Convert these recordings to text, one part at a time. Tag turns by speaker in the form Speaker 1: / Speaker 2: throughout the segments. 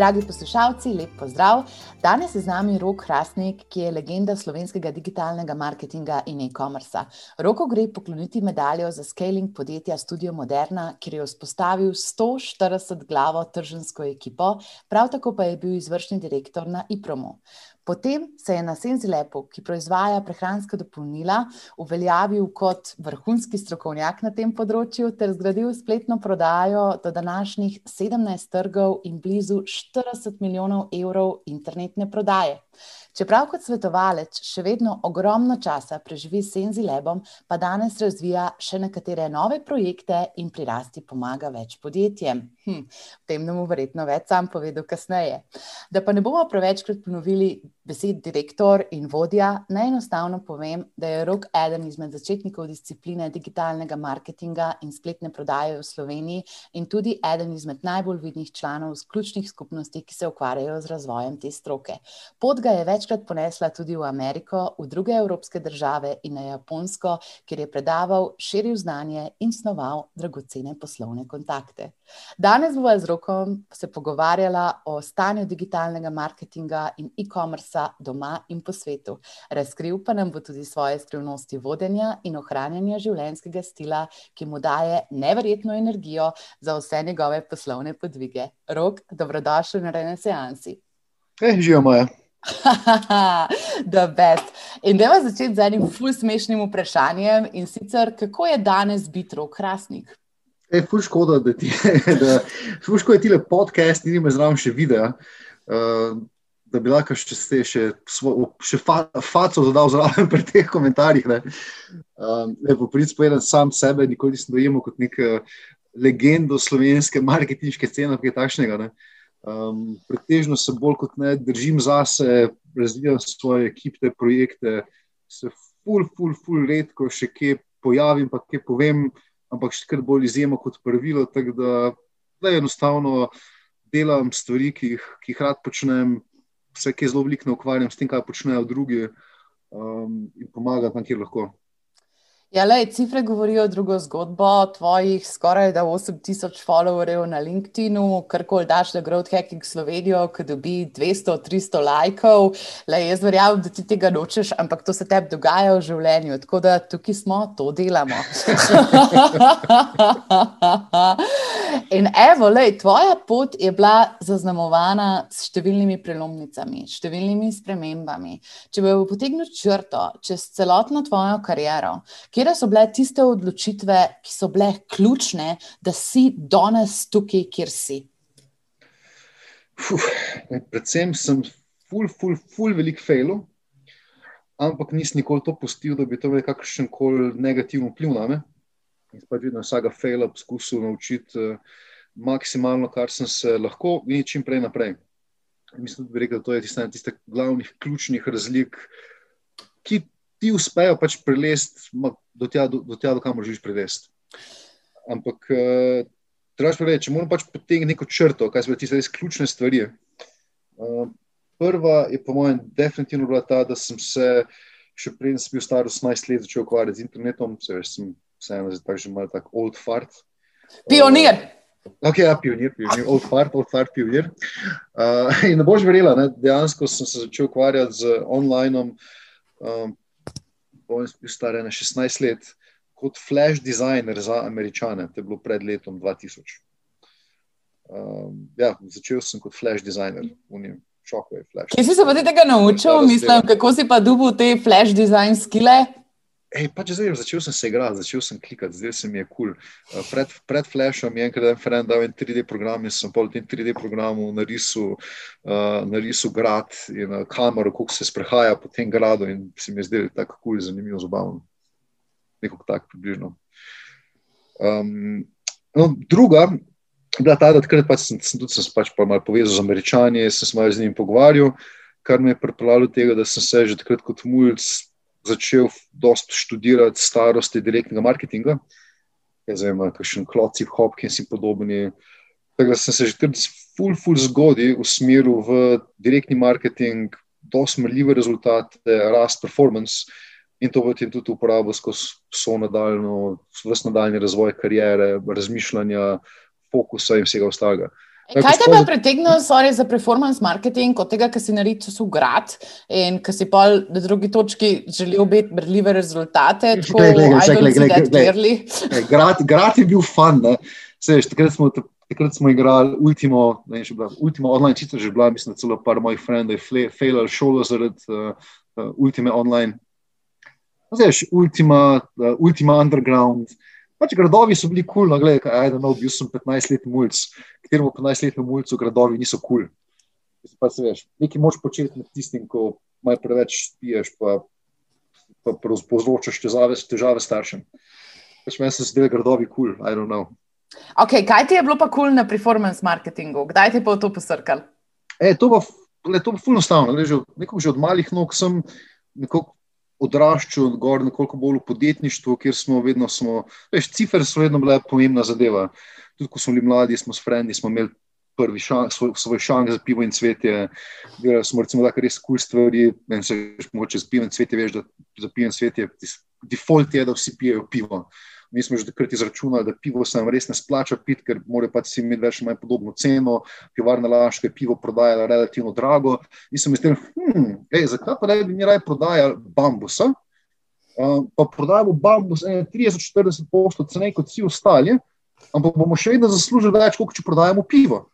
Speaker 1: Dragi poslušalci, lep pozdrav. Danes je z nami Rok Hrastnik, ki je legenda slovenskega digitalnega marketinga in e-commerce. Roko gre pokloniti medaljo za scaling podjetja Studio Moderna, kjer je vzpostavil 140 glavo tržensko ekipo, prav tako pa je bil izvršni direktor na IPROMU. Potem se je na Senzilepu, ki proizvaja prehranska dopolnila, uveljavil kot vrhunski strokovnjak na tem področju ter zgradil spletno prodajo do današnjih 17 trgov in blizu 40 milijonov evrov internetne prodaje. Čeprav kot svetovalec še vedno ogromno časa preživi s Senzilebom, pa danes razvija še nekatere nove projekte in pri rasti pomaga več podjetjem. Hm, v tem nam bo verjetno več sam povedal kasneje. Da pa ne bomo prevečkrat ponovili besed direktor in vodja, naj enostavno povem, da je Rok eden izmed začetnikov discipline digitalnega marketinga in spletne prodaje v Sloveniji in tudi eden izmed najbolj vidnih članov z ključnih skupnosti, ki se ukvarjajo z razvojem te stroke. Pot ga je večkrat ponesla tudi v Ameriko, v druge evropske države in na Japonsko, kjer je predaval, širil znanje in snoval dragocene poslovne kontakte. Danes bova z Rokom se pogovarjala o stanju digitalnega marketinga in e-commerce doma in po svetu. Razkril pa nam bo tudi svoje skrivnosti vodenja in ohranjanja življenjskega stila, ki mu daje neverjetno energijo za vse njegove poslovne podvige. Rok, dobrodošel na Renesansi.
Speaker 2: Eh, živijo moje.
Speaker 1: The best. In da vas začeti z enim ful smešnim vprašanjem in sicer, kako je danes biti rok krasnik?
Speaker 2: Je ful škoda, da ti je, ful škoda, da je podcast, ni me zraven še video. Uh, da bi lahko še, še, še fa, faco dodal zraven pri teh komentarjih. Ne, um, ne po prid spovedati sam sebe, nikoli nisem dojemal kot nek legendo slovenske marketinške scene, kaj takšnega. Ne. Um, pretežno se bolj kot ne držim zase, razvijam svoje ekipe, projekte, se ful, ful, ful, redko še kje pojavim, pa kje povem, ampak še kar bolj izjemo kot pravilo. Tako da, da enostavno delam stvari, ki jih, ki jih rad počnem, se kaj zelo veliko ukvarjam s tem, kaj počnejo drugi, um, in pomagam tam, kjer lahko.
Speaker 1: Ja, lej, cifre govorijo drugo zgodbo. Tvojih skoraj 8000 followerjev na LinkedIn-u, kar koli daš na Growth Hacking Slovenijo, ki dobi 200-300 lajkov. Lej, jaz verjamem, da ti tega nočeš, ampak to se tebi dogaja v življenju. Tako da tukaj smo, to delamo. In evo, lej, tvoja pot je bila zaznamovana s številnimi prelomnicami, številnimi spremembami. Če bi potegnil črto čez celotno tvojo kariero, kje so bile tiste odločitve, ki so bile ključne, da si danes tukaj, kjer si?
Speaker 2: Fuh, predvsem sem ful, ful, ful, velik fail, ampak nisem nikoli to pustil, da bi to imel kakšen koli negativen vpliv na me. In pač vedno vsega fejla poskusil naučiti uh, maksimalno, kar sem se lahko, in čim prej naprej. Mislim, da bi rekel, da to je tista ena tistih glavnih, ključnih razlik, ki ti uspejo pač prelesti do tja, do, do, tja, do kamor želiš prelesti. Ampak, uh, treba pa reči, če moram pač potegniti neko črto, kaj so tiste res ključne stvari. Uh, prva je, po mojem, definitivno bila ta, da sem se, še prej sem bil star 18 let, začel ukvarjati z internetom, se veš, sem vseeno zdaj že malo tako old fart.
Speaker 1: Pionir.
Speaker 2: Uh, ok, ja, pionir, pionir, old fart, old fart, pionir. Uh, in ne boš verjela, ne, dejansko sem se začel ukvarjati z online, um, bom bil star 16 let, kot flash designer za američane, to je bilo pred letom 2000. Um, ja, začel sem kot flash designer, unim.
Speaker 1: Kje si se pa tega naučil, mislim, kako si pa dubil te flash design skile?
Speaker 2: Ej, pač zdaj, začel sem se igrati, začel sem klikati, zdaj se mi je kul. Cool. Uh, pred, pred Flashom je enkrat en friend dal en 3D program in sem v tem 3D programu narisal, uh, narisal grad in uh, kamero, kako se sprehaja po tem gradu in se mi je zdelo tako kul, cool, zanimivo, zabavno. Nekako tako približno. Um, no, druga, da ta takrat pač sem, sem tudi sem pač pa malo povezal z američani, sem se malo z njimi pogovarjal, kar me je pripeljalo do tega, da sem se že takrat kot mulj začel dosti študirati starosti direktnega marketinga, zdaj ima kakšen kloci, Hopkins in podobni. Tako da sem se že kar ful, ful zgodil v smeru v direktni marketing, dosti mrljive rezultate, rast performance in to potem tudi uporabo skozi vso nadaljno, vse nadaljni razvoj karijere, razmišljanja, fokusa in vsega ostalega.
Speaker 1: E, kaj te je pritegnilo za performance marketing, od tega, kar si naredil v grad in kar si pa na drugi točki želel biti brljive rezultate?
Speaker 2: Grad je bil fun. Sej, takrat, smo, takrat smo igrali Ultimo, ne, bila, Ultimo online, čisto že bila, mislim, celo par mojih frendov je failal šolo zaradi uh, uh, Ultime online. Zdaj, Ultima, uh, Ultima Underground. Pač gradovi so bili kul, cool, no, gledaj, ajde, no, bil sem 15-letni mulj, kateremu 15-letni mulj gradovi niso kul. Cool. Pa se veš, nekaj moč početi med tistim, ko maj preveč piješ, pa, pa povzročaš težave, težave staršem. Pač meni se da gradovi kul, cool, I don't know.
Speaker 1: Okay, kaj ti je bilo pa kul cool na performance marketingu? Kdaj ti je pa to posrkal?
Speaker 2: E, to bo, to bo fulno stavno. Že, že od malih nog sem nekako odraščal gor nekoliko bolj v podjetništvu, kjer smo vedno, smo, veš, cifre so vedno bile pomembna zadeva. Tudi ko smo bili mladi, smo s frendi, smo imeli prvi šank, svoj, svoj šank za pivo in cvetje. Delali smo recimo tako res kul cool stvari, ne veš, mogoče z pivo in cvetje, veš, da za pivo in cvetje, default je, da vsi pijejo pivo mi smo že takrat izračunali, da pivo se nam res ne splača piti, ker morajo pač vsi imeti več ali manj podobno ceno. Pivarna Laška je pivo prodajala relativno drago. In sem mislil, hm, ej, zakaj pa ne bi mi raje prodajali bambusa? Uh, pa prodajamo bambus 30-40 posto cenej kot vsi ostali, ampak bomo še vedno zaslužili več, kot če prodajamo pivo.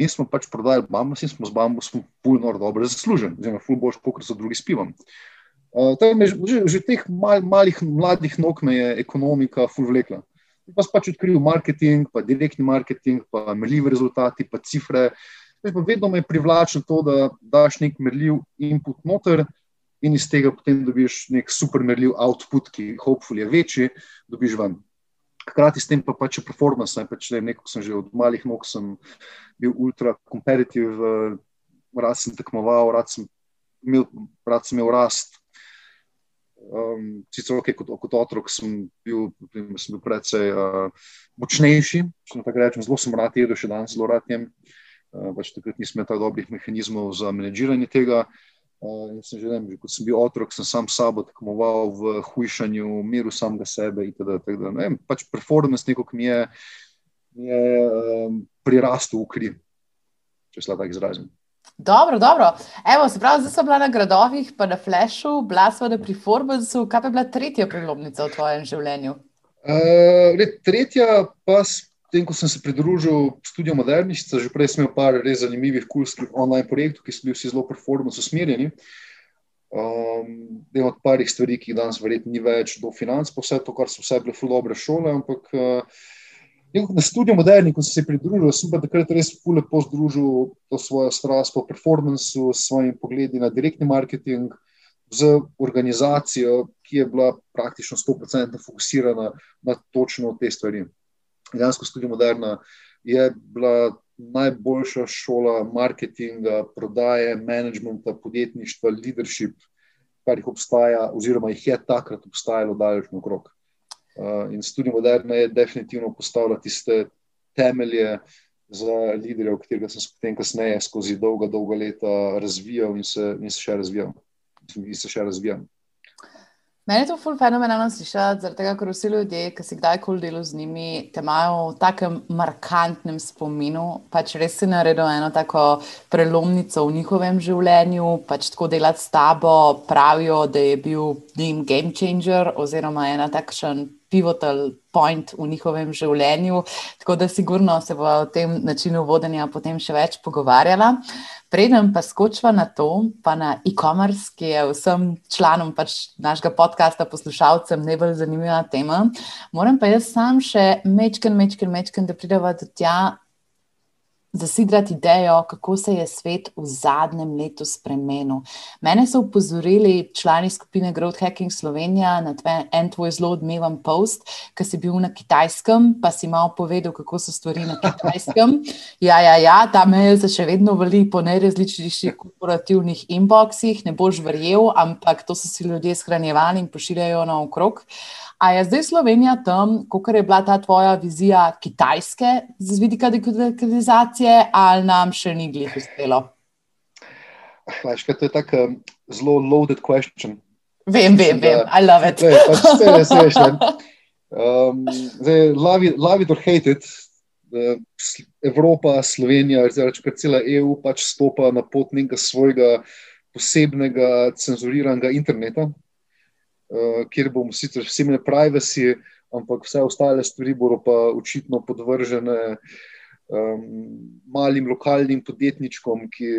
Speaker 2: In smo pač prodajali bambus in smo z bambusom puno dobro zaslužili, ful boš, kot so drugi s pivom. Uh, že, že teh mal, malih mladih nog me je ekonomika fulvlekla. Pa sem pač odkril marketing, pa direktni marketing, pa merljive rezultati, pa cifre. Pa vedno me je privlačilo to, da daš nek merljiv input noter in iz tega potem dobiš nek super merljiv output, ki hopefully je večji, dobiš ven. Hkrati s tem pa pač performance, ne, pač, ne, neko sem že od malih nog sem bil ultra competitive, rad sem tekmoval, rad sem imel, rad sem imel rast, Um, sicer okay, kot, kot otrok sem bil, sem bil precej uh, močnejši, če tako rečem, zelo sem rad jedel, še danes zelo rad jem. Uh, pač takrat nisem imel tako dobrih mehanizmov za menedžiranje tega. Uh, sem že, vem, že kot sem bil otrok, sem sam sabo tekmoval v hujšanju, miru samega sebe. Itd., itd. Vem, pač performance neko, mi je, mi je um, prirastel v kri, če se lahko izrazim.
Speaker 1: Dobro, dobro. Evo, se pravi, zdaj sem bila na gradovih, pa na flashu, bila sem na performancu. Kaj pa je bila tretja prelomnica v tvojem življenju?
Speaker 2: Uh, le, tretja pa, tem, ko sem se pridružil študiju modernišča, že prej sem imel par res zanimivih kulskih online projektov, ki so bili vsi zelo performance usmerjeni. Um, en od parih stvari, ki jih danes verjetno ni več do financ, pa vse to, kar so vse bile ful dobre šole, ampak uh, Na študiju moderni, ko sem se pridružil, sem pa takrat res lepo združil to svojo strast po performancu, s svojimi pogledi na direktni marketing, z organizacijo, ki je bila praktično 100% fokusirana na točno te stvari. Dejansko študij moderna je bila najboljša šola marketinga, prodaje, managementa, podjetništva, leadership, kar jih obstaja, oziroma jih je takrat obstajalo daleč naokrog. Uh, in tudi moderna je definitivno postavila tiste temelje za lidere, v katerega sem se potem kasneje skozi dolga, dolga leta razvijal in se, in se še razvijal. In se še razvijam.
Speaker 1: Meni je to ful fenomenalno slišati, zaradi tega, ker vsi ljudje, ki si kdajkoli delal z njimi, te imajo v takem markantnem spominu, pač res si naredil eno tako prelomnico v njihovem življenju, pač tako delati s tabo, pravijo, da je bil njim game changer oziroma ena takšen pivotal point v njihovem življenju. Tako da sigurno se bo o tem načinu vodenja potem še več pogovarjala. Preden pa skočva na to, pa na e-commerce, ki je vsem članom pač našega podcasta, poslušalcem, najbolj zanimiva tema, moram pa jaz sam še mečken, mečken, mečken, da prideva do tja, zasidrati idejo, kako se je svet v zadnjem letu spremenil. Mene so upozorili člani skupine Growth Hacking Slovenija na en tvoj zelo odmeven post, ki si bil na kitajskem, pa si malo povedal, kako so stvari na kitajskem. Ja, ja, ja ta mail se še vedno vali po najrazličnejših korporativnih inboxih, ne boš verjel, ampak to so si ljudje shranjevali in pošiljajo naokrog. A je zdaj Slovenija tam, kot je bila ta tvoja vizija Kitajske z vidika dekrizacije, ali nam še ni glih uspelo?
Speaker 2: Veš, to je tako um, zelo loaded question.
Speaker 1: Vem, vem, vem, I love it.
Speaker 2: Pač vse je vse. Um, love, it, love it or hate it, Evropa, Slovenija, reče cela EU, pač stopa na pot nekega svojega posebnega cenzuriranega interneta, kjer bomo sicer vsi imeli privacy, ampak vse ostale stvari bodo pa očitno podvržene um, malim lokalnim podjetničkom, ki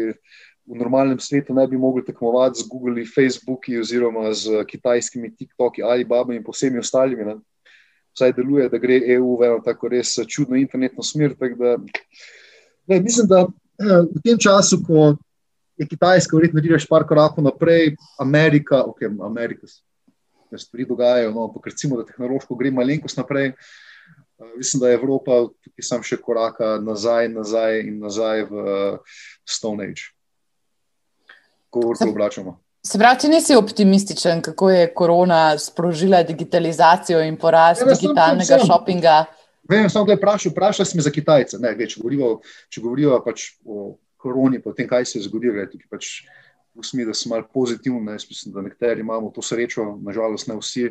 Speaker 2: v normalnem svetu ne bi mogli tekmovati z Google, Facebooki oziroma z kitajskimi TikToki, Alibaba in vsemi ostalimi. Ne. Vsaj deluje, da gre EU v eno tako res čudno internetno smer. Da, ne, mislim, da eh, v tem času, ko je Kitajska, verjetno greš par korakov naprej, Amerika, ok, Amerika se stvari dogajajo, no, ampak recimo, da tehnološko gre malenkost naprej. Uh, mislim, da je Evropa tukaj sam še koraka nazaj, nazaj in nazaj v uh, Stone Age, ko se obračamo.
Speaker 1: Se pravi, ti nisi optimističen, kako je korona sprožila digitalizacijo in porast ja, digitalnega šopinga?
Speaker 2: Vem, samo da je vprašal, vprašal si me za Kitajce. Ne, ve, če govorijo, če govorijo pač o koroni, pa o tem, kaj se je zgodilo, tukaj pač v smislu, da so malo pozitivni. Jaz mislim, da nekateri imamo to srečo, nažalost ne vsi,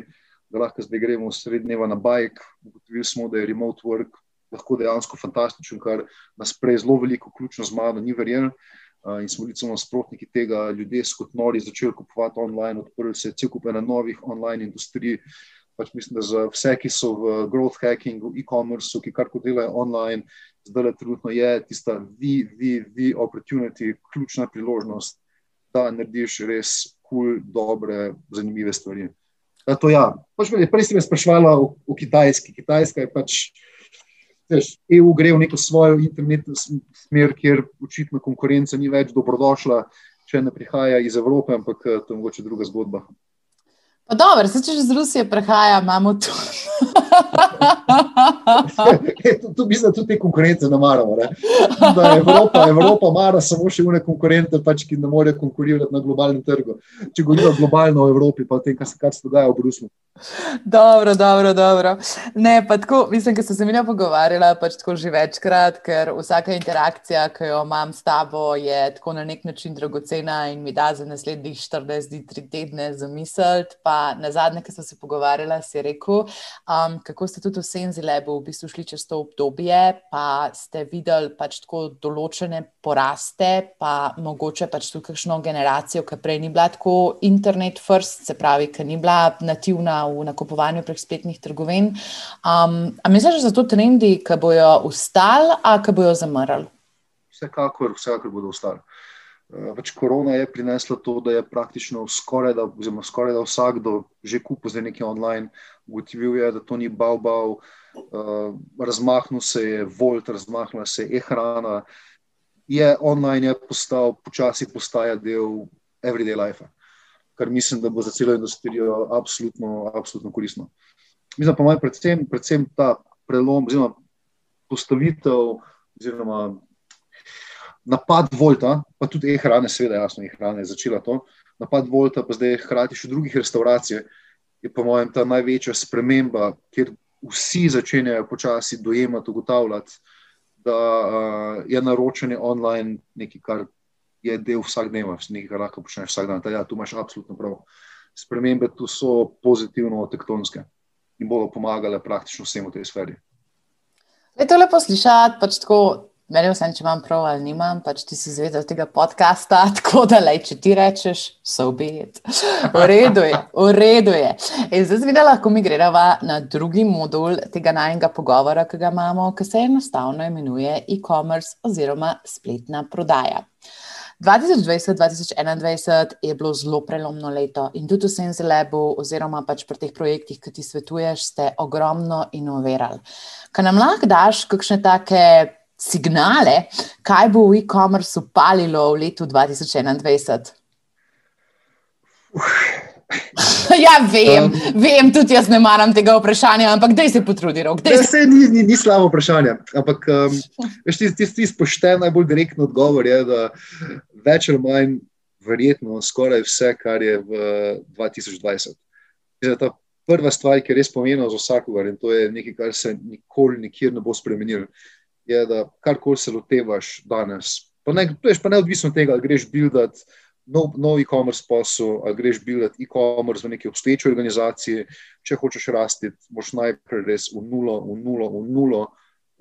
Speaker 2: da lahko zdaj gremo sred dneva na bajk. Ugotovili smo, da je remote work lahko dejansko fantastičen, kar nas prej zelo veliko, vključno z mano, ni verjel. Uh, in smo bili celo nasprotniki tega, ljudje so kot nori začeli kupovati online, odprli se je cel kup ena novih online industrij. Pač mislim, da za vse, ki so v growth hackingu, e-commerce, ki kar delajo online, zdaj le trenutno je tista the, the, the opportunity, ključna priložnost, da narediš res kul, cool, dobre, zanimive stvari. To, ja. pač, prej si me sprašvala o, o Kitajski. Kitajska je pač, veš, EU gre v neko svojo internetno smer, kjer očitno konkurenca ni več dobrodošla, če ne prihaja iz Evrope, ampak to je mogoče druga zgodba.
Speaker 1: Pa dobro, se če že z Rusije prehaja, imamo tu.
Speaker 2: tu mislim, da tudi te konkurence ne maramo. Ne? Da Evropa, Evropa mara samo še une konkurente, pač, ki ne morejo konkurirati na globalnem trgu. Če govorimo globalno o Evropi, pa o tem, kar se, kar se dogaja v Bruslu.
Speaker 1: Dobro, dobro, dobro. Ne, pa tako, mislim, da sem se mi pogovarjala, pač tako že večkrat, ker vsaka interakcija, ki jo imam s tabo, je tako na nek način dragocena in mi da za naslednjih 40-3 tedne zamisliti na zadnje, ki smo se pogovarjali, si rekel, um, kako ste tudi v Senzilebu v bistvu šli čez to obdobje, pa ste videli pač tako določene poraste, pa mogoče pač tudi kakšno generacijo, ki prej ni bila tako internet first, se pravi, ki ni bila nativna v nakupovanju prek spletnih trgovin. Um, a misliš, da so to trendi, ki bojo ustali, a ki bojo zamrli?
Speaker 2: Vsekakor, vsekakor bodo ostali. Pač korona je prinesla to, da je praktično skoraj da, skoraj da vsakdo že kupil za nekaj online, ugotovil je, da to ni bal, bal, uh, razmahnil se je Volt, razmahnila se je e-hrana, je online je postal, počasi postaja del everyday life, kar mislim, da bo za celo industrijo absolutno, absolutno koristno. Mislim pa moj predvsem, predvsem ta prelom, oziroma postavitev, oziroma napad Volta, pa tudi e-hrane, seveda, jasno, e-hrane je začela to. Napad Volta, pa zdaj hkrati še drugih restauracij, je po mojem ta največja sprememba, kjer vsi začenjajo počasi dojemati, ugotavljati, da uh, je naročanje online nekaj, kar je del vsak dneva, nekaj, kar lahko počneš vsak dan. Ja, tu imaš absolutno prav. Spremembe tu so pozitivno tektonske in bodo pomagale praktično vsem v tej sferi.
Speaker 1: Je to lepo slišati, pač tako Meni vse, če imam prav ali nimam, pač ti si zvedel tega podcasta, tako da le, če ti rečeš, so obet. V redu je, v redu je. In zdaj zvedela, lahko mi greva na drugi modul tega najnega pogovora, ki ga imamo, ki se enostavno imenuje e-commerce oziroma spletna prodaja. 2020-2021 je bilo zelo prelomno leto in tudi v Senzelebu, oziroma pač pri teh projektih, ki ti svetuješ, ste ogromno inovirali. Kaj nam lahko daš, kakšne take signale, kaj bo v e-commerce upalilo v letu 2021? ja, vem, um, vem, tudi jaz ne maram tega vprašanja, ampak kdaj se potrudi?
Speaker 2: Se... Ni, ni, ni slabo vprašanje. Ampak um, ti, ti, ti spošten, najbolj direktno odgovor je, da več ali manj, verjetno, skoraj vse, kar je v 2020. Ta prva stvar, ki je res pomenila za vsakogar in to je nekaj, kar se nikoli, nikjer ne bo spremenilo je, da karkoli se lotevaš danes, pa ne, pa ne odvisno od tega, ali greš buildati nov, nov e-commerce posel, ali greš buildati e-commerce v neki obstoječi organizaciji, če hočeš rasti, moš najprej res v nulo, v nulo, v nulo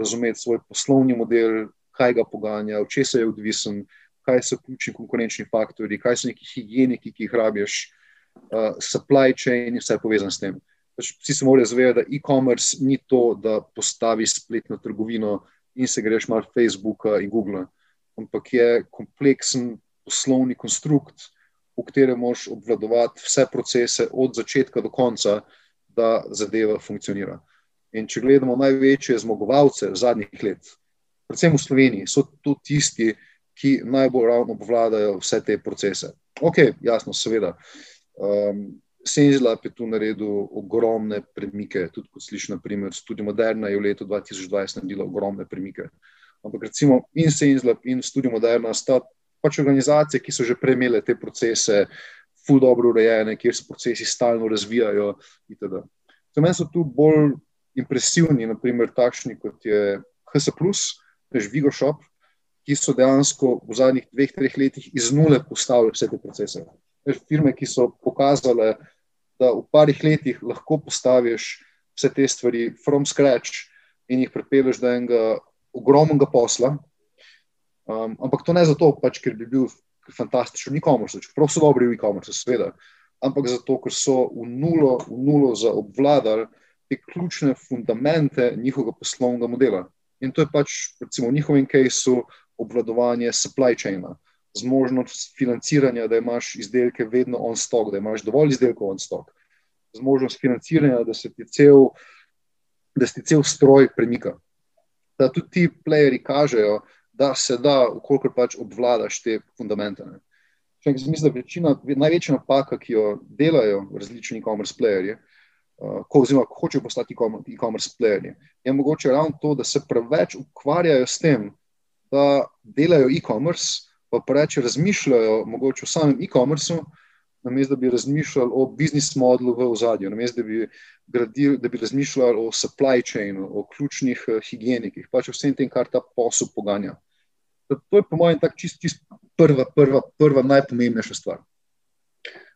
Speaker 2: razumeti svoj poslovni model, kaj ga poganja, od česa je odvisen, kaj so ključni konkurenčni faktori, kaj so neki higieniki, ki jih rabiš, uh, supply chain in vse povezano s tem. Pač vsi se morajo zavedati, da e-commerce ni to, da postaviš spletno trgovino in se greš malo Facebooka in Google, ampak je kompleksen poslovni konstrukt, v katerem moš obvladovati vse procese od začetka do konca, da zadeva funkcionira. In če gledamo največje zmagovalce zadnjih let, predvsem v Sloveniji, so to tisti, ki najbolj ravno obvladajo vse te procese. Ok, jasno, seveda. Um, Senzlap je tu naredil ogromne premike, tudi kot slišiš, naprimer, Studio Moderna je v letu 2020 naredila ogromne premike. Ampak recimo in Senzlap in Studio Moderna sta pač organizacije, ki so že premele te procese, ful dobro urejene, kjer se procesi stalno razvijajo. Za mene so tu bolj impresivni, naprimer takšni kot je HS, tež Vigo Shop, ki so dejansko v zadnjih dveh, treh letih iz nule postavili vse te procese. Firme, ki so pokazale, da v parih letih lahko postaviš vse te stvari from scratch in jih pripelješ do enega ogromnega posla. Um, ampak to ne zato, pač, ker bi bil fantastičen e-commerce, čeprav so dobri v e-commerce, seveda, ampak zato, ker so v nulo, v nulo za obvladali te ključne fundamente njihovega poslovnega modela. In to je pač, recimo, v njihovem kajsu obvladovanje supply chaina zmožnost financiranja, da imaš izdelke vedno on stock, da imaš dovolj izdelkov on stock, zmožnost financiranja, da se ti cel, da se ti cel stroj premika. Da tudi ti playeri kažejo, da se da, ukolikor pač obvladaš te fundamente. Ne. Mislim, da večina, največja napaka, ki jo delajo različni e-commerce playerji, uh, ko, oziroma, ko hočejo postati e-commerce playerji, je mogoče ravno to, da se preveč ukvarjajo s tem, da delajo e-commerce, pa preveč razmišljajo mogoče o samem e-commerceu, namesto da bi razmišljali o biznis modelu v ozadju, namesto da, da bi razmišljali o supply chainu, o ključnih uh, higienikih, pač vsem tem, kar ta posel poganja. To je, po mojem, tako čist, čist prva, prva, prva najpomembnejša stvar.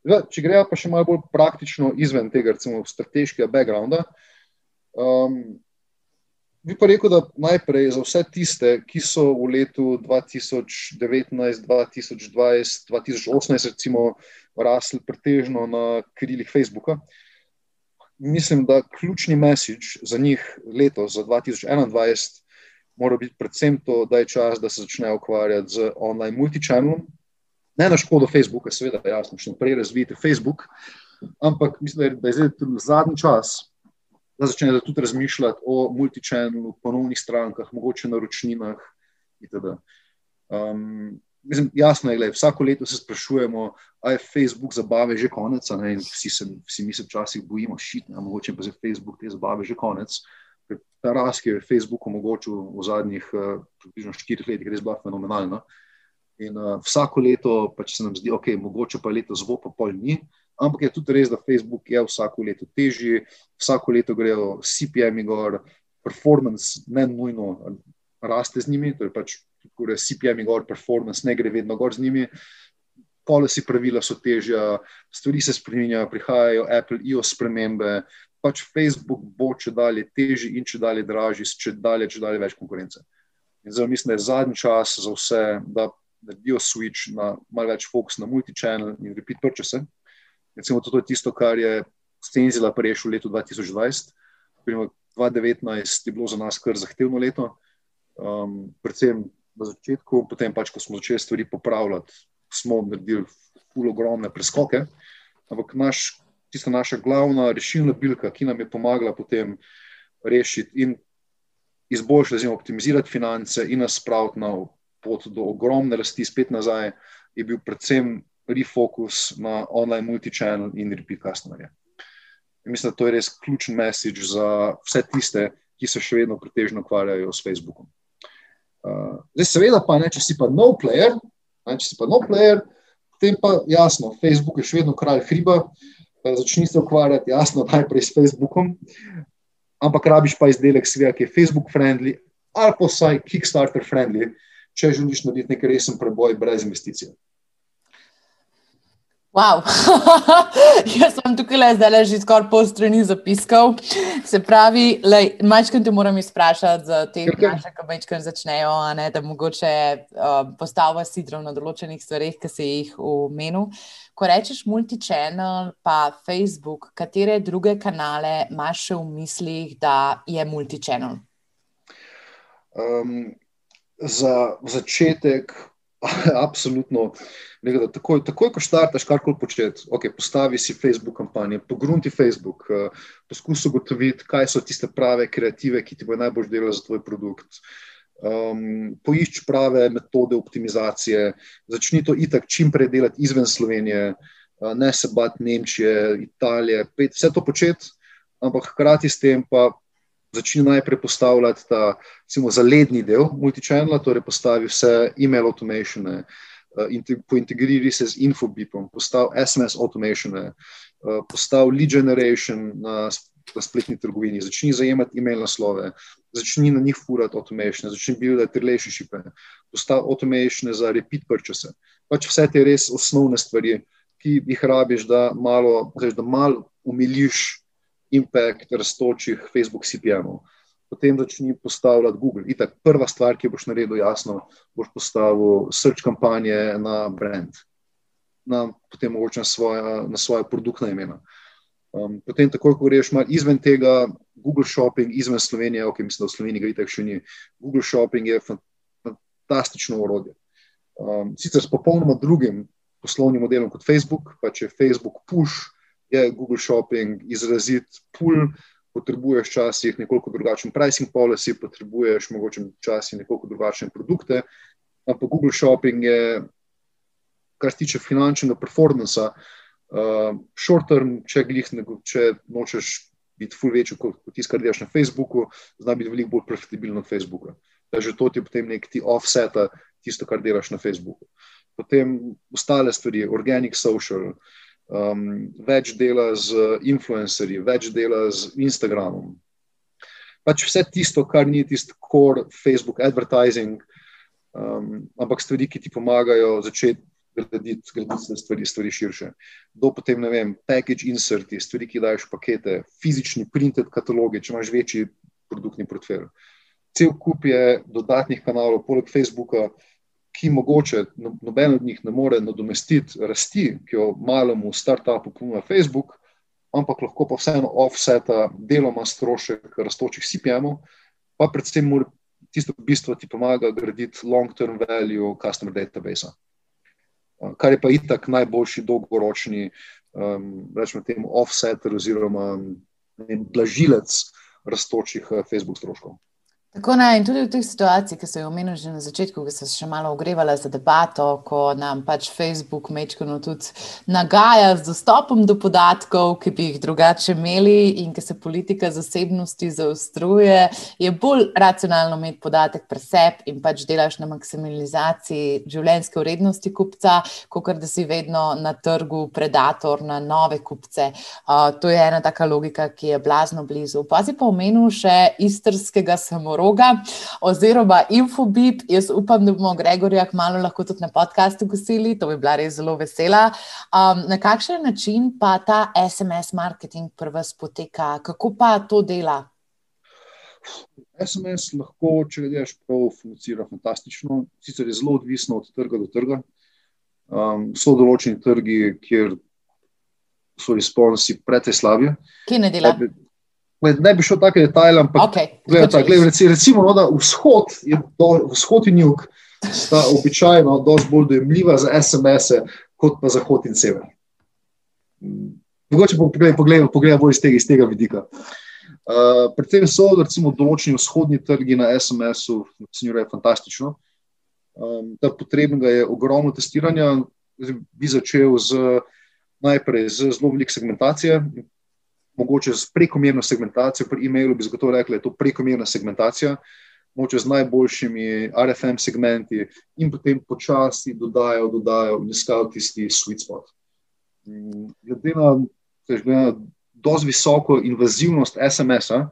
Speaker 2: Zdaj, če gremo pa še malo bolj praktično izven tega, recimo, strateškega backgrounda. Um, Bi pa rekel, da najprej za vse tiste, ki so v letu 2019, 2020, 2018, recimo, rasli pretežno na krilih Facebooka, mislim, da ključni message za njih letos, za 2021, mora biti predvsem to, da je čas, da se začnejo ukvarjati z online multichannelom. Ne na škodo Facebooka, seveda, jasno, še naprej razvijte Facebook, ampak mislim, da je zdaj tudi zadnji čas da začnejo tudi razmišljati o multičenu, ponovnih strankah, mogoče naročninah. Um, mislim, jasno je, da vsako leto se sprašujemo, ali je Facebook zabave že konec. Vsi, se, vsi mi se včasih bojimo, šit, ne, mogoče pa je Facebook te zabave že konec. Ta rast, ki je Facebook omogočil v zadnjih uh, približno štirih letih, je res bila fenomenalna. In uh, vsako leto pač se nam zdi, da okay, je mogoče pa leto zvo, pa pol ni. Ampak je tudi res, da Facebook je vsako leto težji, vsako leto grejo CPM-i gor, performance ne nujno raste z njimi, to je pač da CPM-i gor, performance ne gre vedno gor z njimi. Policy pravila so težja, stvari se spremenjajo, prihajajo Apple, iOS spremembe, pač Facebook bo če dalje težji in če dalje dražji, če dalje, če dalje več konkurence. In zdaj mislim, da je zadnji čas za vse, da naredijo switch na malo več fokus na multi-channel in repeat purchase. Recimo, to je tisto, kar je Stenzila prejšel v letu 2020. 2019 je bilo za nas kar zahtevno leto, um, predvsem na začetku, potem pač, ko smo začeli stvari popravljati, smo naredili fulo ogromne preskoke. Ampak naš, tista naša glavna rešilna bilka, ki nam je pomagala potem rešiti in izboljšati, zelo optimizirati finance in nas spraviti na pot do ogromne rasti, spet nazaj, je bil predvsem refocus na online multichannel in repeat customerje. Mislim, da to je res ključen message za vse tiste, ki se še vedno pretežno ukvarjajo s Facebookom. Uh, zdaj, seveda, pa ne, če si pa no player, ne, če si pa no player, potem pa jasno, Facebook je še vedno kralj hriba, začni se ukvarjati, jasno, najprej s Facebookom, ampak rabiš pa izdelek, svega, ki je Facebook friendly ali pa vsaj Kickstarter friendly, če želiš narediti nekaj resen preboj brez investicije.
Speaker 1: Wow. Jaz sem tukaj le zdaj le že skoraj pol strani zapiskal. Se pravi, majčkaj te moram izprašati za te naše, ki majčkaj začnejo, ne, da mogoče uh, postava sidrov na določenih stvarih, ki se jih omenil. Ko rečeš multichannel, pa Facebook, katere druge kanale imaš še v mislih, da je multichannel?
Speaker 2: Um, za začetek, absolutno. Nekaj, takoj, takoj, ko štartaš karkoli početi, okay, postavi si Facebook kampanje, pogrunti Facebook, uh, poskusi ugotoviti, kaj so tiste prave kreative, ki ti bodo najbolj delali za tvoj produkt. Um, poišči prave metode optimizacije, začni to itak čim prej delati izven Slovenije, uh, ne se bati Nemčije, Italije, pet, vse to početi, ampak hkrati s tem pa začni najprej postavljati ta recimo, zaledni del multichannela, torej postavi vse e-mail automatione, uh, pointegriraj se z infobipom, postavi SMS automatione, uh, postavi lead generation na, na spletni trgovini, začni zajemati e-mail naslove, začni na njih furati automatione, začni buildati relationshipe, postavi automatione za repeat purchase. Pač vse te res osnovne stvari, ki jih rabiš, da malo, da malo umiliš impact raztočih Facebook CPM-ov. Potem začni postavljati Google. Itak, prva stvar, ki boš naredil, jasno, boš postavil search kampanje na brand, na, potem mogoče na svoje, na svoje produktna imena. Um, potem, takoj, ko greš malo izven tega, Google Shopping, izven Slovenije, ok, mislim, da v Sloveniji ga itak še ni. Google Shopping je fantastično urodje. Um, sicer s popolnoma drugim poslovnim modelom kot Facebook, pa če Facebook push je Google Shopping izrazit pull, potrebuješ včasih nekoliko drugačen pricing policy, potrebuješ mogoče včasih nekoliko drugačne produkte. Ampak Google Shopping je, kar se tiče finančnega performansa, uh, short term, če, glih, če nočeš biti ful večji kot, kot tisto, kar delaš na Facebooku, zna biti veliko bolj profitabilno od Facebooka. Takže to ti potem nek ti offseta tisto, kar delaš na Facebooku. Potem ostale stvari, organic social, uh, um, več dela z influencerji, več dela z Instagramom. Pač vse tisto, kar ni tisto core Facebook advertising, um, ampak stvari, ki ti pomagajo začeti graditi, graditi stvari, stvari širše. Do potem, ne vem, package inserti, stvari, ki dajo pakete, fizični printed katalogi, če imaš večji produktni portfelj. Cel kup je dodatnih kanalov, poleg Facebooka, ki mogoče no, noben od njih ne more nadomestiti rasti, ki jo malemu startupu ponuja Facebook, ampak lahko pa vseeno offseta deloma strošek raztočih CPM-ov, pa predvsem tisto bistvo ti pomaga graditi long-term value customer database. Kar je pa itak najboljši dolgoročni, rečemo temu, offsetter oziroma blažilec raztočih uh, Facebook stroškov.
Speaker 1: Tako ne, in tudi v teh situacijah, ki so jih omenili že na začetku, ki so se še malo ogrevali za debato, ko nam pač Facebook mečkano tudi nagaja z dostopom do podatkov, ki bi jih drugače imeli in ki se politika zasebnosti zaostruje, je bolj racionalno imeti podatek pri sebi in pač delaš na maksimalizaciji življenjske vrednosti kupca, kot da si vedno na trgu predator na nove kupce. Uh, to je ena taka logika, ki je blazno blizu. Pazi pa omenil še istrskega samoroda roga oziroma Infobip. Jaz upam, da bomo Gregorja kmalo lahko tudi na podkastu gostili, to bi bila res zelo vesela. Um, na kakšen način pa ta SMS marketing pri vas poteka, kako pa to dela?
Speaker 2: SMS lahko, če gledaš, prav funkcionira fantastično, sicer je zelo odvisno od trga do trga. Um, so določeni trgi, kjer so responsi precej slabi.
Speaker 1: Kje ne dela?
Speaker 2: Ne bi šel tako detajl, ampak
Speaker 1: okay.
Speaker 2: gledaj, gledaj, recimo, no, da vzhod, do, vzhod in jug sta običajno dosti bolj dojemljiva za SMS-e, kot pa zahod in sever. Mogoče bomo pogledali, pogledali, pogledali bolj iz tega, iz tega vidika. Uh, predvsem so recimo, določeni vzhodni trgi na SMS-u, ocenjujejo fantastično. Um, potrebnega je ogromno testiranja. Bi začel z, najprej z zelo veliko segmentacije, mogoče z prekomerno segmentacijo, pri e-mailu bi zagotovo rekli, da je to prekomerna segmentacija, mogoče z najboljšimi RFM segmenti in potem počasi dodajo, dodajo in iskajo tisti sweet spot. Mm, glede na, na dosti visoko invazivnost SMS-a,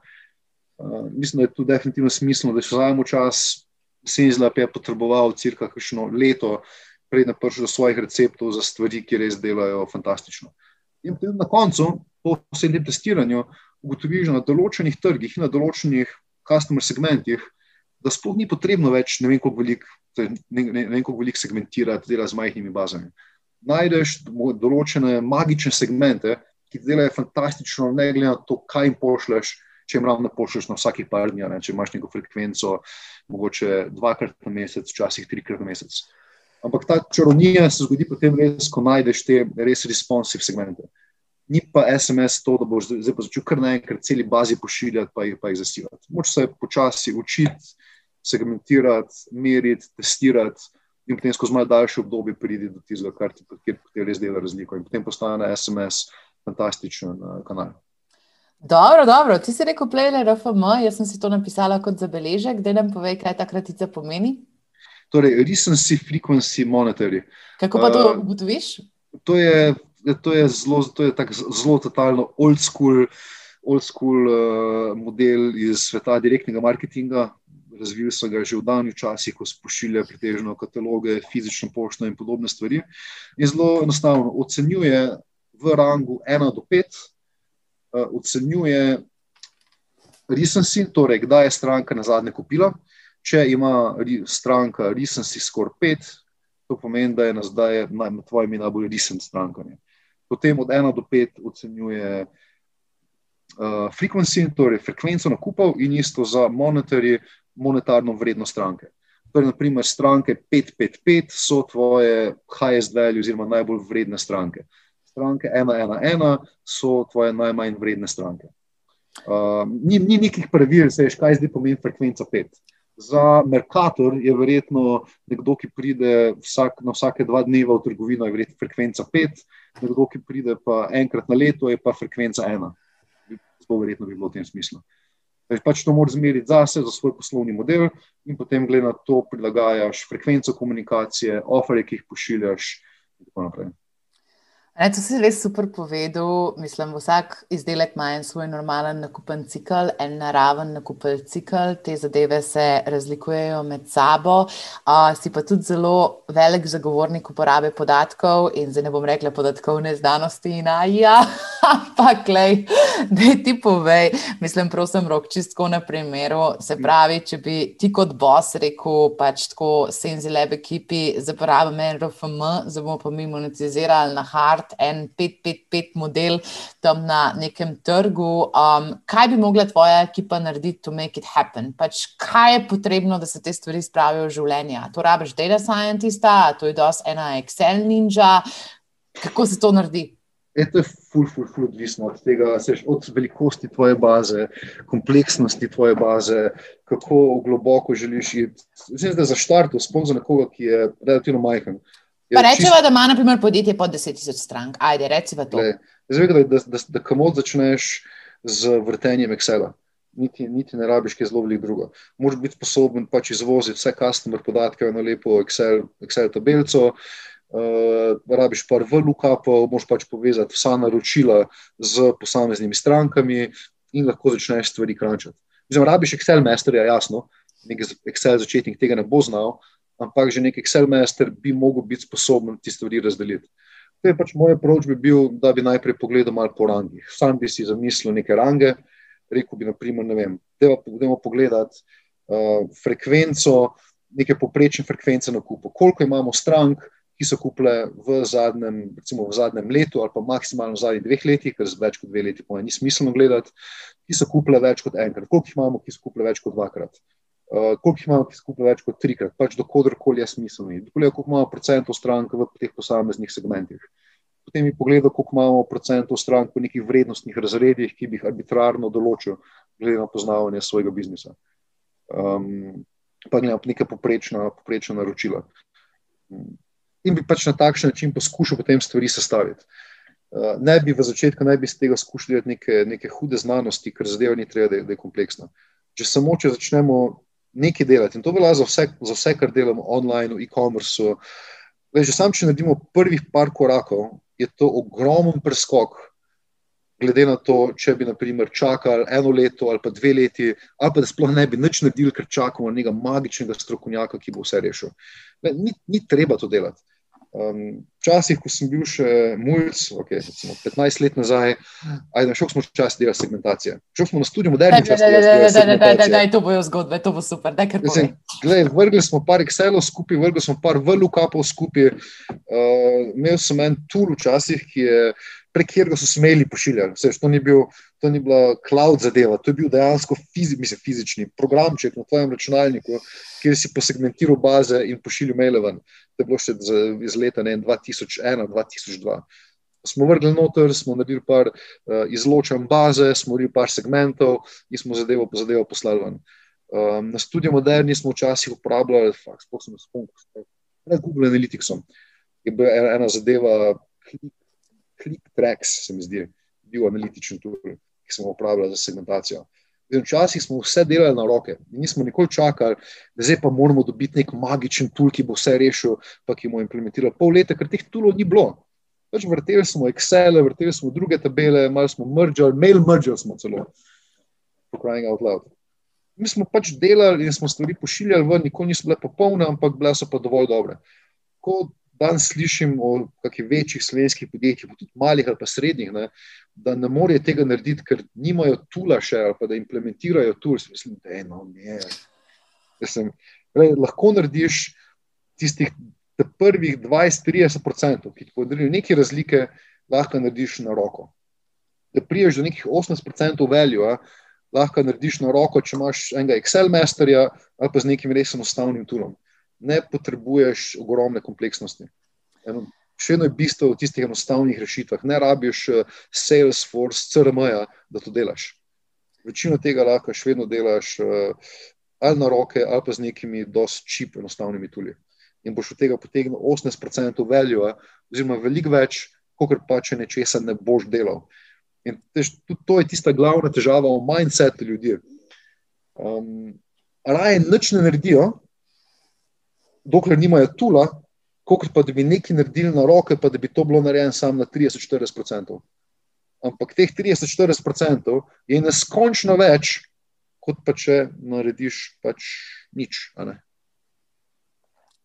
Speaker 2: uh, mislim, da je to definitivno smiselno, da še vzajemo čas, Senzlap je potreboval cirka kakšno leto, preden prišel do svojih receptov za stvari, ki res delajo fantastično. In na koncu, po vsem tem testiranju, ugotoviš na določenih trgih in na določenih customer segmentih, da sploh ni potrebno več ne vem, koliko veliko ne, ne, ne kako veliko segmentirati, dela z majhnimi bazami. Najdeš določene magične segmente, ki delajo fantastično, ne glede na to, kaj jim pošleš. Če jim ravno pošlješ na vsakih par dni, če imaš neko frekvenco, mogoče dvakrat na mesec, včasih trikrat na mesec. Ampak ta čarovnija se zgodi potem res, ko najdeš te res responsive segmente. Ni pa SMS to, da boš zdaj začel kar naenkrat celi bazi pošiljati, pa jih, pa jih zasivati. Moč se počasi učiti, segmentirati, meriti, testirati, in potem skozi malo daljše obdobje priti do tistega, kar ti, kjer, kjer res dela razliko. In potem postane SMS fantastičen uh, kanal.
Speaker 1: Dobro, dobro. Ti si rekel, player FM, jaz sem si to napisala kot zabeležek. Kdaj nam povej, kaj ta kratica pomeni?
Speaker 2: Torej, recency frequency monetary.
Speaker 1: Kako pa to uh, ugotoviš?
Speaker 2: To je, to je zelo, to je zelo totalno old school, old school uh, model iz sveta direktnega marketinga, razvili so ga že v danju časih, ko so pošiljali pretežno kataloge, fizično pošto in podobne stvari. In zelo enostavno ocenjuje v rangu 1 do 5, uh, eh, ocenjuje recency, torej kdaj je stranka na zadnje kupila. Če ima stranka recency score 5, to pomeni, da je na zdaj na tvojem najbolj recent strankanje. Potem od 1 do 5 ocenjuje uh, frequency, torej frekvenco nakupov, in isto za monetary, monetarno vrednost stranke. Torej, naprimer, stranke 555 so tvoje highest value, oziroma najbolj vredne stranke. Stranke 111 so tvoje najmanj vredne stranke. Uh, ni, ni nekih pravil, veš, kaj zdaj pomeni frekvenca 5. Za Merkator je verjetno nekdo, ki pride vsak, na vsake dva dneva v trgovino, je verjetno frekvenca 5, nekdo, ki pride pa enkrat na leto, je pa frekvenca 1. Zelo verjetno bi bilo v tem smislu. Pač to moraš zmeriti zase, za svoj poslovni model, in potem, glede na to, prilagajaš frekvenco komunikacije, ofere, ki jih pošiljaš, in tako naprej.
Speaker 1: Ne, to si res super povedal. Mislim, vsak izdelek ima en svoj normalen nakupen cikl, en naraven nakupen cikl, te zadeve se razlikujejo med sabo. Uh, si pa tudi zelo velik zagovornik uporabe podatkov in zdaj ne bom rekla podatkovne znanosti. Na, ja, ampak, da ti povej, mislim, prosim, rok čistko na primeru. Se pravi, če bi ti kot boss rekel, pač tako senzileb ekipi, zaporabim RFM, zdaj bomo pa mi monetizirali na hard ustvariti en 5-5-5 model tam na nekem trgu. Um, kaj bi mogla tvoja ekipa narediti, to make it happen? Pač, kaj je potrebno, da se te stvari spravijo v življenje? To rabiš data scientista, to je dos ena Excel ninja. Kako se to naredi?
Speaker 2: Je to ful, ful, ful, odvisno od tega, seš, od velikosti tvoje baze, kompleksnosti tvoje baze, kako globoko želiš iti. Zdaj, za štart, spomni za nekoga, ki je relativno majhen.
Speaker 1: Pa rečemo, čist... da ima naprimer, podjetje pod 10.000 strank. Ajde, reci pa to.
Speaker 2: Zdaj, da, da, da, da kamot začneš z vrtenjem Excela. Niti, niti ne rabiš, ki je zelo veliko drugo. Moraš biti sposoben pač izvoziti vse customer podatke na lepo Excel, Excel tabelico, uh, rabiš pa v lukapo, moraš pač povezati vsa naročila z posameznimi strankami in lahko začneš stvari krančati. Zdaj, rabiš Excel masterja, jasno, nek Excel začetnik tega ne bo znal, ampak že nek Excel master bi mogel biti sposoben ti stvari razdeliti. To je pač moj approach bi bil, da bi najprej pogledal malo po rangih. Sam bi si zamislil neke range, rekel bi, naprimer, ne vem, dajmo pogledati uh, frekvenco, neke poprečne frekvence na kupu. Koliko imamo strank, ki so kupile v zadnjem, recimo v zadnjem letu ali pa maksimalno v zadnjih dveh letih, ker z več kot dve leti pa ni smiselno gledati, ki so kupile več kot enkrat. Koliko jih imamo, ki so kupile več kot dvakrat. Uh, koliko imamo, ki skupaj več kot trikrat, pač dokodrkoli je smiselno. Pogledaj, koliko imamo procentov strank v teh posameznih segmentih. Potem mi pogledaj, koliko imamo procentov strank v nekih vrednostnih razredih, ki bi jih arbitrarno določil, glede na poznavanje svojega biznisa. Um, pa gledam neka poprečna, poprečna naročila. In bi pač na takšen način poskušal potem stvari sestaviti. Uh, ne bi v začetku, ne bi z tega skušali neke, neke hude znanosti, ker zadeva ni treba, da je, da je kompleksna. Če samo, če začnemo nekaj delati. In to velja za za vse kar delamo online, v e-commerce. Že sam, če naredimo prvih par korakov, je to ogromen preskok. Glede na to, če bi naprimer, čakali eno leto ali pa dve leti, ali pa da sploh ne bi nič naredili, ker čakamo nekega magičnega strokovnjaka, ki bo vse rešil. Ni, ni treba to delati. Um, včasih, ko sem bil še mulj, okay, 15 let nazaj, ajde, šel smo čas delati segmentacije. Šel smo na študij modernih časov.
Speaker 1: Da, to bojo zgodbe, to bo super.
Speaker 2: Vrgli smo par Excelov skupaj, vrgli smo par VLUKAPov skupaj. Uh, imel sem en tool včasih, ki je prek katerega so smeli pošiljati. Vse, to, ni bil, to ni bila cloud zadeva, to je bil dejansko fizi, mislim, fizični programček na tvojem računalniku, kjer si posegmentiral baze in pošiljal maile ven. To je bilo še iz leta 2001-2002. Smo vrgli noter, smo naredili par uh, izločen baze, smo naredili par segmentov in smo zadevo po zadevo poslali ven. Um, na študiju Moderni smo včasih uporabljali, sploh sem spomnil, pred Google Analyticsom. Je bila ena zadeva, ClickTracks, se mi zdi, bil analitičen tool, ki smo uporabljali za segmentacijo. Včasih smo vse delali na roke, nismo nikoli čakali, da zdaj pa moramo dobiti nek magičen tool, ki bo vse rešil, pa ki bomo implementirali pol leta, ker teh toolov ni bilo. Pač vrteli smo Excel, vrteli smo druge tabele, malo smo mergali, mail mergali smo celo, po crying out loud. Mi smo pač delali in smo stvari pošiljali ven, nikoli niso bile popolne, ampak bile so pa dovolj dobre. Ko danes slišim o kakšnih večjih slovenskih podjetjih, tudi malih ali pa srednjih, ne, da ne morejo tega narediti, ker nimajo tula še ali da implementirajo tool. Mislim, da je eno, ne. Sem, le, lahko narediš tistih prvih 20-30%, ki ti podarijo neke razlike, lahko narediš na roko. Da priješ do nekih 18% value, lahko narediš na roko, če imaš enega Excel masterja ali pa z nekim res enostavnim toolom ne potrebuješ ogromne kompleksnosti. Eno, še eno je bistvo v tistih enostavnih rešitvah. Ne rabiš uh, Salesforce, CRM-ja, da to delaš. Večino tega lahko še vedno delaš uh, ali na roke, ali pa z nekimi dosti čip, enostavnimi tuli. In boš od tega potegnil 18% value, oziroma veliko več, kot pa če nečesa ne boš delal. In tež, tudi to je tista glavna težava v mindsetu ljudi. Um, raje nič ne naredijo, dokler nimajo tula, kot pa da bi nekaj naredili na roke, pa da bi to bilo narejeno samo na 30-40%. Ampak teh 30-40% je neskončno več, kot pa če narediš pač nič.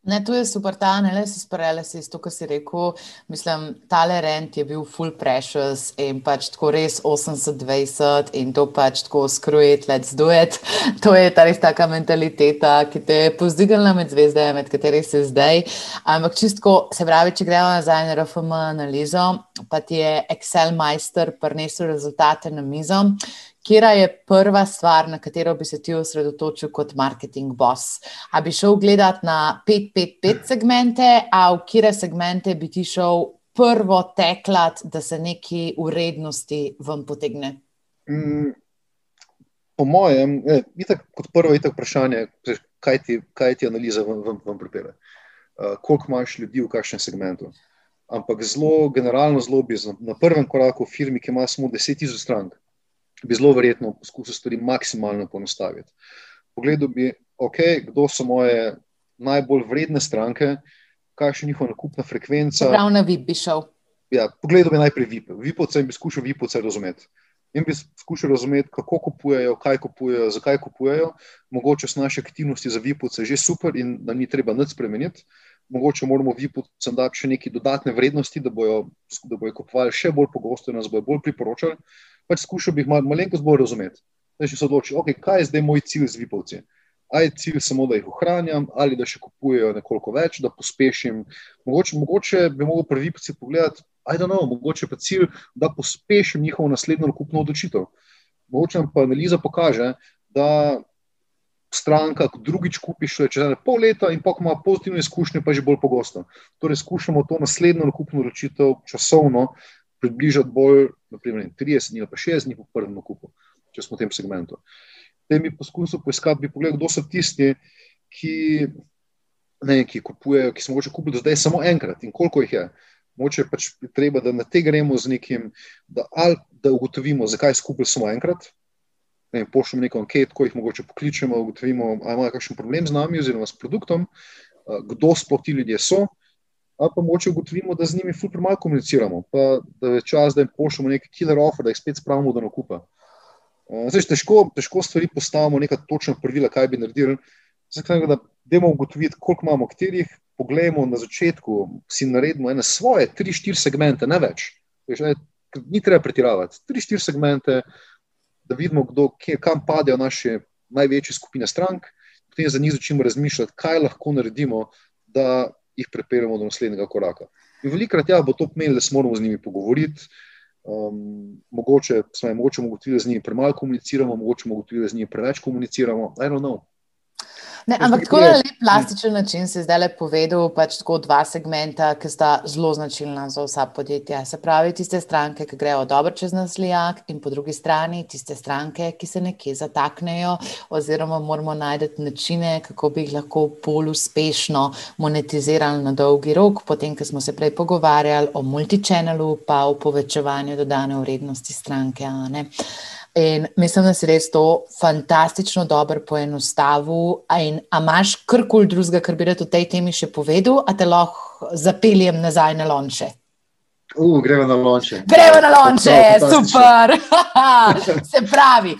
Speaker 1: Ne, to je super, ta analiz paralysis, to, kar si rekel. Mislim, tale rent je bil full precious in pač tako res 80-20 in to pač tako skrujit, let's do it. To je ta res taka mentaliteta, ki te je pozdignila med zvezde, med kateri si zdaj. Ampak čistko, se pravi, če gremo nazaj na RFM analizo, pa ti je Excel majster prinesel rezultate na mizo. Kera je prva stvar, na katero bi se ti osredotočil kot marketing boss? A bi šel gledati na 5-5-5 segmente, a v kire segmente bi ti šel prvo teklat, da se neki urednosti vam potegne? Mm,
Speaker 2: po mojem, je, itak, kot prvo to vprašanje, kaj ti, kaj ti analiza vam, vam, vam pripelje. Uh, koliko imaš ljudi v kakšnem segmentu? Ampak zelo, generalno, zelo bi na prvem koraku firmi, ki ima samo 10.000 strank bi zelo verjetno poskusil stvari maksimalno poenostaviti. Pogledal bi, okay, kdo so moje najbolj vredne stranke, kakšna je njihova nakupna frekvenca.
Speaker 1: Prav na VIP bi šel.
Speaker 2: Ja, pogledal bi najprej VIP. Vipovce in bi skušal Vipovce razumeti. In bi skušal razumeti, kako kupujejo, kaj kupujejo, zakaj kupujejo. Mogoče so naše aktivnosti za Vipovce že super in da ni treba nič spremeniti. Mogoče moramo Vipovcem dati še neke dodatne vrednosti, da bojo, da bojo kupovali še bolj pogosto in nas bojo bolj priporočali pač skušal bi jih malo malenkost bolj razumeti. Zdaj se odloči, okay, kaj je zdaj moj cilj z Vipovci. Ali je cilj samo, da jih ohranjam, ali da še kupujejo nekoliko več, da pospešim. Mogoče, mogoče bi mogel pri Vipovci pogledati, ajde, no, mogoče pa cilj, da pospešim njihovo naslednjo nakupno odločitev. Mogoče nam pa analiza pokaže, da stranka, ko drugič kupiš, če je pol leta in pa ima pozitivne izkušnje, pa že bolj pogosto. Torej, skušamo to naslednjo nakupno odločitev časovno približati bolj, naprimer, 30 dni ali pa 60 dni po prvem nakupu, če smo v tem segmentu. Te mi poskusil poiskati, bi pogledal, kdo so tisti, ki, ne, ki kupujejo, ki smo mogoče kupili do zdaj samo enkrat in koliko jih je. Moče pač treba, da na te gremo z nekim, da, ali, da ugotovimo, zakaj skupaj samo enkrat. Ne, pošljemo neko anket, ko jih mogoče pokličemo, ugotovimo, ali imajo kakšen problem z nami oziroma s produktom, kdo sploh ti ljudje so, ali pa moče ugotovimo, da z njimi ful premalo komuniciramo, pa da je čas, da jim pošljemo neki killer offer, da jih spet spravimo do nakupa. Zdaj, težko, težko stvari postavimo, neka točna pravila, kaj bi naredili. Zakaj, da dajmo ugotoviti, koliko imamo katerih, poglejmo na začetku, si naredimo ene svoje, tri, štiri segmente, ne več. Veš, ne, ni treba pretiravati. Tri, štiri segmente, da vidimo, kdo, kje, kam padejo naše največje skupine strank, potem za njih začnemo razmišljati, kaj lahko naredimo, da jih prepeljemo do naslednjega koraka. In velikrat ja, bo to pomenilo, da se moramo z njimi pogovoriti. Um, mogoče smo jim ugotovili, da z njimi premalo komuniciramo, mogoče smo ugotovili, da z njimi preveč komuniciramo. I don't know.
Speaker 1: Ne, ampak tako na lep plastičen način si zdaj le povedal, pač tako dva segmenta, ki sta zelo značilna za vsa podjetja. Se pravi, tiste stranke, ki grejo dobro čez naslijak, in po drugi strani tiste stranke, ki se nekje zataknejo, oziroma moramo najti načine, kako bi jih lahko bolj uspešno monetizirali na dolgi rok, potem, ko smo se prej pogovarjali o multichannelu, pa o povečevanju dodane vrednosti stranke. In mislim, da si res to fantastično dobro poenostavil. In imaš karkoli drugega, kar bi rad o tej temi še povedal, a te lahko zapeljem nazaj na lonče?
Speaker 2: Uh, gremo na lonče.
Speaker 1: Gremo na lonče, super. Se pravi,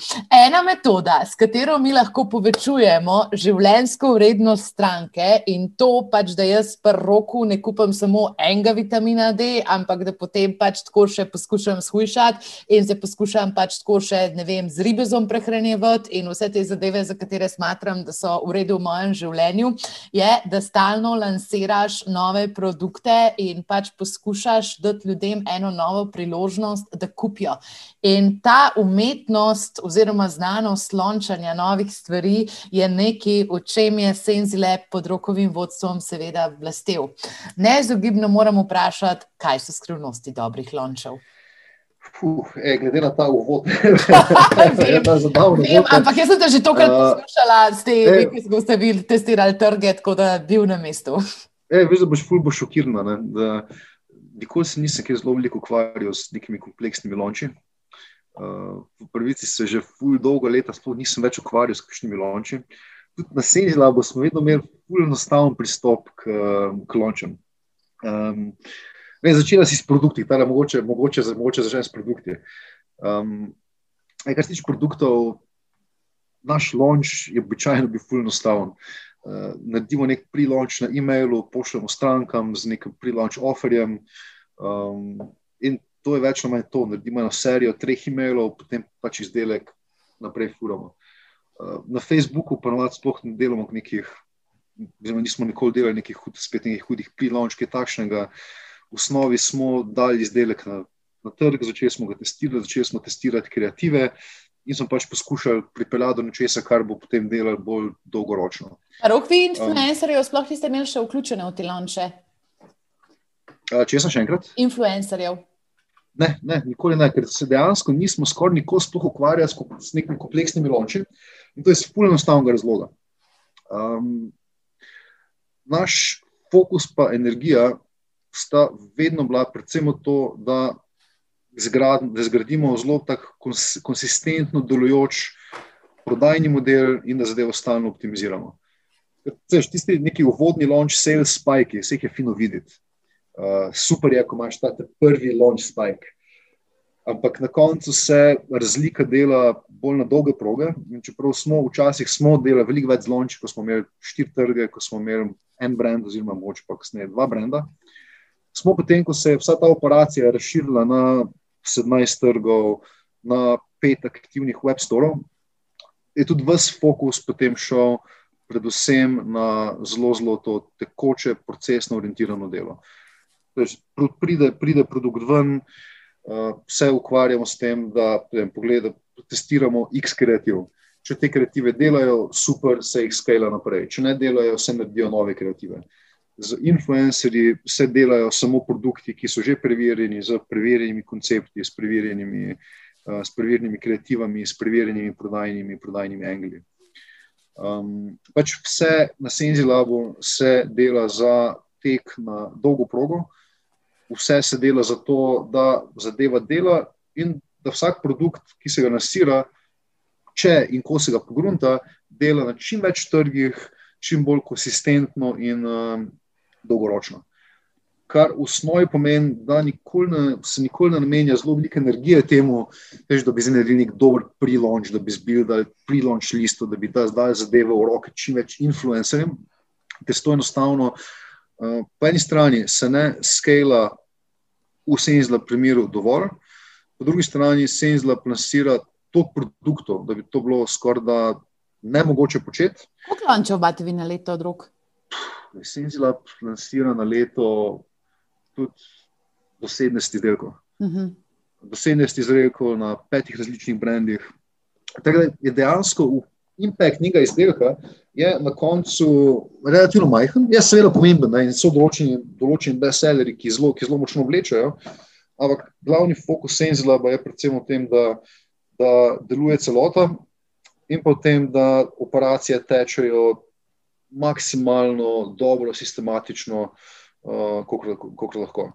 Speaker 1: ena metoda, s katero mi lahko povečujemo življenjsko vrednost stranke, in to pač, da jaz pri roku ne kupam samo enega vitamina D, ampak da potem pač tako še poskušam shujšati in se poskušam pač tako še, ne vem, z ribezom prehranjevati in vse te zadeve, za katere smatram, da so v redu v mojem življenju, je, da stalno lansiraš nove produkte in pač poskušaš dati ljudem eno novo priložnost, da kupijo. In ta umetnost, oziroma znanost lončanja novih stvari, je nekaj, o čem je Senzile pod rokovim vodstvom, seveda, vlastel. Neizogibno moramo vprašati, kaj so skrivnosti dobrih lončev.
Speaker 2: Fuh, e, glede na ta uvod, je to zabavno.
Speaker 1: Ampak jaz sem te že tokrat poslušala, s tem, ko ste bili testirali trge, tako da bil na mestu.
Speaker 2: E, veš, da boš ful bo šokirana nikoli se nisem zelo veliko ukvarjal s nekimi kompleksnimi lonči. Uh, v prvici se že dolgo leta sploh nisem več ukvarjal s kakšnimi lonči. Tudi na Senji Labu smo vedno imeli ful enostaven pristop k, k lončem. Um, začela si s produkti, tada mogoče, mogoče, mogoče začnem s produkti. Um, kar se tiče produktov, naš lonč je običajno bil ful enostaven. Uh, naredimo nek pre-launch na e-mailu, pošljemo strankam z nekim pre-launch offerjem, Um, in to je več ali manj to. Naredimo eno serijo treh e-mailov, potem pač izdelek naprej furamo. Uh, na Facebooku pa navadno sploh ne delamo nekih, oziroma nismo nikoli delali nekih hud, spet nekih hudih pre-launch, kaj takšnega. V osnovi smo dali izdelek na, na trg, začeli smo ga testirati, začeli smo testirati kreative. In smo pač poskušali pripeljati do nečesa, kar bo potem delalo bolj dolgoročno.
Speaker 1: Rok, vi, influencerji, um, sploh niste imeli še vključene v te lonče?
Speaker 2: Če sem še enkrat?
Speaker 1: Influencerjev.
Speaker 2: Ne, ne, nikoli ne, ker se dejansko nismo skoraj nikoli sploh ukvarjali s nekimi kompleksnimi lonči in to je spolno enostavnega razloga. Um, naš fokus pa energija sta vedno bila predvsem v to, da, zgrad, da zgradimo zelo tako kons, konsistentno delujoč prodajni model in da zadevo stalno optimiziramo. Tisti neki uvodni launch, sales spike, vse je fino videti. Uh, super je, ko imaš ta prvi launch spike. Ampak na koncu se razlika dela bolj na dolge proge. Čeprav smo včasih smo delali veliko več launch, ko smo imeli štiri trge, ko smo imeli en brand, oziroma moč pa kasneje dva brenda. Smo potem, ko se je vsa ta operacija razširila na 17 trgov, na pet aktivnih web storov, je tudi vse fokus potem šel predvsem na zelo, zelo to tekoče, procesno orientirano delo. Uh, pride, pride produkt ven, uh, vse ukvarjamo s tem, da pogledamo, testiramo X kreativ. Če te kreative delajo, super, se jih skala naprej. Če ne delajo, se naredijo nove kreative. Z influencerji se delajo samo produkti, ki so že preverjeni, z preverjenimi koncepti, s preverjenimi, uh, s preverjenimi kreativami, s preverjenimi prodajnimi, prodajnimi angli. Um, pač vse na Senzilabu se dela za tek na dolgo progo, vse se dela za to, da zadeva dela in da vsak produkt, ki se ga nasira, če in ko se ga pogrunta, dela na čim več trgih, čim bolj konsistentno in um, dolgoročno. kar v osnovi pomeni, da nikoli ne, se nikoli ne namenja zelo veliko energije temu, veš, da bi naredili nek dober pre-launch, da bi zbili pre-launch listo, da bi dali zadeve v roke čim več influencerjem. Ker to enostavno, uh, po eni strani se ne skala vse in zla primeru dovolj, po drugi strani se in zla plasira toliko produktov, da bi to bilo skoraj da ne mogoče početi.
Speaker 1: Kako lanče obati vi na leto od rok?
Speaker 2: Senzila lansira na leto tudi do 70 izdelkov. Uh. -huh. Do 70 izdelkov na petih različnih brendih. Tako da je dejansko impact njega izdelka na koncu relativno majhen. Je seveda pomemben in so določeni, določeni bestselleri, ki zelo, ki zelo močno vlečajo. Ampak glavni fokus Senzila je predvsem v tem, da, da deluje celota in pa v tem, da operacije tečejo maksimalno dobro, sistematično, uh, kot lahko.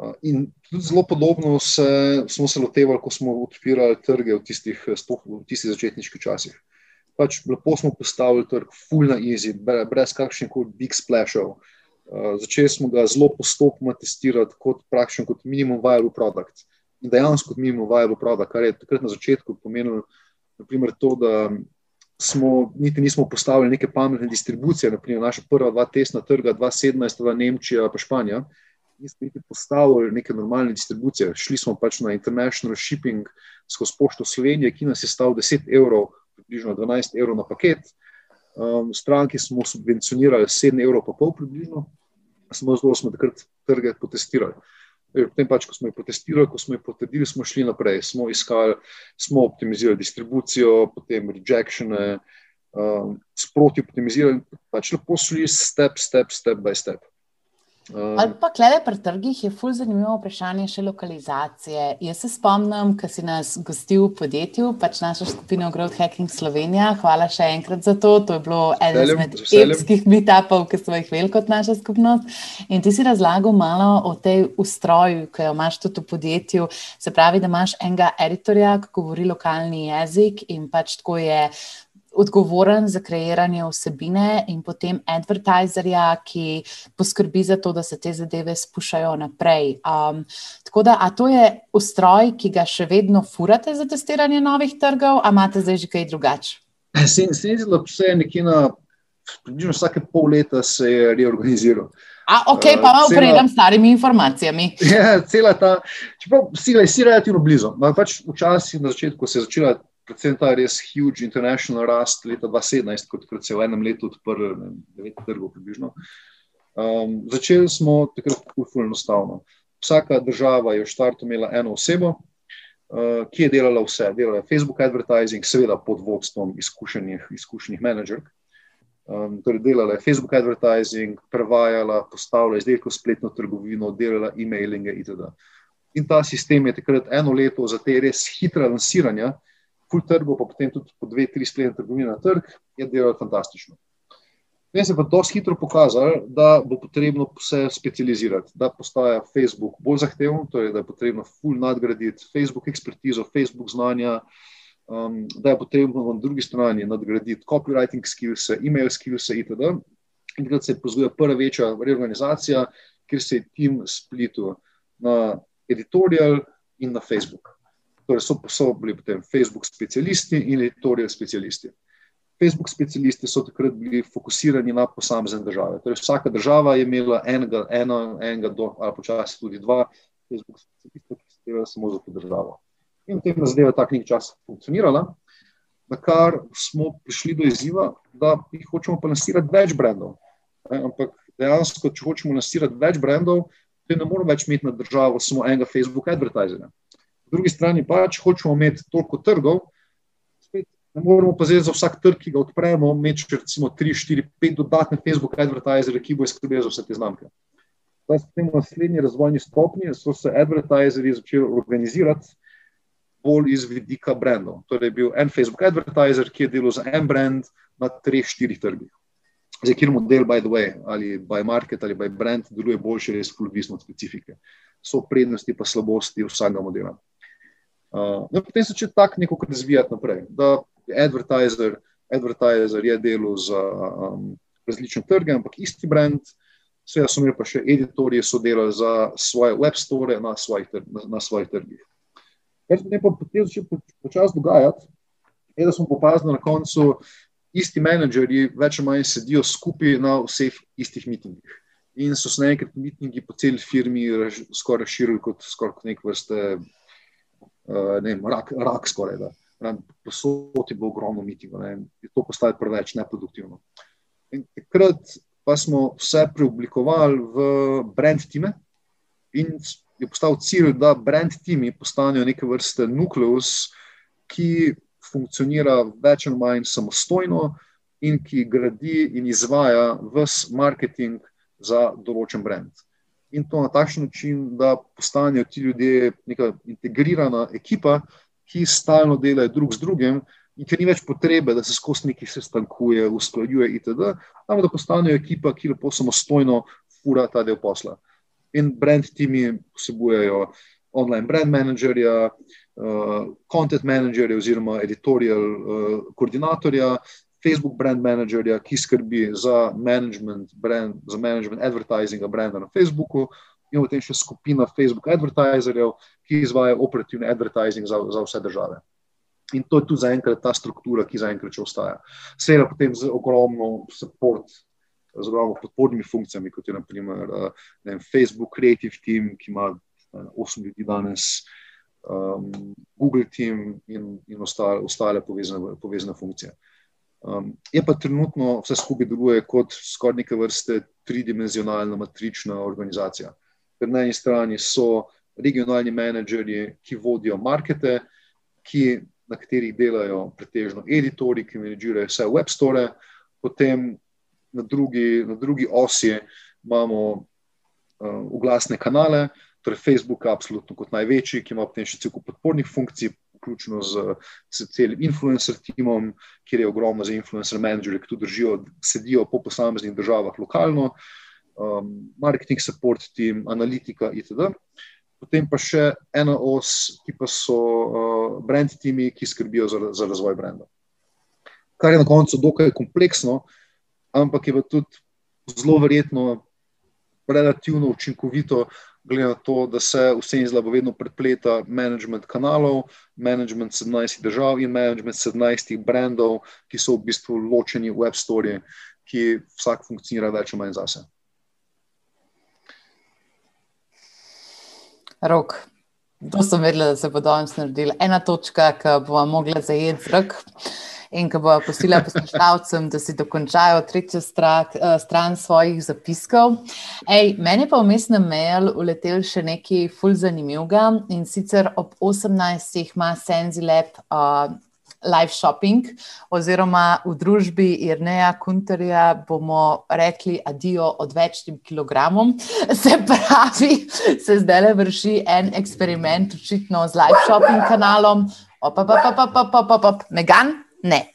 Speaker 2: Uh, in tudi zelo podobno se, smo se lotevali, ko smo odpirali trge v tistih, v tistih začetniških časih. Pač lepo smo postavili trg, full na easy, brez kakršnih koli big splashov. Uh, začeli smo ga zelo postopoma testirati kot praktično kot minimum viable product. In dejansko kot minimum viable product, kar je takrat na začetku pomenilo, naprimer, to, da smo, niti nismo postavili neke pametne distribucije, naprimer naša prva dva testna trga, 2017, dva Nemčija, pa Španija. Nismo niti postavili neke normalne distribucije. Šli smo pač na international shipping skozi pošto Slovenije, ki nas je stal 10 evrov, približno 12 evrov na paket. Um, stranki smo subvencionirali 7 evrov, približno. Samo zelo smo takrat trge potestirali. Potem, pač, ko smo jih protestirali, ko smo jih potrdili, smo šli naprej, smo iskali, smo optimizirali distribucijo, potem rejectione, um, sproti optimizirali, pač lepo šli step, step, step by step.
Speaker 1: Um, Ali pa klede pri trgih je ful zanimivo vprašanje še lokalizacije. Jaz se spomnim, ko si nas gostil v podjetju, pač našo skupino Growth Hacking Slovenija. Hvala še enkrat za to. To je bilo eden izmed epskih meetupov, ki smo jih imeli kot naša skupnost. In ti si razlagal malo o tej ustroju, ki jo imaš tudi v podjetju. Se pravi, da imaš enega editorja, ki govori lokalni jezik in pač tako je odgovoren za kreiranje vsebine, in potem advertiserja, ki poskrbi za to, da se te zadeve spuščajo naprej. Um, tako da, a to je ustroj, ki ga še vedno furate za testiranje novih trgov, ali imate zdaj že kaj drugače?
Speaker 2: Se je zelo, vse je nekje na. Približno vsake pol leta se je reorganiziral.
Speaker 1: A, ok, pa malo predem s starimi informacijami.
Speaker 2: Ja, cela ta, čeprav si, si relativno blizu. Pač včasih na začetku se je začela predvsem ta res huge international rast leta 2017, kot se je v enem letu odprl, devet trgov približno. Um, začeli smo takrat tako enostavno. Vsaka država je v štartu imela eno osebo, uh, ki je delala vse. Delala je Facebook advertising, seveda pod vodstvom izkušenih, izkušenih menedžerk. Um, torej delala je Facebook advertising, prevajala, postavila izdelke v spletno trgovino, delala e-mailinge itd. In ta sistem je takrat eno leto za te res hitre lansiranja, full trgu, pa potem tudi po dve, tri spletne trgovine na trg, je delalo fantastično. Potem se je pa dosti hitro pokazalo, da bo potrebno vse specializirati, da postaja Facebook bolj zahteven, torej da je potrebno full nadgraditi Facebook ekspertizo, Facebook znanja, um, da je potrebno na drugi strani nadgraditi copywriting skills, email skills itd. In takrat se je pozvala prva večja reorganizacija, kjer se je tim splitil na editorial in na Facebook. Torej so, so bili potem Facebook specialisti in editorial specialisti. Facebook specialisti so takrat bili fokusirani na posamezne države. Torej vsaka država je imela enega, eno, enega do, ali počasi tudi dva Facebook specialista, ki so delali samo za to državo. In potem je zadeva tak nekaj časa funkcionirala, na kar smo prišli do izziva, da jih hočemo pa lansirati več brendov. Ampak dejansko, če hočemo lansirati več brendov, potem ne moramo več imeti na državo samo enega Facebook advertiserja po drugi strani pa, če hočemo imeti toliko trgov, spet ne moramo pa zdaj za vsak trg, ki ga odpremo, imeti še recimo 3, 4, 5 dodatne Facebook advertiserje, ki bo skrbel za vse te znamke. Potem v naslednji razvojni stopnji so se advertiserji začeli organizirati bolj iz vidika brendov. Torej je bil en Facebook advertiser, ki je delal za en brand na treh, štirih trgih. Zdaj, kjer model, by the way, ali by market ali by brand, deluje boljše, res odvisno od specifike. So prednosti pa slabosti vsakega modela. Uh, no, potem se začne tako nekako razvijati naprej. Da advertiser, advertiser je delal za um, različne trge, ampak isti brand Sveda so imeli pa še editorje, so delali za svoje web store na svojih, na, na svojih trgih. Kar se pa potem začelo počasi dogajati, je, da smo opazili na koncu, isti menedžerji več ali manj sedijo skupaj na vseh istih mitingih. In so se naenkrat mitingi po celi firmi skoraj širili kot, skoraj kot nek vrste ne vem, rak, rak skoraj da. Posod je bilo ogromno mitingov, je to postalo preveč neproduktivno. In takrat pa smo vse preoblikovali v brand time in je postal cilj, da brand timi postanejo neke vrste nukleus, ki funkcionira več ali manj samostojno in ki gradi in izvaja vse marketing za določen brand. In to na takšen način, da postanejo ti ljudje neka integrirana ekipa, ki stalno delajo drug z drugim, in ker ni več potrebe, da se skozi nekaj sestankuje, usklajuje, itd., ampak da postanejo ekipa, ki lepo samostojno fura ta del posla. In brand timi vsebujejo online brand managerja, uh, content managerja oziroma editorial uh, koordinatorja, Facebook brand managerja, ki skrbi za management, brand, za management advertisinga branda na Facebooku. In potem še skupina Facebook advertiserjev, ki izvaja operativni advertising za, za vse države. In to je tudi zaenkrat ta struktura, ki zaenkrat še ostaja. Seveda potem z ogromno support, z ogromno podpornimi funkcijami, kot je naprimer eh, vem, Facebook Creative Team, ki ima 8 ljudi danes, um, Google Team in, in ostale, ostale povezane, povezane funkcije. Um, je pa trenutno vse skupaj deluje kot skoraj neke vrste tridimenzionalna matrična organizacija. Ker na eni strani so regionalni menedžerji, ki vodijo markete, ki na katerih delajo pretežno editori, ki menedžirajo vse web store, potem na drugi, na drugi osi imamo uh, uglasne kanale, torej Facebook, absolutno kot največji, ki ima potem še cel kup podpornih funkcij, vključno z, z celim influencer timom, kjer je ogromno za influencer menedžerje, ki tu držijo, sedijo po posameznih državah lokalno, um, marketing support team, analitika itd potem pa še ena os, ki pa so uh, brand timi, ki skrbijo za, za razvoj brenda. Kar je na koncu dokaj kompleksno, ampak je pa tudi zelo verjetno relativno učinkovito, glede na to, da se vse izlabo vedno prepleta management kanalov, management 17 držav in management 17 brandov, ki so v bistvu ločeni web story, ki vsak funkcionira več ali manj zase.
Speaker 1: rok. To sem vedela, da se bo danes naredila. Ena točka, ki bo mogla zajeti zrak in ki bo postila poslušalcem, da si dokončajo tretjo strak, eh, stran svojih zapiskov. Ej, meni pa v mestnem mail uletel še nekaj ful zanimivega in sicer ob 18. ima Senzilep. Uh, live shopping, oziroma v družbi Irneja Kunterja bomo rekli adijo odvečnim kilogramom. Se pravi, se zdaj le vrši en eksperiment, očitno z live shopping kanalom. Megan? Ne.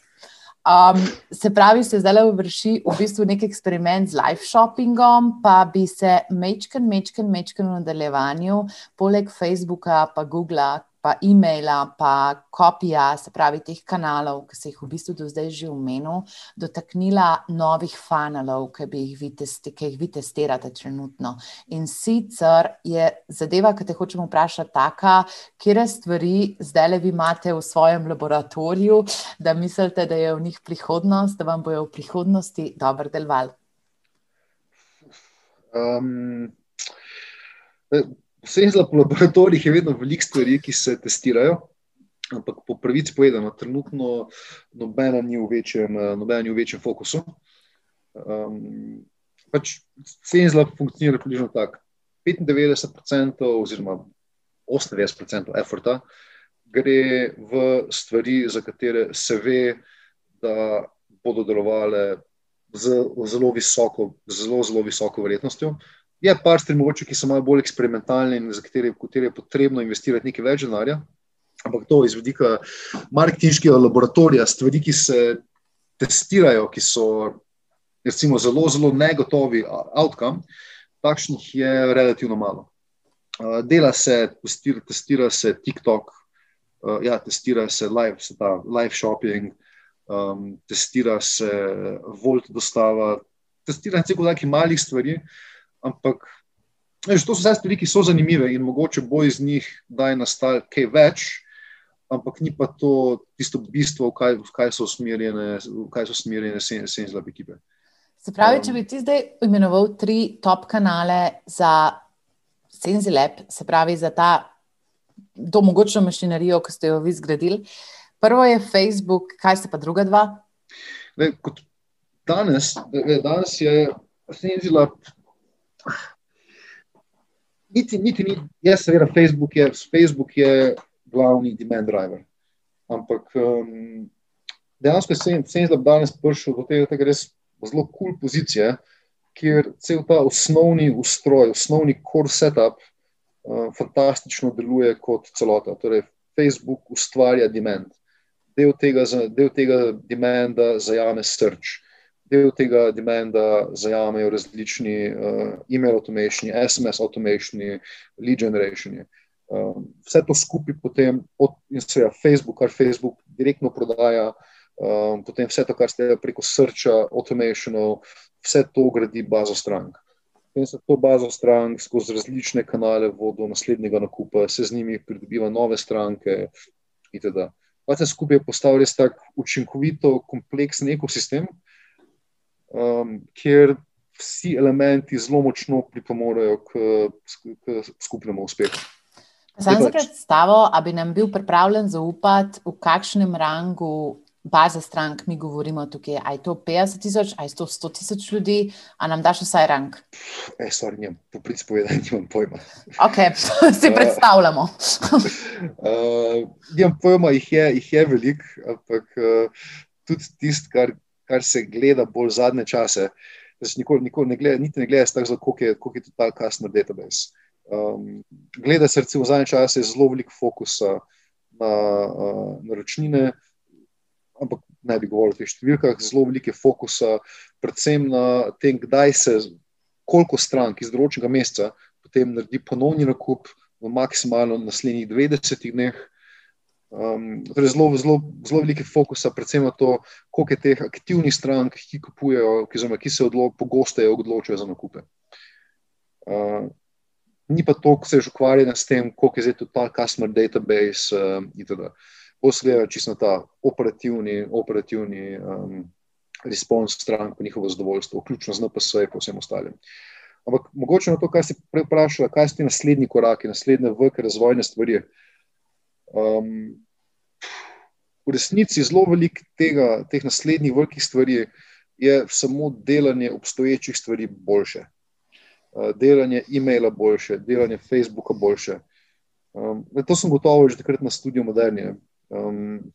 Speaker 1: Um, se pravi, se zdaj vrši v bistvu nek eksperiment z live shoppingom, pa bi se mečken, mečken, mečken v nadaljevanju, poleg Facebooka, pa Google, pa e-maila, pa kopija, se pravi, teh kanalov, ki se jih v bistvu do zdaj že umenil, dotaknila novih funnelov, ki, jih vi testi, ki jih vi testirate trenutno. In sicer je zadeva, ki te hočemo vprašati, taka, kje stvari zdaj le vi imate v svojem laboratoriju, da mislite, da je v njih prihodnost, da vam bojo v prihodnosti dobro delovali. Um,
Speaker 2: Vse za laboratorijih je vedno veliko stvari, ki se testirajo, ampak po pravici povedano, trenutno nobena ni v večjem, nobena ni v večjem fokusu. Um, pač Cenzla funkcionira približno tako. 95% oziroma 98% efforta gre v stvari, za katere se ve, da bodo delovale z zelo visoko, zelo, zelo visoko verjetnostjo. Je par stvari, mogoče, ki so malo bolj eksperimentalne in za katere, katere je potrebno investirati nekaj več denarja. Ampak to iz vidika marketinškega laboratorija, stvari, ki se testirajo, ki so recimo, zelo, zelo negotovi outcome, takšnih je relativno malo. Dela se, testira, testira se TikTok, ja, testira se live, se ta, live shopping, um, testira se Volt dostava, testira se nekaj malih stvari. Ampak veš, to so vse stvari, ki so zanimive in mogoče bo iz njih daj nastal kaj več, ampak ni pa to tisto bistvo, v kaj, v kaj so usmerjene, v kaj so usmerjene senzilabe ekipe.
Speaker 1: Se pravi, če bi ti zdaj imenoval tri top kanale za Senzilab, se pravi za ta domogočno mašinerijo, ki ste jo vi zgradili. Prvo je Facebook, kaj se pa druga dva?
Speaker 2: Le, danes, danes je Senzilab niti, niti ni, jaz seveda, Facebook je, Facebook je glavni demand driver. Ampak um, dejansko je Senzlab danes prišel do tega, da je res zelo kul cool pozicija, kjer cel ta osnovni ustroj, osnovni core setup uh, fantastično deluje kot celota. Torej, Facebook ustvarja demand. Del tega, del tega demanda zajame search del tega demanda zajamejo različni uh, email automation, SMS automation, lead generation. Uh, vse to skupaj potem, od, in seveda Facebook, kar Facebook direktno prodaja, um, potem vse to, kar ste preko srča, automationov, vse to gradi bazo strank. In se to bazo strank skozi različne kanale vodi do naslednjega nakupa, se z njimi pridobiva nove stranke itd. Vse skupaj je postavil res tak učinkovito, kompleksen ekosistem, um, kjer vsi elementi zelo močno pripomorejo k, k skupnemu uspehu.
Speaker 1: Sam za predstavo, da bi nam bil pripravljen zaupati, v kakšnem rangu baze strank mi govorimo tukaj. Ali je to 50 tisoč, ali je to 100 tisoč ljudi, ali nam daš vsaj rang?
Speaker 2: E, sorry, njem, po prispodanju nimam pojma.
Speaker 1: Ok, si predstavljamo.
Speaker 2: uh, nimam pojma, jih je, jih je velik, ampak uh, tudi tisto, kar kar se gleda bolj zadnje čase. Nikoli, nikoli ne gleda, niti ne gleda tako, koliko je, koliko je to ta customer database. Um, gleda se recimo v zadnje čase zelo veliko fokusa na uh, naročnine, ampak ne bi govoril o teh številkah, zelo veliko fokusa, predvsem na tem, kdaj se, koliko strank iz določenega meseca potem naredi ponovni nakup v maksimalno naslednjih 90 dneh. Um, torej zelo, zelo, zelo velike fokusa, predvsem na to, koliko je teh aktivnih strank, ki kupujejo, ki, zame, ki se odlo, pogosteje odločajo za nakupe. Uh, ni pa to, ko se že ukvarja s tem, koliko je zdaj to ta customer database uh, itd. Posledaj čisto ta operativni, operativni um, respons strank, njihovo zadovoljstvo, vključno z NPS in vsem ostalim. Ampak mogoče na to, kar si prej vprašala, kaj so ti naslednji koraki, naslednje vrke razvojne stvari. Um, v resnici zelo veliko tega, teh naslednjih velikih stvari je samo delanje obstoječih stvari boljše. Uh, delanje e-maila boljše, delanje Facebooka boljše. Um, to sem gotovo že takrat na študiju modernije. Um,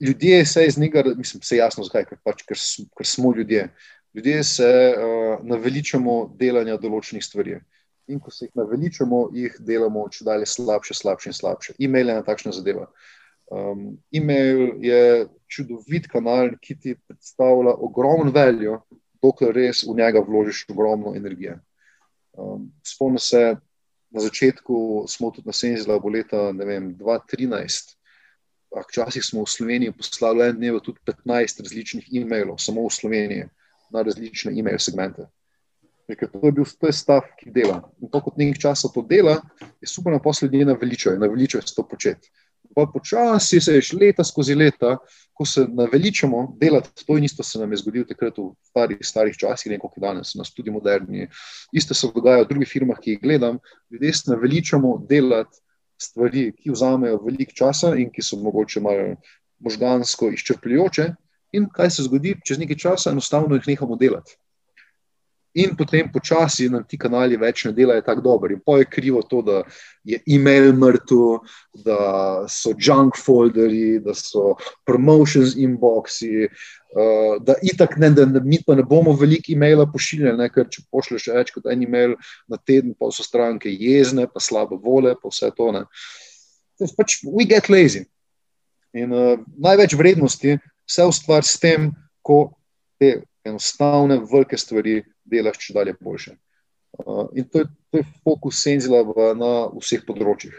Speaker 2: ljudje se iz njega, mislim, se jasno zakaj, ker, pač, ker, ker smo ljudje. Ljudje se uh, naveličamo delanja določenih stvari. Uh, in ko se jih naveličamo, jih delamo če dalje slabše, slabše in slabše. E-mail je ena takšna zadeva. Um, e-mail je čudovit kanal, ki ti predstavlja ogromno veljo, dokler res v njega vložiš ogromno energije. Um, Spomnim se, na začetku smo tudi na Senzilavu leta vem, 2013. Včasih smo v Sloveniji poslali en dnev tudi 15 različnih e-mailov, samo v Sloveniji, na različne e-mail segmente. Ker to je bil je stav, ki dela. In to, kot nekaj časa to dela, je super, da posle ljudi naveličajo, naveličajo se to početi. Pa počasi se je že leta skozi leta, ko se naveličamo delati, to in isto se nam je zgodilo takrat v starih, starih časih, kot danes, na študiju moderni. Isto se dogaja v drugih firmah, ki jih gledam. Ljudje se naveličamo delati stvari, ki vzamejo veliko časa in ki so mogoče malo možgansko izčrpljujoče. In kaj se zgodi, čez nekaj časa enostavno jih nehamo delati in potem počasi nam ti kanali več ne delajo tako dobro. In pa je krivo to, da je e-mail mrtev, da so junk folderji, da so promotions inboxi. Uh, da, itak ne, da, mi pa ne bomo veliko e-maila pošiljali, ker če pošlješ več kot en e-mail na teden, pa so stranke jezne, pa slabe vole, pa vse to. Pač, we get lazy. In uh, največ vrednosti se ustvari s tem, ko te enostavne, velike stvari delaš če dalje boljše. Uh, in to je, to je fokus Senzila na vseh področjih.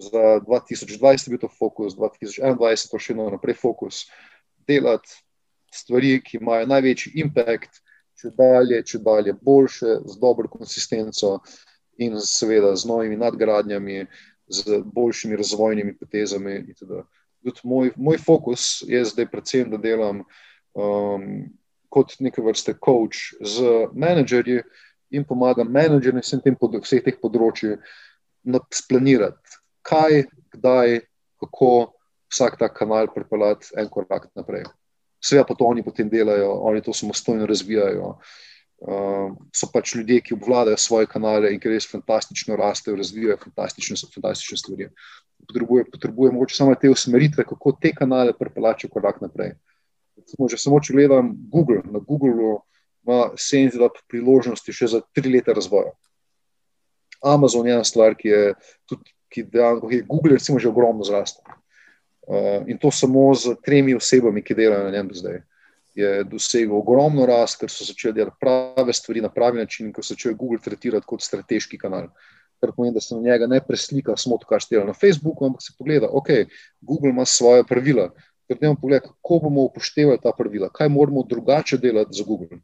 Speaker 2: Za 2020 je bil to fokus, 2021 pa še eno naprej fokus. Delati stvari, ki imajo največji impact če dalje, če dalje boljše, z dobro konsistenco in seveda z novimi nadgradnjami, z boljšimi razvojnimi potezami. Moj, moj fokus je zdaj predvsem, da delam um, kot neke vrste coach z menedžerji in pomagam menedžerjem vsem tem pod, vseh teh področji splanirati, kaj, kdaj, kako vsak ta kanal pripeljati en korak naprej. Vse pa to oni potem delajo, oni to samostojno razvijajo. Uh, so pač ljudje, ki obvladajo svoje kanale in ki res fantastično rastejo, razvijajo fantastične, fantastične stvari. Potrebuje, potrebuje samo te usmeritve, kako te kanale pripeljati korak naprej. Recimo, že samo če gledam Google, na Googlu ima 70 priložnosti še za tri leta razvoja. Amazon je ena stvar, ki je tudi, ki dejansko, je Google, recimo, že ogromno zrastel. Uh, in to samo z tremi osebami, ki delajo na njem do zdaj. Je dosegel ogromno rast, ker so začeli delati prave stvari na pravi način, ker so začeli Google tretirati kot strateški kanal. Kar pomeni, da se na njega ne preslika samo to, kar se dela na Facebooku, ampak se pogleda, ok, Google ima svoje pravila. Ker ne bomo pogledali, kako bomo upoštevali ta pravila, kaj moramo drugače delati za Google.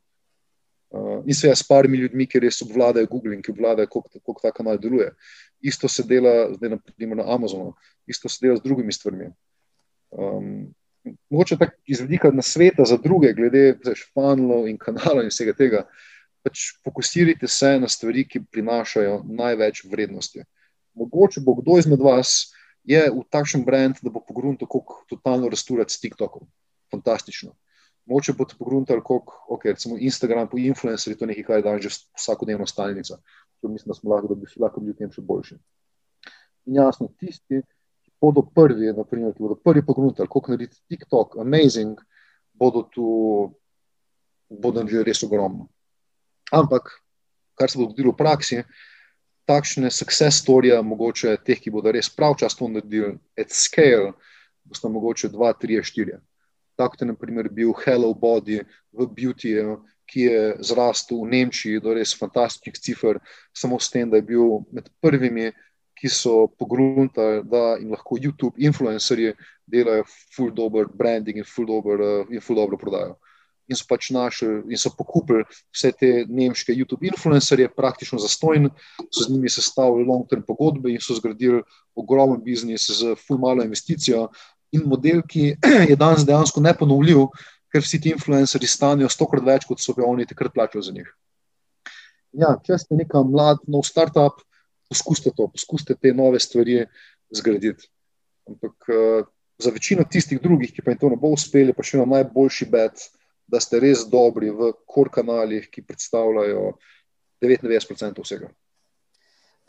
Speaker 2: Uh, in se je s parimi ljudmi, ki res obvladajo Google in ki obvladajo, kako ta kanal deluje. Isto se dela zdaj, naprimer, na Amazonu, isto se dela z drugimi stvarmi. Um, mogoče tako izvedika na sveta za druge, glede španlov in kanalov in vsega tega. Pač fokusirajte se na stvari, ki prinašajo največ vrednosti. Mogoče bo kdo izmed vas je v takšnem brendu, da bo pogrunil, kako totalno rasturati s TikTokom. Fantastično. Mogoče bo to pogrunil, kako okay, recimo Instagram, po influencerju, to je nekaj, kar je danes že vsakodnevna stalnica. To mislim, da smo lahko, da bi lahko bili v tem še boljši. In jasno, tisti, bodo prvi, naprimer, ki bodo prvi pogledali, kako narediti TikTok, amazing, bodo tu, bodo že res ogromno. Ampak, kar se bo zgodilo v praksi, takšne success storije, mogoče teh, ki bodo res pravčasno naredili, at scale, bosta mogoče dva, tri, štiri. Tako je, naprimer, bil Hello Body v Beauty, ki je zrastel v Nemčiji do res fantastičnih cifr, samo s tem, da je bil med prvimi ki so pogruntali, da jim lahko YouTube influencerji delajo full dobro branding in full dobro, uh, in full dobro prodajo. In so pač našli in so pokupili vse te nemške YouTube influencerje, praktično za stojn, so z njimi sestavili long-term pogodbe in so zgradili ogromen biznis z full malo investicijo in model, ki je danes dejansko neponovljiv, ker vsi ti influencerji stanijo stokrat več, kot so bi oni takrat plačali za njih. Ja, če ste neka mlad, nov startup, poskusite to, poskusite te nove stvari zgraditi. Ampak uh, za večino tistih drugih, ki pa jim to ne bo uspelo, pa še imamo najboljši bet, da ste res dobri v kor kanalih, ki predstavljajo 99% vsega.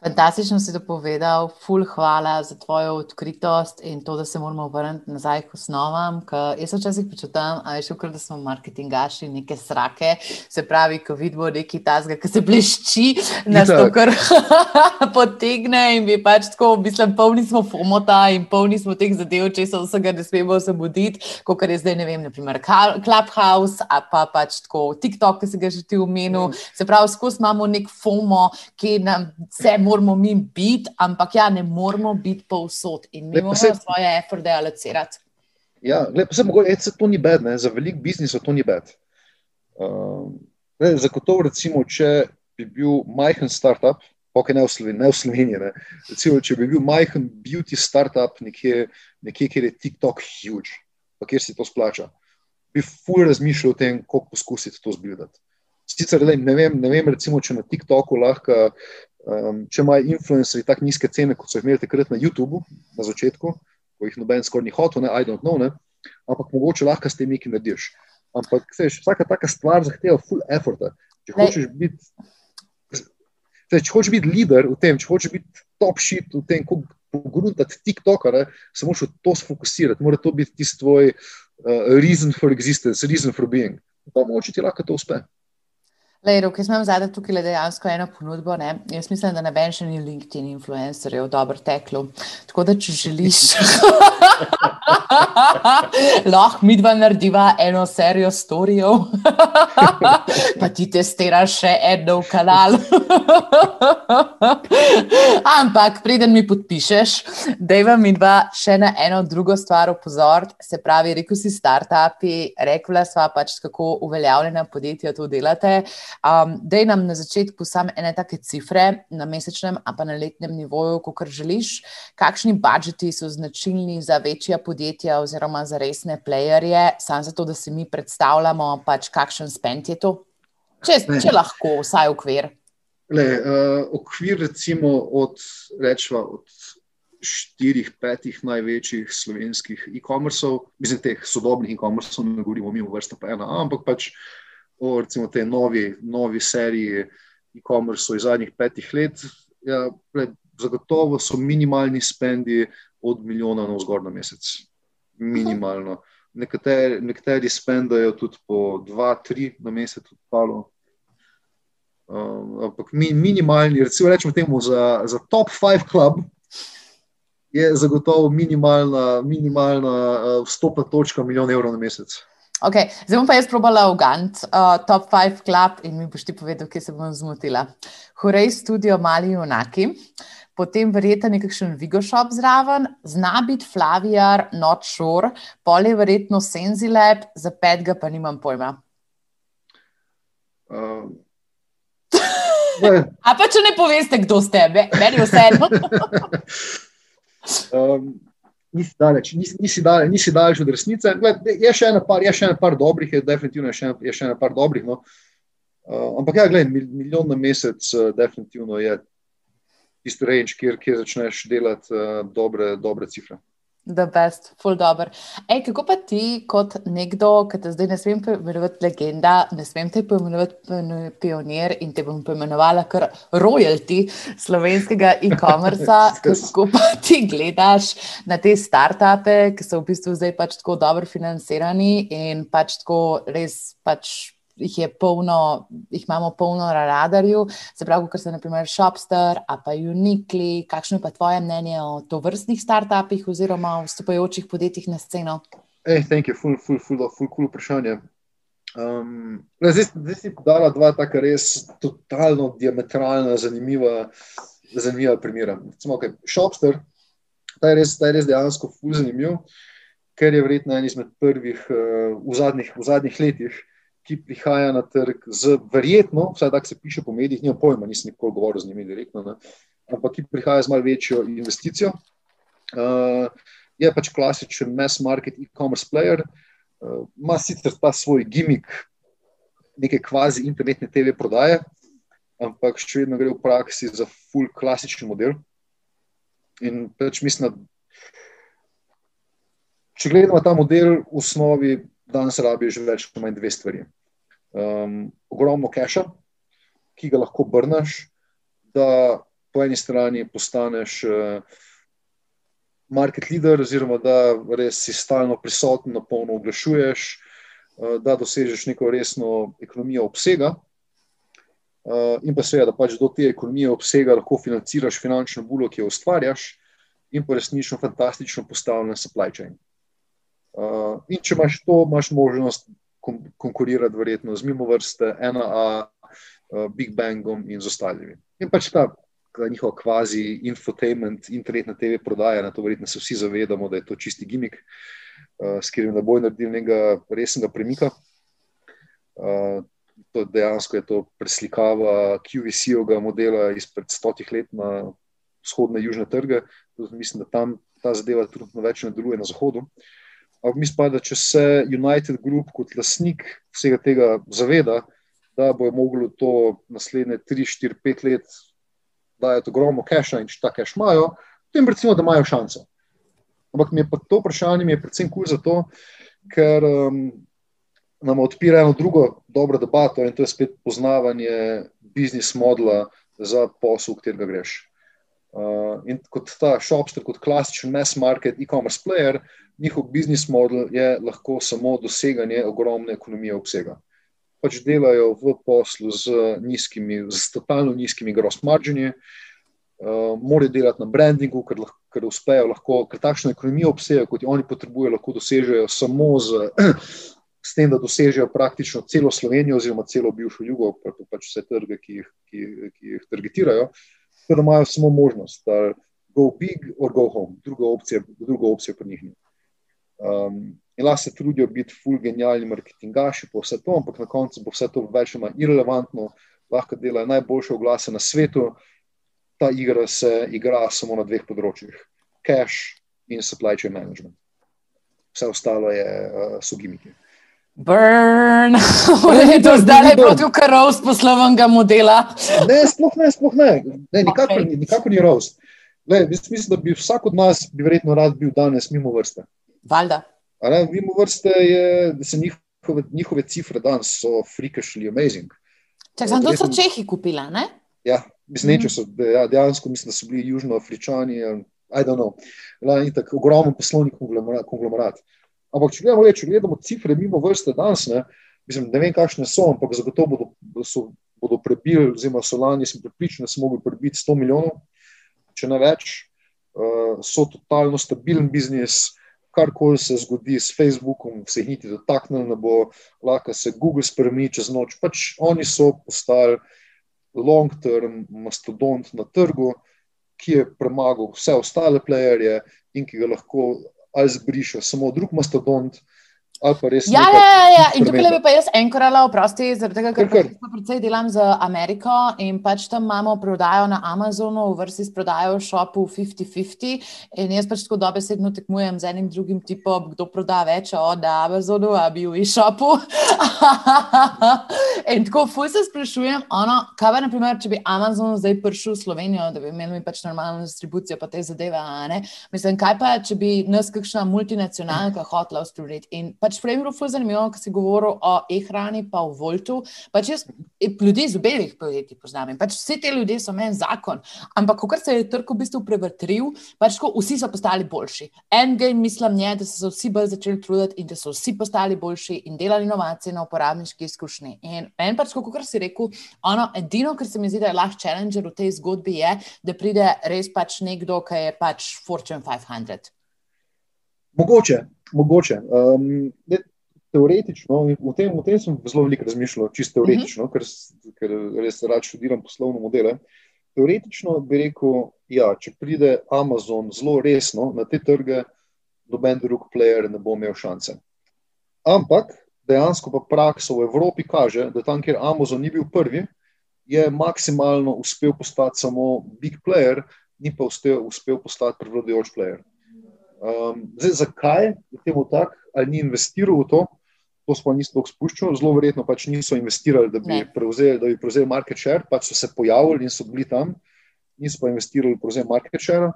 Speaker 1: Fantastično si to povedal, ful, hvala za tvojo odkritost in to, da se moramo vrniti nazaj k osnovam. Jaz včasih počutam, šukr, da smo marketingaši, neke srake, se pravi, ko vidimo neki tasga, ki se blešči, nas to kar potegne in bi pač tako, mislim, polni smo fomota in polni smo teh zadev, če se vsega ne smemo zamuditi, kot je zdaj, ne vem, naprimer Clubhouse, a pa pač tako TikTok, ki si ga že ti omenil. Mm. Se pravi, skozi imamo nek fomo, ki nam vse mora moramo mi biti, ampak ja, ne moramo biti povsod in mi moramo se... svoje eforde alocirati.
Speaker 2: Ja, lepo se mogoče, se to ni bed, ne? za velik biznis to ni bed. Uh, Zagotovo, recimo, če bi bil majhen startup, ok, ne v Sloveniji, ne v Sloveniji, ne? recimo, če bi bil majhen beauty startup nekje, nekje kjer je TikTok huge, pa kjer se to splača, bi ful razmišljal o tem, kako poskusiti to zbildati. Sicer ne vem, ne vem, recimo, če na TikToku lahko Um, če imajo influencerji tako nizke cene, kot so jih imeli takrat na YouTubu, na začetku, ko jih noben skoraj ni hotel, ne, I don't know, ne, ampak mogoče lahko s tem nekaj narediš. Ampak seš, vsaka taka stvar zahteva full effort. Če hočeš biti. Če hočeš biti voditelj v tem, če hočeš biti top shit v tem, kako pogruntati TikTok, se moraš v to sfokusirati, mora to biti tisti tvoj uh, reason for existence, reason for being. Pa mogoče ti lahko to uspe.
Speaker 1: Lej, ker sem zadaj tukaj dejansko eno ponudbo, ne? jaz mislim, da ne ben še ni LinkedIn influencerjev dobro teklo. Tako da, če želiš. Lahko mi dva narediva eno serijo storijev, pa ti testiraš še eno kanal. Ampak, preden mi podpišeš, da imam mi dva še na eno drugo stvar opozoriti. Se pravi, rekel si startupi, rekla sva pač, kako uveljavljena podjetja to delate. Um, Dej nam na začetku samo ene take cifre na mesečnem, a pa na letnem nivoju, kot želiš. Kakšni budžeti so značilni za večja podjetja oziroma za resne playerje, samo zato, da si mi predstavljamo, pač, kakšen spend je to? Če, če lahko, vsaj okvir.
Speaker 2: Le, uh, okvir, recimo, od, rečva, od štirih, petih največjih slovenskih e-commerceov, mislim, teh sodobnih e-commerceov, ne govorimo mimo vrsta, pa ena, ampak pač o recimo tej novi, novi seriji e-commerceov iz zadnjih petih let. Ja, le, zagotovo so minimalni spendi od milijona na vzgor na mesec. Minimalno. Nekateri, nekateri spendajo tudi po dva, tri na mesec, odpalo. Um, ampak mi, minimalni, recimo, rečemo temu za, za top 5 klub, je zagotovo minimalna, minimalna uh, vstopna točka milijon evrov na mesec.
Speaker 1: Okay. Zdaj bom pa jaz probala ugant, uh, top 5 klub in mi boš ti povedal, kje se bom zmotila. Hurej studio Mali Junaki. Potem verjetno nekakšen Vigošop zraven, zna biti Flavijar, Not Shore, pol je verjetno Senzilep, za petega pa nimam pojma. Uh, A pa če ne poveste, kdo ste, meni vseeno.
Speaker 2: um, nisi daleč, nisi, nisi, daleč, nisi daleč od resnice. Gled, je še par, je še ena par dobrih, je definitivno je še, je še ena par dobrih. No. Uh, ampak ja, gledaj, milijon na mesec, uh, definitivno je tisti range, kjer, kjer začneš delati uh, dobre, dobre cifre.
Speaker 1: The best, full dobro. Kako pa ti, kot nekdo, ki te zdaj ne smem poimenovati legenda, ne smem te poimenovati pionir in te bom poimenovala kar royalty slovenskega e-commerce, kako pa ti gledaš na te startupe, ki so v bistvu zdaj pač tako dobro financirani in pač tako res pač jih je polno, jih imamo polno na radarju, se pravi, kot so naprimer Shopster, a pa Unikli. Kakšno je pa tvoje mnenje o to vrstnih startupih oziroma vstopajočih podjetjih na sceno?
Speaker 2: Ej, thank you, full, full, full, full cool vprašanje. Um, zdaj, zdaj si podala dva taka res totalno diametralna, zanimiva, zanimiva primera. Recimo, okay, Shopster, ta je res, ta je res dejansko full zanimiv, ker je verjetno en izmed prvih uh, v, zadnjih, v zadnjih letih, ki prihaja na trg z verjetno, vsaj tako se piše po medijih, nimam pojma, nisem nikoli govoril z njimi direktno, ne, ampak ki prihaja z malo večjo investicijo. Uh, je pač klasičen mass market e-commerce player, uh, ima sicer ta svoj gimmick, neke kvazi internetne TV prodaje, ampak še vedno gre v praksi za full klasičen model. In pač mislim, da če gledamo ta model v osnovi, danes rabiš več kot manj dve stvari. Um, ogromno keša, ki ga lahko brnaš, da po eni strani postaneš uh, market leader, oziroma da res si stalno prisoten, na polno oglašuješ, uh, da dosežeš neko resno ekonomijo obsega. Uh, in pa seveda, da pač do te ekonomije obsega lahko financiraš finančno bulo, ki jo ustvarjaš, in pa resnično fantastično postavljen supply chain. Uh, in če imaš to, imaš možnost kon konkurirati, verjetno z mimo vrste, ena A, uh, Big Bangom in z ostalimi. In pač ta, ta njihova kvazi infotainment, internetna TV prodaja, na to verjetno se vsi zavedamo, da je to čisti gimmick, uh, s katerim ne bo naredil nekega resnega premika. Uh, to dejansko je to preslikava QVC-ovega modela izpred stotih let na vzhodne in južne trge. Mislim, da tam ta zadeva trenutno več ne deluje na zahodu. Uh, Ampak mislim pa, da če se United Group kot lasnik vsega tega zaveda, da bo moglo to naslednje 3, 4, 5 let dajati ogromno keša in če ta keš imajo, potem recimo, da imajo šanco. Ampak mi je pa to vprašanje je predvsem kul zato, ker um, nam odpira eno drugo dobro debato in to je spet poznavanje biznis modela za posel, v katerega greš. Uh, in kot ta shopster, kot klasičen mass market e-commerce player, njihov biznis model je lahko samo doseganje ogromne ekonomije obsega. Pač delajo v poslu z nizkimi, z totalno nizkimi gross margini, uh, morajo delati na brandingu, ker, ker uspejo lahko, ker takšno ekonomijo obsegajo, kot jo oni potrebujejo, lahko dosežejo samo z, s tem, da dosežejo praktično celo Slovenijo oziroma celo bivšo jugo, pa, pač vse trge, ki jih, ki, ki jih targetirajo, tako da imajo samo možnost, da go big or go home, druga opcija, druga opcija pa njih ni. Um, in lahko se trudijo biti full genialni marketingaši, pa vse to, ampak na koncu bo vse to več ali manj irrelevantno, lahko delajo najboljše oglase na svetu. Ta igra se igra samo na dveh področjih: cash in supply chain management. Vse ostalo je uh, so gimiki.
Speaker 1: Burn, je to zdaj proti karost poslovnega modela?
Speaker 2: Ne, sploh ne, sploh ne. ne nikakor, okay. nikakor ni rost. Mislim, da bi vsak od nas, bi verjetno rad bil danes mimo vrste.
Speaker 1: Valjda.
Speaker 2: Mimo vrste je, da se njihove, njihove cifre danes so freakishly amazing.
Speaker 1: Čak, sem, to so Čehi kupili, ne?
Speaker 2: Ja, mislim, mm -hmm. so, ja, dejansko mislim, da so bili južnoafričani. I don't know. In tako ogromen poslovni konglomerat. Ampak, če gledamo, če gledamo cifre mimo vrste danes, ne, mislim, ne vem, kakšne so, ampak zagotovo bodo, so, bodo prebili, oziroma so lani, sem pripričan, da so mogli prebiti 100 milijonov, če ne več. Uh, so totalno stabilen biznis, karkoli se zgodi s Facebookom, se jih niti dotaknilo, ne bo lahko se Google spremeni čez noč. Pač oni so postali long-term mastodont na trgu, ki je premagal vse ostale playerje in ki ga lahko ali zbrišajo samo drug mastodont, res.
Speaker 1: Ja, ja, ja, ja. in tukaj bi pa jaz enkorala, oprosti, zaradi tega, ker pač predvsej delam z Ameriko in pač tam imamo prodajo na Amazonu, v vrsti s prodajo v šopu 50-50 in jaz pač tako dobesedno tekmujem z enim drugim tipom, kdo proda več od Amazonu, a bi v e-shopu. in tako fuj se sprašujem, ono, kaj pa naprimer, če bi Amazon zdaj prišel v Slovenijo, da bi imeli pač normalno distribucijo pa te zadeve, a ne? Mislim, kaj pa, če bi nas kakšna multinacionalka hotla ustvariti in pač pač prej bilo zelo zanimivo, ko si govoril o e-hrani, pa o Voltu. Pač jaz e, ljudi iz obeh podjetij poznam in pač vsi ti ljudje so meni zakon. Ampak, ko se je trg v bistvu prevrtril, pač ko vsi so postali boljši. En game, mislim, je, da so se vsi bolj začeli truditi in da so vsi postali boljši in delali inovacije na uporabniški izkušnji. In en pač, kot si rekel, ono edino, kar se mi zdi, da je lahko challenger v tej zgodbi, je, da pride res pač nekdo, ki je pač Fortune 500.
Speaker 2: Mogoče, mogoče. Um, ne, teoretično, v tem, v tem sem zelo veliko razmišljal, čisto teoretično, uh -huh. ker, ker res rad študiram poslovne modele. Teoretično bi rekel, da ja, če pride Amazon zelo resno na te trge, noben drug player ne bo imel šance. Ampak dejansko pa praksa v Evropi kaže, da tam, kjer Amazon ni bil prvi, je maksimalno uspel postati samo big player, ni pa uspel, uspel postati prevladujoč player. Um, zdaj, zakaj je temu tako, ali ni investiral v to, to smo nismo spuščali, zelo verjetno pač niso investirali, da bi, prevzeli, da bi prevzeli market share, pač so se pojavili in so bili tam, niso pa investirali v prevzem market share.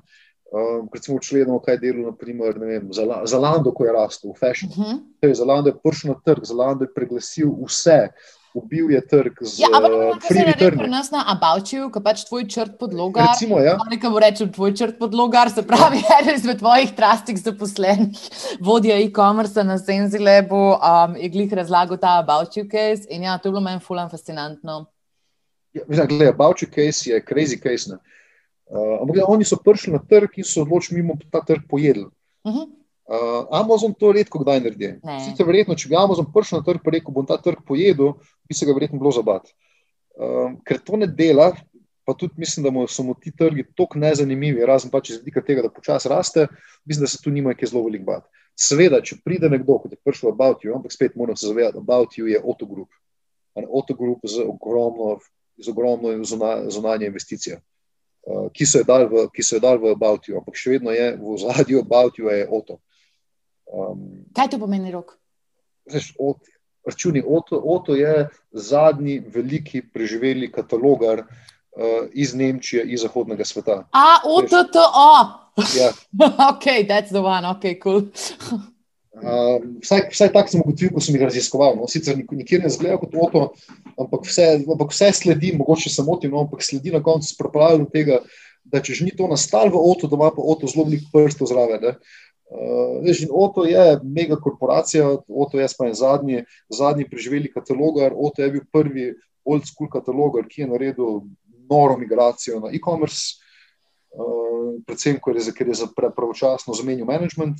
Speaker 2: Um, recimo, če gledamo, kaj delo, naprimer, vem, za, za Lando, ko je rastel v fashion. Uh mhm. -huh. Za Lando je prišel na trg, za Lando je preglasil vse, ubil je trg z
Speaker 1: ja, frimi trgi. Pri nas na Abavčiju, ko pač tvoj črt podloga.
Speaker 2: Recimo, ja.
Speaker 1: Nekaj bo rečem, tvoj črt podloga, se pravi, eden izmed tvojih trastih zaposlenih, vodja e-commerce na Senzilebu, um, je glih razlagal ta Abavčiju case in ja, to je bilo meni fulan fascinantno.
Speaker 2: Ja, Gledaj, Abavčiju case je crazy case. Uh, ampak ja, oni so prišli na trg in so odločili mimo ta trg pojedli. Uh mhm. -huh. Uh, Amazon to redko kdaj naredi. Sicer verjetno, če bi Amazon prišel na trg in rekel, bom ta trg pojedel, bi se ga verjetno bilo zabati. Um, ker to ne dela, pa tudi mislim, da so mu ti trgi tako nezanimivi, razen pač iz vidika tega, da počasi raste, mislim, da se tu nima kaj zelo velik bat. Seveda, če pride nekdo, kot je prišel About You, ampak spet moram se zavedati, About You je Auto Group. Auto Group z ogromno, z ogromno zunanje investicije. Uh, ki so jo dali v, dal v About You, ampak še vedno je v zadju About You, je Auto.
Speaker 1: Um, Kaj to pomeni rok?
Speaker 2: Računi, Oto, Oto je zadnji veliki preživeli katalogar uh, iz Nemčije in zahodnega sveta.
Speaker 1: A, Oto, to, o!
Speaker 2: Ja.
Speaker 1: ok, that's the one, ok, cool.
Speaker 2: Uh, vsaj vsaj tako sem ugotovil, ko sem jih raziskoval. No. Sicer nikjer ne zgleda kot Oto, ampak vse, ampak vse sledi, mogoče se motim, no, ampak sledi na koncu s proplavljanjem tega, da če že ni to nastalo v Oto, da ima pa Oto zelo velik prst zraven. Uh, Oto je mega korporacija, Oto je spaj zadnji, zadnji preživeli katalogar, Oto je bil prvi old school katalogar, ki je naredil noro migracijo na e-commerce. uh, predvsem, ker je, ker je za pravočasno zamenil management,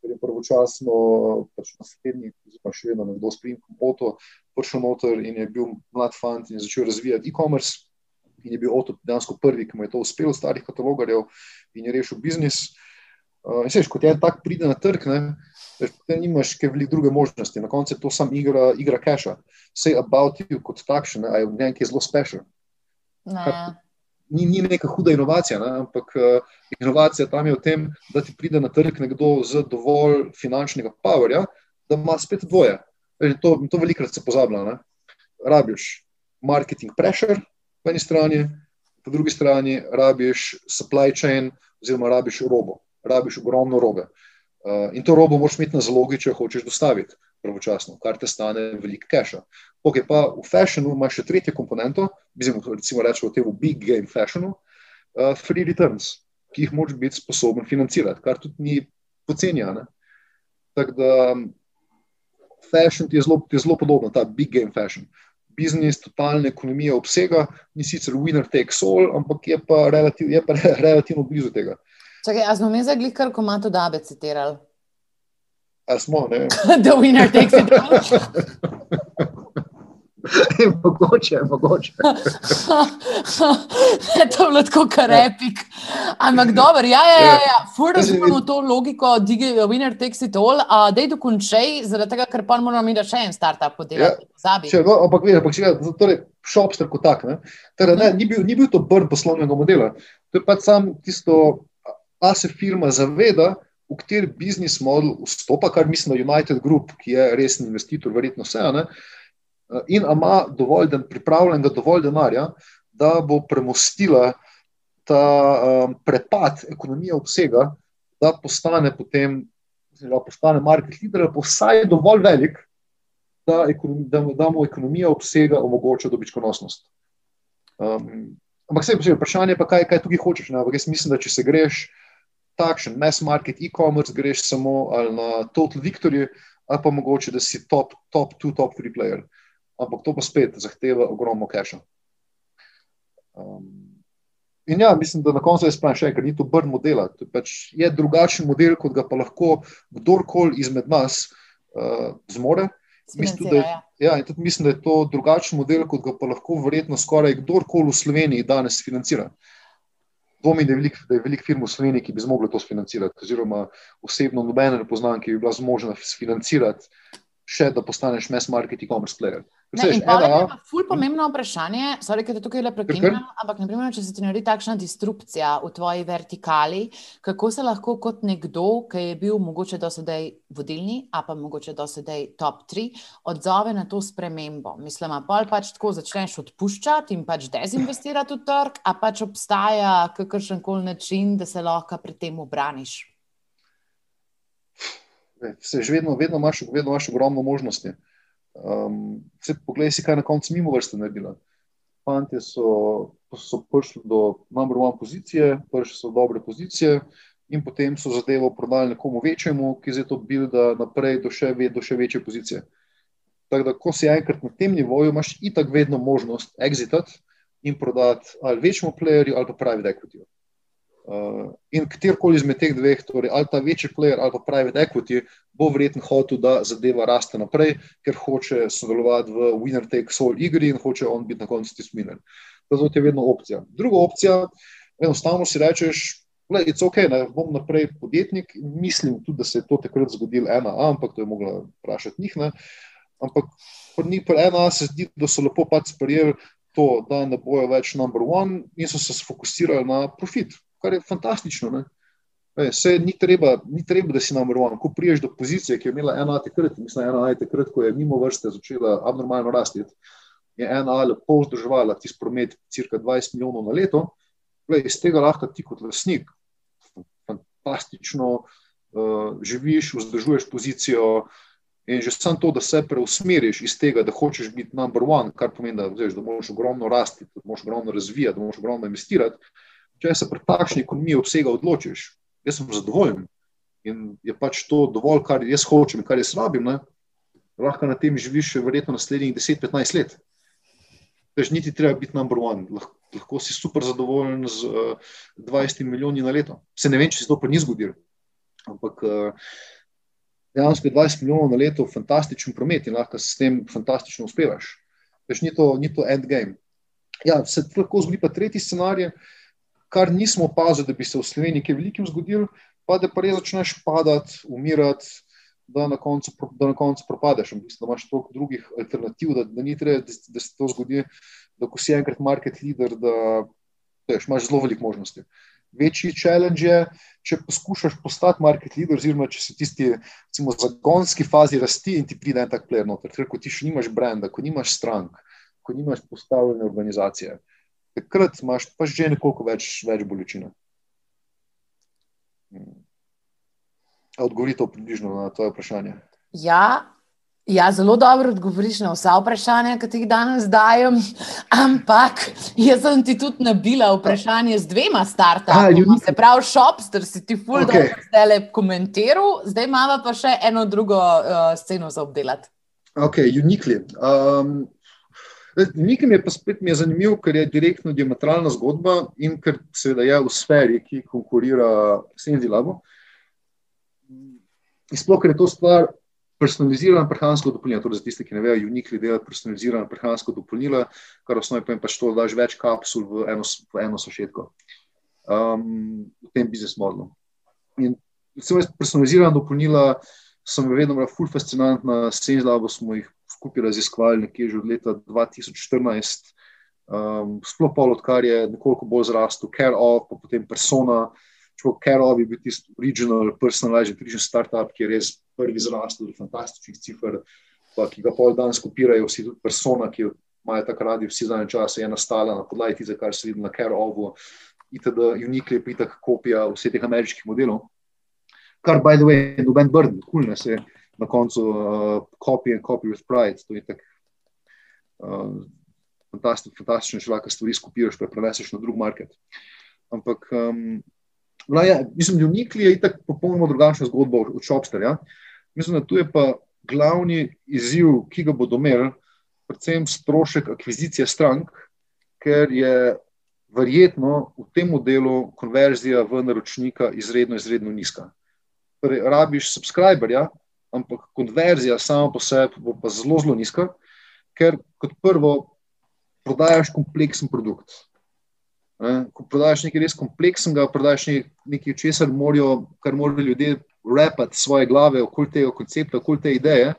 Speaker 2: ker je pravočasno pač naslednji, oziroma še vedno nekdo s primkom Oto, prišel noter in je bil mlad fant in začel razvijati e-commerce. In je bil Oto dejansko prvi, ki mu je to uspelo, starih katalogarjev in je rešil biznis. Uh, in seš, kot je en tak pride na trg, ne, potem nimaš kaj veliko druge možnosti. Na koncu je to sam igra, igra cache. Say about you kot takšen, a je v nekaj zelo special.
Speaker 1: Ne.
Speaker 2: Ni, ni neka huda inovacija, ne? ampak uh, inovacija tam je v tem, da ti pride na trg nekdo z dovolj finančnega powerja, da ima spet dvoje. Veš, to, to velikrat se pozablja. Ne? Rabiš marketing pressure po eni strani, po drugi strani rabiš supply chain oziroma rabiš robo, rabiš ogromno robe. Uh, in to robo moraš imeti na zalogi, če hočeš dostaviti pravočasno, kar te stane veliko cache. Ok, pa v fashionu imaš še tretjo komponento, recimo rečemo temu big game fashionu, uh, free returns, ki jih moraš biti sposoben financirati, kar tudi ni pocenjeno. Tako da fashion ti je zelo, ti je zelo podoben, ta big game fashion. Biznis, totalna ekonomija obsega, ni sicer winner takes all, ampak je pa, relativ, je pa relativno blizu tega.
Speaker 1: Čakaj, a smo mi zdaj glih kar komato dabe citirali?
Speaker 2: A smo, ne?
Speaker 1: The winner takes it all.
Speaker 2: mogoče, mogoče.
Speaker 1: to je bilo tako kar epik. Ampak dobro, ja, ja, ja, ja. fur razumemo to logiko, digi, winner takes it all, a dej dokončej, zaradi tega, ker pa moramo imeti še en startup podelati.
Speaker 2: Ja. Če, no, ampak, veš, ampak, če, torej, shopster kot tak, ne? Torej, ne, ni, bil, ni bil to brn poslovnega modela. To je pač sam tisto, a se firma zaveda, v kateri biznis model vstopa, kar mislim na United Group, ki je resen investitor, verjetno vse, ne? in ima dovolj, den, pripravljenega dovolj denarja, da bo premostila ta um, prepad ekonomije obsega, da postane potem, da postane market leader, pa vsaj dovolj velik, da, ekonomi, da, da mu ekonomija obsega omogoča dobičkonosnost. Um, ampak vse je vprašanje, pa kaj, kaj tukaj hočeš. Ne? Jaz mislim, da če se greš takšen mass market e-commerce, greš samo na Total Victory, ali pa mogoče, da si top, top two, top three player. Uh, ampak to pa spet zahteva ogromno cache. Um, in ja, mislim, da na koncu je sploh še enkrat, ni to brn modela. To je, pač, je drugačen model, kot ga pa lahko kdorkoli izmed nas uh, zmore. Mislim, tudi, ja. Ja, mislim, da je to drugačen model, kot ga pa lahko verjetno skoraj kdorkoli v Sloveniji danes financira. Dvomim, da je veliko velik firm v Sloveniji, ki bi zmogli to financirati, oziroma osebno nobene ne poznam, ki bi bila zmožna financirati, še da postaneš mass market e-commerce player.
Speaker 1: Ne, in pa je ful pomembno vprašanje, sorry, ker te tukaj le prekinjam, ampak naprimer, če se ti naredi takšna disrupcija v tvoji vertikali, kako se lahko kot nekdo, ki je bil mogoče do sedaj vodilni, a pa mogoče do sedaj top 3, odzove na to spremembo? Mislim, pa pač tako začneš odpuščati in pač dezinvestirati v trg, a pač obstaja kakršen koli način, da se lahko pred tem obraniš?
Speaker 2: Se že vedno, vedno imaš, vedno imaš ogromno možnosti. Um, vse, poglej si, kaj na koncu mimo vrste naredila. Fantje so, so prišli do number one pozicije, prišli so do dobre pozicije in potem so zadevo prodali nekomu večjemu, ki je to bil, da naprej do še, do še večje pozicije. Tako da, ko si enkrat na tem nivoju, imaš itak vedno možnost exitati in prodati ali večjemu playerju ali pa private equity. Uh, in kjerkoli izmed teh dveh, torej ali ta večji player ali pa private equity, bo verjetno hotel, da zadeva raste naprej, ker hoče sodelovati v winner take all igri in hoče on biti na koncu tisti winner. To je vedno opcija. Druga opcija, enostavno si rečeš, da je ok, ne bom naprej podjetnik. Mislim tudi, da se je to takrat zgodilo ena, ampak to je mogla vprašati njih. Ne. Ampak pri ena se zdi, da so lepo pač sprejeli to, da ne bojo več number one in so se fokusirali na profit kar je fantastično. Vse ni ni treba, da si nam rojen. Ko priješ do pozicije, ki je imela ena takrat, mislim, ena takrat, ko je mimo vrste začela abnormalno rasti, je ena lepo vzdrževala tisti promet, cirka 20 milijonov na leto, Lej, iz tega lahko ti kot lasnik fantastično uh, živiš, vzdržuješ pozicijo. In že samo to, da se preusmeriš iz tega, da hočeš biti number one, kar pomeni, da, veš, da moraš ogromno rasti, da moraš ogromno razvijati, da moraš ogromno investirati, če se pri takšni ekonomiji obsega odločiš, jaz sem zadovoljen in je pač to dovolj, kar jaz hočem in kar jaz rabim, ne? lahko na tem živiš še verjetno naslednjih 10-15 let. Tež niti treba biti number one, lahko, lahko si super zadovoljen z uh, 20 milijoni na leto. Se ne vem, če se to pa ni zgodilo. Ampak uh, dejansko je 20 milijonov na leto fantastičen promet in lahko s tem fantastično uspevaš. Tež ni to, ni to endgame. Ja, se lahko zgodi pa tretji scenarij, kar nismo opazili, da bi se v Sloveniji kaj velikim zgodil, pa da pa res začneš padati, umirati da na koncu, da na koncu propadeš. Mislim, da imaš toliko drugih alternativ, da, da ni treba, da, da se to zgodi, da ko si enkrat market leader, da, da imaš zelo veliko možnosti. Večji challenge je, če poskušaš postati market leader, oziroma če si tisti, recimo, v zagonski fazi rasti in ti pride en tak player noter. Ker ko ti še nimaš brenda, ko nimaš strank, ko nimaš postavljene organizacije, takrat imaš pa že nekoliko več, več bolečine. Hmm odgovorite približno na to vprašanje.
Speaker 1: Ja, ja, zelo dobro odgovoriš na vsa vprašanja, ki jih danes dajem. Ampak jaz sem ti tudi nabila vprašanje z dvema startupoma. Se pravi, Shopster si ti full okay. dobro zdaj le komentiral, zdaj imamo pa še eno drugo uh, sceno za obdelati.
Speaker 2: Ok, unikli. Um, Mi je pa spet mi je zanimivo, ker je direktno diametralna zgodba in ker seveda je v sferi, ki konkurira Senzi Labo. Uh, Sploh, ker je to stvar personalizirana prehranska dopolnila, torej za tiste, ki ne vejo, unikli delati personalizirana prehranska dopolnila, kar v osnovi pomeni pač to, da daš več kapsul v eno, v eno sošetko um, v tem biznis modelu. In recimo, personalizirana dopolnila so mi vedno bila ful fascinantna, s Senzlabo smo jih skupaj raziskovali nekje že od leta 2014, um, sploh pol odkar je nekoliko bolj zrastel, care of, pa potem persona, Čeprav Carol je bil tisti original, personalized, original startup, ki je res prvi zrastel do fantastičnih cifr, pa, ki ga pol dan skopirajo vsi, tudi persona, ki jo imajo tako radi vsi zadnje čase, je nastala na podlagi tega, kar se vidi na Carolu, itd. Unikli je pitak kopija vseh teh ameriških modelov. Kar, by the way, noben brd, kul, ne se na koncu uh, copy and copy with pride, to je tako uh, fantastično, če lahko stvari skopiraš, pa preneseš na drug market. Ampak um, No, ja, mislim, da je Unikli je itak popolnoma drugačna zgodba od Shopsterja. Mislim, da tu je pa glavni izziv, ki ga bodo imeli, predvsem strošek akvizicije strank, ker je verjetno v tem modelu konverzija v naročnika izredno, izredno nizka. Torej, rabiš subscriberja, ampak konverzija sama po sebi bo pa zelo, zelo nizka, ker kot prvo prodajaš kompleksen produkt. Ko prodajaš nekaj res kompleksnega, prodajaš nekaj, česar morajo, kar morajo ljudje repati svoje glave okoli tega koncepta, okoli te ideje.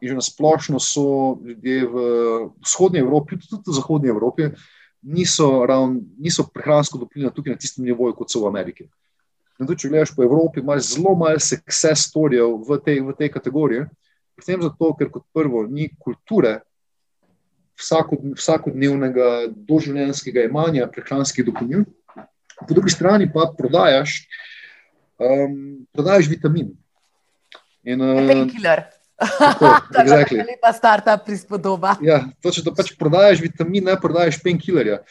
Speaker 2: In že na splošno so ljudje v vzhodnji Evropi, tudi v zahodnji Evropi, niso, ravn, niso prehransko dopolnjeni tukaj na tistem nivoju, kot so v Ameriki. In tudi, če gledaš po Evropi, imaš zelo malo success storijev v tej, v tej kategoriji. Predvsem zato, ker kot prvo ni kulture vsakodnevnega doživljenjskega imanja prehranskih dopolnil, po drugi strani pa prodajaš, um, prodajaš vitamin.
Speaker 1: In, uh, Tako, exactly. Lepa startup prispodoba.
Speaker 2: Ja, to, če to pač prodajaš vitamin, ne prodajaš painkillerja.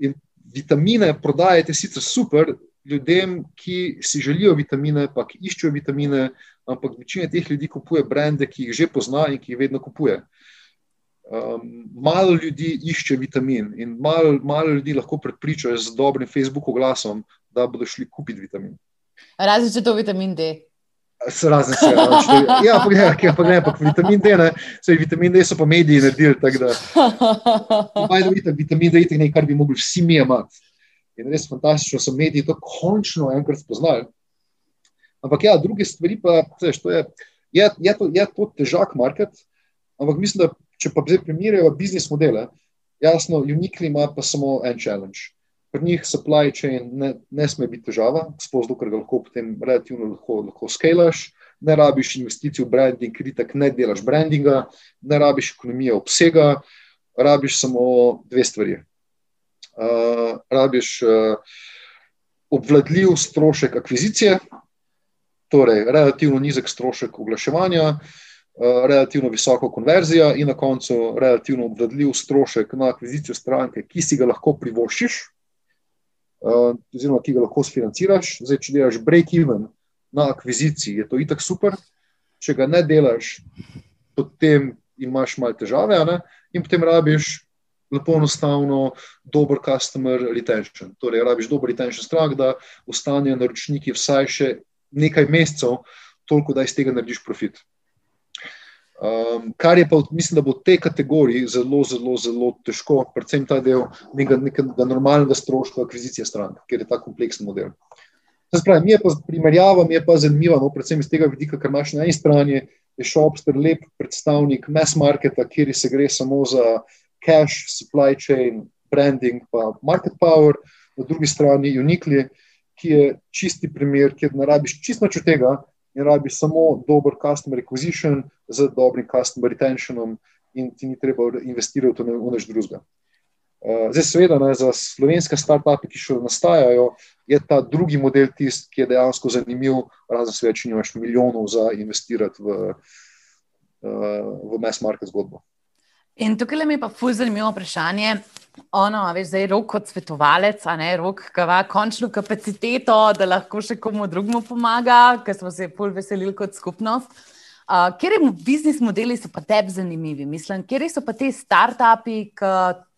Speaker 2: In vitamine prodajate sicer super ljudem, ki si želijo vitamine, pa ki iščejo vitamine, ampak večina teh ljudi kupuje brende, ki jih že pozna in ki jih vedno kupuje. Um, malo ljudi išče vitamin in malo, malo ljudi lahko prepričajo z dobrim Facebook oglasom, da bodo šli kupiti vitamin.
Speaker 1: Razen če to vitamin D.
Speaker 2: Razen se, ja, ja, pa ne, pa ne, pa vitamin D, ne, se vitamin D so pa mediji naredili, tako da. Majdo vidite, vitamin D je nekaj, kar bi mogli vsi mi imati. In res fantastično so mediji to končno enkrat spoznali. Ampak ja, druge stvari pa, to je, je, je, to, je to težak market, ampak mislim, da Če pa zdaj primerjajo biznis modele, jasno, Unikli ima pa samo en challenge. Pri njih supply chain ne, ne sme biti težava, sploh ker ga lahko potem relativno lahko, lahko skalaš, ne rabiš investicij v branding, ker tak ne delaš brandinga, ne rabiš ekonomije obsega, rabiš samo dve stvari. Uh, rabiš uh, obvladljiv strošek akvizicije, torej relativno nizek strošek oglaševanja, uh, Eh, relativno visoko konverzijo in na koncu relativno obvladljiv strošek na akvizicijo stranke, ki si ga lahko privoščiš, eh, oziroma ki ga lahko sfinanciraš. Zdaj, če delaš break-even na akviziciji, je to itak super. Če ga ne delaš, potem imaš malo težave, ne? in potem rabiš lepo enostavno, dober customer retention. Torej, rabiš dober retention strah, da ostanejo naročniki vsaj še nekaj mesecev, toliko, da iz tega narediš profit. Um, kar je pa, mislim, da bo v tej kategoriji zelo, zelo, zelo težko, predvsem ta del nekega, nekega normalnega stroška akvizicije strank, ker je ta kompleksen model. Spravi, mi je pa primerjava, mi je pa zanimiva, no, predvsem iz tega vidika, ker imaš na eni strani je Shopster lep predstavnik mass marketa, kjer se gre samo za cash, supply chain, branding, pa market power, na drugi strani Uniqli, ki je čisti primer, kjer ne rabiš čisto nič od tega, in rabi samo dober customer acquisition z dobrim customer retentionom, in ti ni treba investirati v nekaj drugega. Uh, zdaj, seveda, ne, za slovenske start-upe, ki še nastajajo, je ta drugi model tisti, ki je dejansko zanimiv, razen če več nimaš milijonov za investirati v, uh, v mass market zgodbo.
Speaker 1: In tukaj mi je pa fulj zanimivo vprašanje. Ono, veš, zdaj rok kot svetovalec, a ne rok, ki ima končno kapaciteto, da lahko še komu drugemu pomaga, ker smo se fulj veselili kot skupnost. Uh, Kje biznis modeli so pa tebi zanimivi? Mislim, kje so pa ti start-upi, ki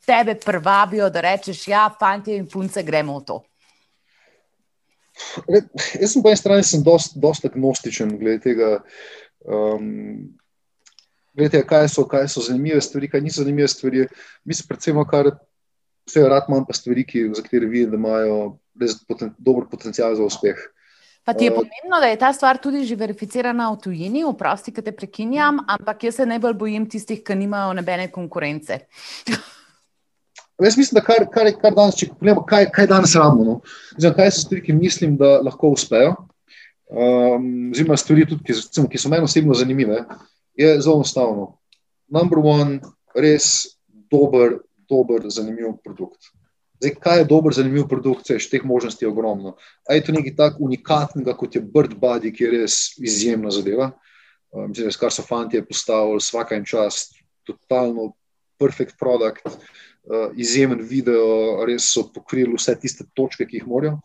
Speaker 1: tebe privabijo, da rečeš, ja, fanti in punce, gremo v to?
Speaker 2: Jaz sem po eni strani dosta agnostičen glede tega. Um, Glede, kaj, so, kaj so zanimive stvari, kaj niso zanimive stvari. Mi se predvsem, kar vse rad imam, pa stvari, ki, za katere vidim, da imajo res poten, dober potencial za uspeh.
Speaker 1: Pa ti je uh, pomembno, da je ta stvar tudi že verificirana v tujini, vprosti, ki te prekinjam, ampak jaz se najbolj bojim tistih, ki nimajo nobene konkurence.
Speaker 2: Jaz mislim, da kar, kar, kar danes, če pogledamo, kaj, kaj danes rabimo, no? Zdaj, kaj so stvari, ki mislim, da lahko uspejo. Um, Zima stvari, tudi, ki, recimo, ki so meni osebno zanimive je zelo enostavno. Number one, res dober, dober, zanimiv produkt. Zdaj, kaj je dober, zanimiv produkt, če teh možnosti je ogromno. A je to nekaj tako unikatnega, kot je Bird Body, ki je res izjemna zadeva. Um, mislim, kar so fanti postavili, vsaka en čas, totalno perfect produkt, uh, izjemen video, res so pokrili vse tiste točke, ki jih morajo.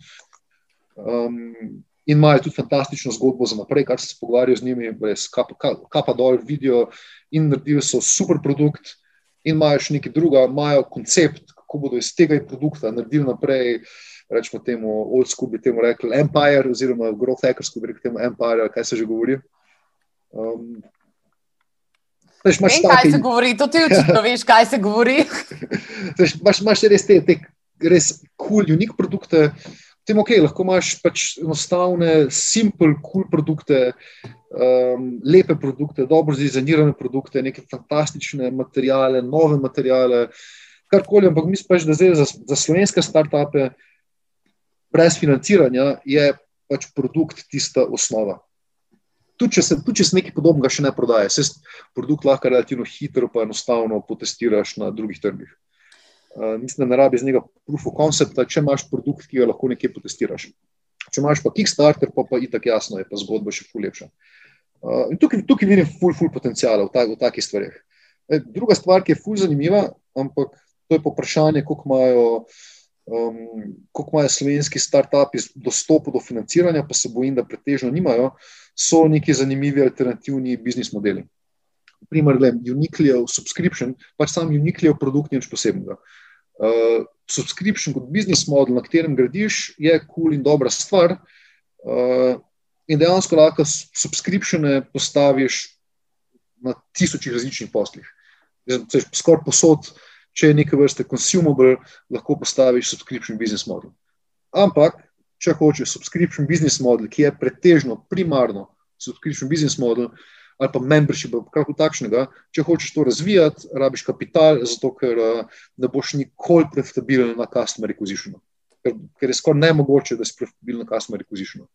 Speaker 2: Um, in imajo tudi fantastično zgodbo za naprej, kar se pogovarjajo z njimi, res kapa, kapa dol, vidijo in naredili so super produkt, in imajo še nekaj druga, imajo koncept, kako bodo iz tega produkta naredili naprej. Rečemo temu, old school bi temu rekli Empire, oziroma growth hackers, bi rekli temu Empire, kaj se že govori. Um,
Speaker 1: Veš, imaš take, kaj se govori, to ti očitno veš, kaj se govori.
Speaker 2: Veš, imaš, imaš res te, te res cool, unik produkte, tem ok, lahko imaš pač enostavne, simple, cool produkte, um, lepe produkte, dobro zizanirane produkte, neke fantastične materijale, nove materijale, karkoli, ampak mislim pač, da zdaj za, za slovenske start-upe brez financiranja je pač produkt tista osnova. Tudi če, se, tudi če se nekaj podobnega še ne prodaja, se produkt lahko relativno hitro pa enostavno potestiraš na drugih trgih. Uh, mislim, da ne rabi z njega proof of concept, če imaš produkt, ki ga lahko nekje potestiraš. Če imaš pa Kickstarter, pa, pa itak jasno je, pa zgodba še ful lepša. Uh, in tukaj, tukaj vidim ful, ful potencijala v, ta, v takih stvarih. E, druga stvar, ki je ful zanimiva, ampak to je poprašanje, koliko imajo, um, koliko imajo slovenski start-upi dostop do financiranja, pa se bojim, da pretežno nimajo, so neki zanimivi alternativni biznis modeli. Primer, Uniqlijev subscription, pač sam Uniqlijev produkt ni nič posebnega. Uh, subscription kot business model, na katerem gradiš, je kul cool in dobra stvar. Uh, in dejansko lahko subscriptione postaviš na tisočih različnih poslih. Skoraj posod, če je nekaj vrste consumable, lahko postaviš subscription business model. Ampak, če hočeš subscription business model, ki je pretežno, primarno subscription business model, uh, ali pa membership, kako takšnega. Če hočeš to razvijati, rabiš kapital, zato ker uh, ne boš nikoli profitabilen na customer acquisition. Ker, ker je skoraj nemogoče, da si profitabilen na customer acquisition.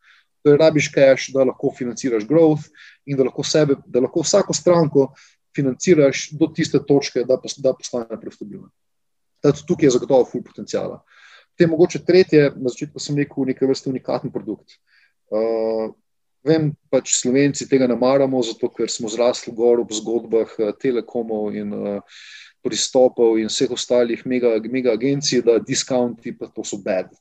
Speaker 2: To je, rabiš cash, da lahko financiraš growth in da lahko, sebe, da lahko vsako stranko financiraš do tiste točke, da, da postane profitabilna. Tukaj je zagotovo full potencijala. Te mogoče tretje, na začetku sem rekel, nekaj vrste unikatni produkt. Uh, Vem, pač Slovenci tega ne maramo, zato ker smo zrasli gor v zgodbah eh, telekomov in uh, pristopov in vseh ostalih mega, mega agencij, da diskonti pa to so bed.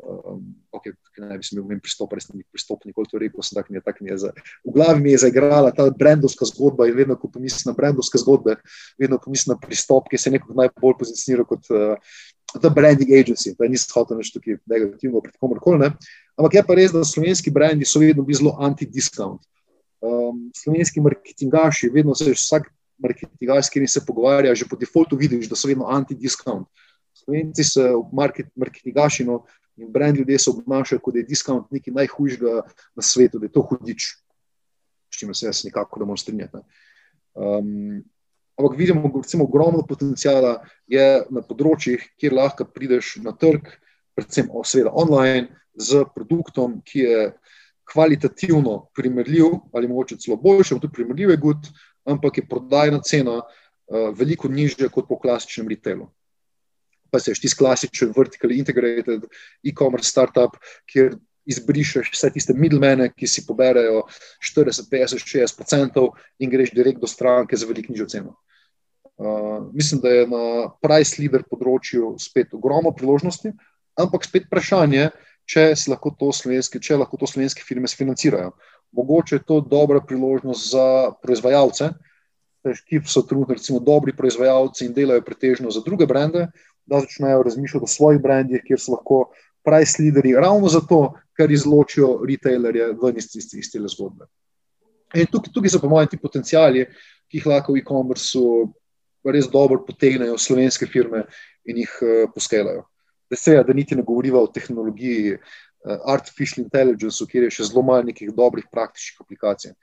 Speaker 2: Um, okay, ne bi smel imeti pristop, res nisem pristop, nikoli to rekel, sem tak je, tak je za, v glavi mi je zaigrala ta brendovska zgodba in vedno, ko pomislim na brendovske zgodbe, vedno pomislim na pristop, ki se nekako najbolj pozicionira kot uh, the branding agency, da nisem hotel nič tukaj negativno pred komorkoli. Ampak je pa res, da slovenski brendi so vedno bili zelo anti-discount. Um, slovenski marketingaši, vedno se vsak marketingaš, s katerim se pogovarja, že po defaultu vidiš, da so vedno anti-discount. Slovenci so market, marketingaši, no, in brend ljudje se obnašajo, kot da je diskont nekaj najhujšega na svetu, da je to hudič, s čimer se jaz nekako ne morem strinjati. Um, ampak vidimo, recimo, ogromno potencijala je na področjih, kjer lahko prideš na trg, predvsem seveda online, z produktom, ki je kvalitativno primerljiv ali mogoče celo boljši, tudi primerljiv je gud, ampak je prodajna cena uh, veliko nižja kot po klasičnem retailu. Pa se ti klasičen vertical integrated e-commerce startup, kjer izbrišeš vse tiste middlemene, ki si poberajo 40, 50, 60 odstotkov in greš direkt do stranke za veliko nižjo ceno. Uh, mislim, da je na price leader področju spet ogromno priložnosti, ampak spet vprašanje, če lahko to slovenske, če lahko to slovenske firme financirajo. Mogoče je to dobra priložnost za proizvajalce, ki so trenutno recimo dobri proizvajalci in delajo pretežno za druge brende, da začnejo razmišljati o svojih brendih, kjer so lahko price leaderi, ravno zato, ker izločijo retailerje ven iz, iz, iz te zgodbe. In tukaj, tukaj so, po mojem, ti potencijali, ki jih lahko v e-commerceu res dobro potegnejo slovenske firme in jih uh, poskelajo. Da se je, da niti ne govoriva o tehnologiji, uh, artificial intelligence, kjer je še zelo malo nekih dobrih praktičnih aplikacij.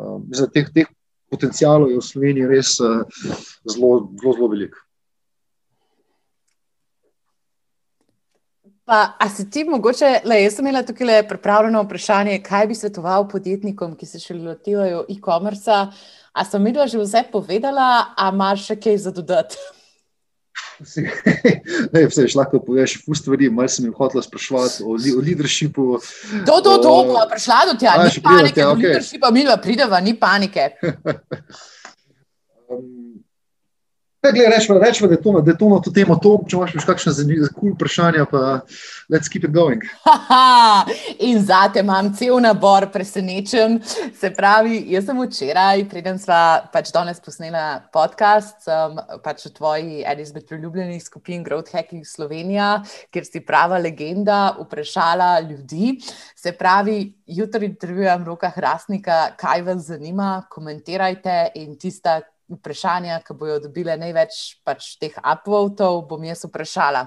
Speaker 2: Um, teh, teh potencijalov je v Sloveniji res uh, zelo, zelo, zelo veliko.
Speaker 1: Pa, a si ti mogoče, le, jaz sem imela tukaj le pripravljeno vprašanje, kaj bi svetoval podjetnikom, ki se še lotevajo e-commerce. A sem videla že vse povedala, a imaš še kaj za dodati?
Speaker 2: Ne, vse je lahko poveš, fu stvari, malo sem jim hotela sprašovati o, o leadershipu.
Speaker 1: To, to, to, bo prišla do tega, ni panike, do okay. leadershipa, mi pa prideva, ni panike.
Speaker 2: um, Rečemo, rečemo, da je to, da je to na to temo, to, če imaš še kakšne zanimive cool vprašanja, pa let's keep it going.
Speaker 1: In zate imam cel nabor presenečen. Se pravi, jaz sem včeraj, preden sva pač danes posnela podcast, sem pač v tvoji eni izmed priljubljenih skupin Growth Hacking Slovenija, kjer si prava legenda, vprašala ljudi. Se pravi, jutri intervjujem roka Hrastnika, kaj vas zanima, komentirajte in tista, vprašanja, ki bojo dobile največ pač teh upvotov, bom jaz vprašala.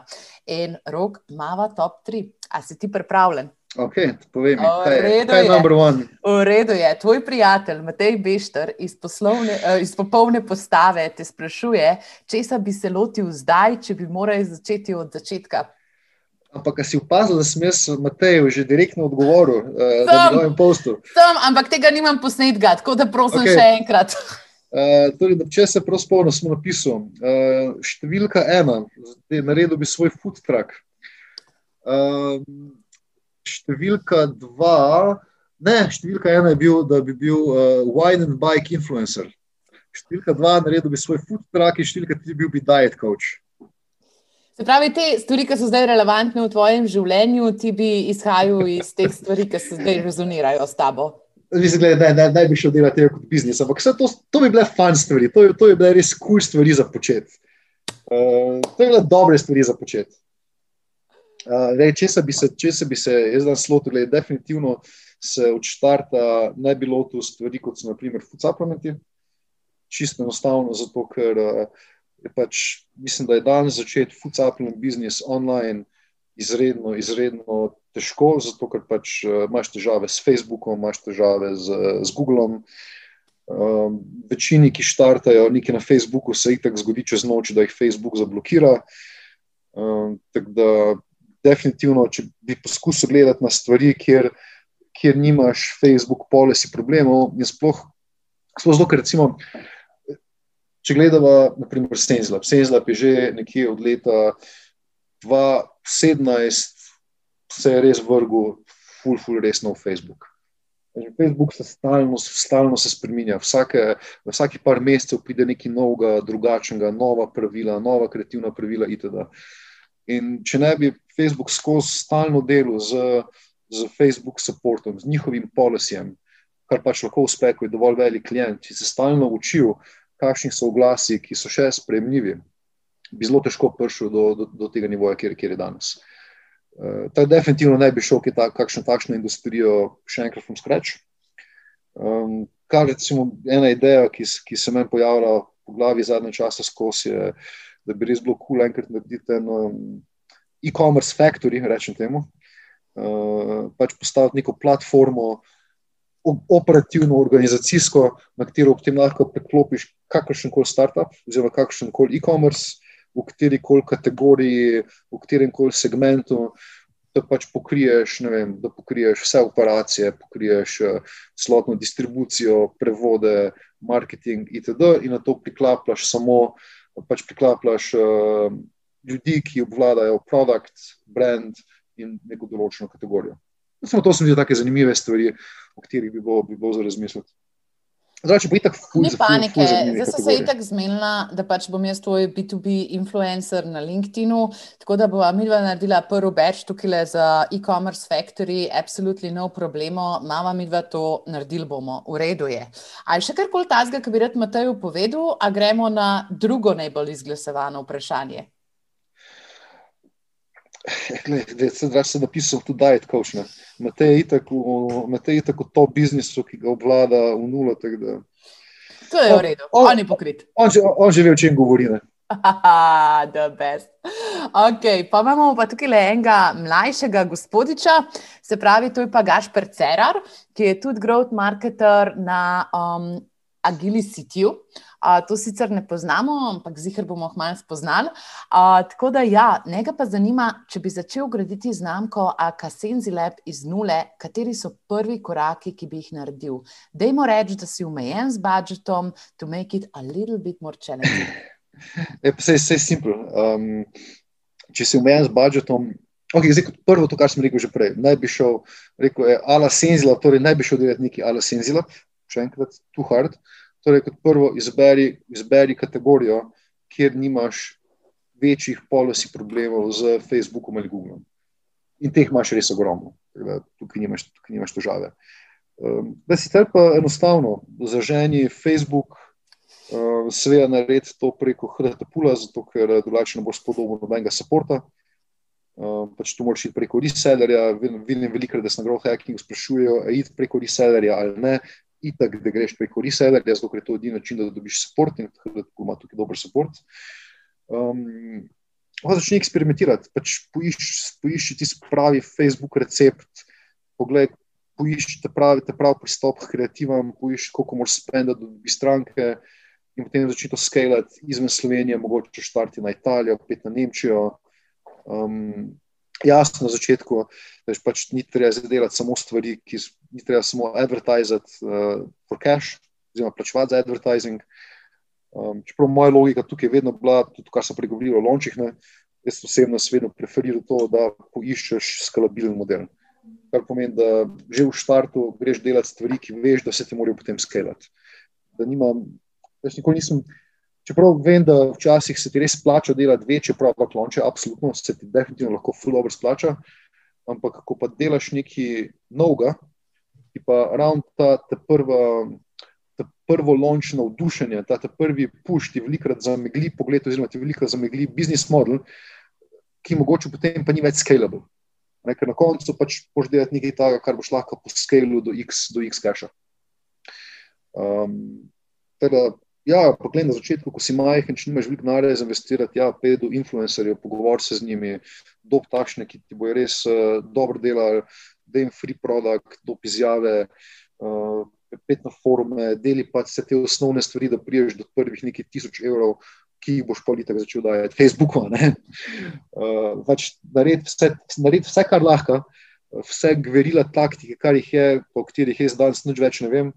Speaker 1: In rok, mava top 3. A si ti pripravljen?
Speaker 2: Ok, povej mi, kaj je, kaj je number one?
Speaker 1: V redu je. Tvoj prijatelj Matej Bešter iz, poslovne, uh, iz popolne postave te sprašuje, če se bi se lotil zdaj, če bi morali začeti od začetka.
Speaker 2: Ampak, si opazil, da sem jaz Mateju že direktno odgovoril uh, na mojem postu?
Speaker 1: Sem, ampak tega nimam posnetka, tako da prosim okay. še enkrat.
Speaker 2: Uh, torej, če se prav spomnim, smo napisali, uh, številka ena, zdaj naredil bi svoj food truck. Uh, številka dva, ne, številka ena je bil, da bi bil uh, wine and bike influencer. Številka dva, naredil bi svoj food truck in številka tri bil bi diet coach.
Speaker 1: Se pravi, te stvari, ki so zdaj relevantne v tvojem življenju, ti bi izhajal iz teh stvari, ki se zdaj rezonirajo s tabo.
Speaker 2: Mislim, da ne, ne bi šel delati kot biznis, ampak to, to bi bile fun stvari, to, to bi bile res kul cool stvari za početi. Uh, to bi bile dobre stvari za početi. Uh, če, se bi se, če se bi se jaz dan slotil, je definitivno se od štarta ne bi lotil stvari, kot so naprimer food supplementi. Čisto enostavno, zato ker uh, je pač, mislim, da je danes začeti food supplement business online izredno, izredno težko, zato ker pač uh, imaš težave s Facebookom, imaš težave z, z Googlom. Um, večini, ki štartajo nekaj na Facebooku, se jih tako zgodi čez noč, da jih Facebook zablokira. Um, tako da, definitivno, če bi poskusil gledati na stvari, kjer, kjer nimaš Facebook policy problemov, je sploh, sploh zelo, ker recimo. Če gledamo, naprimer, Senzlab. Senzlab je že nekje od leta 2017 se je res vrgel, ful, ful, resno v Facebook. Facebook se stalno, stalno se spremenja, vsake, vsake par mesecev pride nekaj novega, drugačnega, nova pravila, nova kreativna pravila. Itd. In če ne bi Facebook skozi stalno delo z, z Facebook supportom, z njihovim policijem, kar pač lahko uspe, ko je dovolj velik klient, če se stalno učil, kakšni so oglasi, ki so še spremljivi, bi zelo težko prišel do, do, do tega nivoja, kjer, kjer je danes. Uh, tako definitivno ne bi šel v ta, kakšno takšno industrijo še enkrat from scratch. Um, kar recimo ena ideja, ki, ki se meni pojavlja v glavi zadnje čase skozi, je, da bi res bilo kul cool enkrat narediti en um, e-commerce factory, rečem temu, uh, pač postaviti neko platformo, operativno, organizacijsko, na katero potem lahko preklopiš kakršen koli startup, oziroma kakršen koli e-commerce, v kateri koli kategoriji, v katerem koli segmentu. Da pač pokriješ, vem, da pokriješ vse operacije, pokriješ uh, celotno distribucijo, prevode, marketing, itd., in na to priklapljaš samo, pač priklapljaš uh, ljudi, ki obvladajo produkt, brand in neko določeno kategorijo. Samo to so mi tako zanimive stvari, o katerih bi bilo, bi bilo za razmisliti. Zdaj,
Speaker 1: itak ful, Ni panike, zdaj so se itak zmenila, da pač bom jaz tvoj B2B influencer na LinkedIn-u, tako da bo Midva naredila prvi batch tukaj za e-commerce factory, absolutely no problemo, mama Midva to naredili bomo, v redu je. A je še karkoli tazga, ki bi rad Mateju povedal, a gremo na drugo najbolj izglasovano vprašanje?
Speaker 2: Zdaj se napisal tudi Diet Coach. Matej je tako v to biznisu, ki ga obvlada v nulo. Da...
Speaker 1: To je v redu, on, on je pokrit.
Speaker 2: On, on, on že ve, o čem govori.
Speaker 1: The best. Okay, pa imamo pa tukaj le enega mlajšega gospodiča, se pravi, to je pa Gašper Cerar, ki je tudi growth marketer na um, Agilicity. -u. Uh, to sicer ne poznamo, ampak zihar bomo jih malo spoznali. Uh, tako da, ja, nekaj pa zanima, če bi začel graditi znamko Akasenzilep iz nule, kateri so prvi koraki, ki bi jih naredil. Dajmo reči, da si omejen z budžetom, to make it a little bit more challenging.
Speaker 2: Vse je simpel. Um, če si omejen z budžetom. Okay, zdaj, prvo, to, kar sem rekel že prej, naj bi šel, rekel je, ala senzila, torej naj bi šel delati neki ala senzila, še enkrat, too hard. Torej, kot prvo, izberi, izberi kategorijo, kjer nimaš večjih policy problemov z Facebookom ali Googlom. In teh imaš res ogromno, da tukaj nimaš, tukaj nimaš težave. Um, da si ter pa enostavno zaženi Facebook, um, seveda naredi to preko HDP-a, zato ker drugače ne boš podoben nobenega supporta. Um, pač to moraš iti preko resellerja. Vidim veliko, da se na growth hackingu sprašujejo, ali iti preko resellerja ali ne itak, da greš preko resellerja, zato je to edini način, da dobiš support in da ima tukaj dober support. Um, začni eksperimentirati, pač poišči poiš tisti pravi Facebook recept, pogled, poišči te pravi, te pravi pristop k kreativam, poišči, koliko moraš spendati, da dobiš stranke. In potem začeti to skalati izven Slovenije, mogoče štarti na Italijo, pet na Nemčijo. Um, jasno na začetku, da pač ni treba delati samo stvari, ki ni treba samo advertizati uh, for cash, oziroma plačevati za advertising. Um, čeprav moja logika tukaj je vedno bila, tudi kar sem pregovoril o lončih, ne, jaz osebno vedno preferiram to, da poiščeš skalabilen model. Kar pomeni, da že v štartu greš delati stvari, ki veš, da se ti morajo potem skalati. Da nimam, jaz nikoli nisem. Čeprav vem, da včasih se ti res splača delati večje produkt launche, absolutno se ti definitivno lahko dobro splača, ampak ko pa delaš nekaj novega, ki pa ravno ta, ta prva, ta prvo launch navdušenje, ta, ta prvi push ti velikrat zamegli pogled oziroma ti velikrat zamegli business model, ki mogoče potem pa ni več scalable. Ne, ker na koncu pač boš delati nekaj takega, kar boš lahko po skalu do x, do x cache. Um, teda, Ja, pa gledaj na začetku, ko si majhen, če nimaš veliko denarja investirati, ja, pet do influencerjev, pogovor se z njimi, dob takšne, ki ti bojo res uh, dobro delali, da jim free product, dob izjave, uh, pet na forume, deli pa se te osnovne stvari, da priješ do prvih nekaj tisoč evrov, ki jih boš politik začel dajati Facebooku. Uh, pač naredi vse, nared vse, kar lahko, vse gverila taktike, kar jih je, po katerih jaz danes nič več ne vem,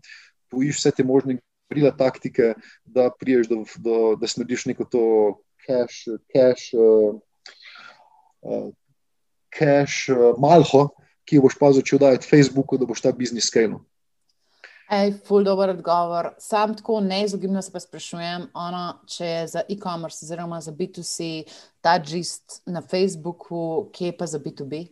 Speaker 2: poiš vse te možne brila taktike, da priješ do, do da snediš neko to cache, cache, uh, uh, cache uh, malho, ki boš pa začel dajati Facebooku, da boš ta biznis skenil.
Speaker 1: Ej, ful dober odgovor. Sam tako neizogibno se pa sprašujem, ono, če je za e-commerce oziroma za B2C ta gist na Facebooku, kje pa za B2B?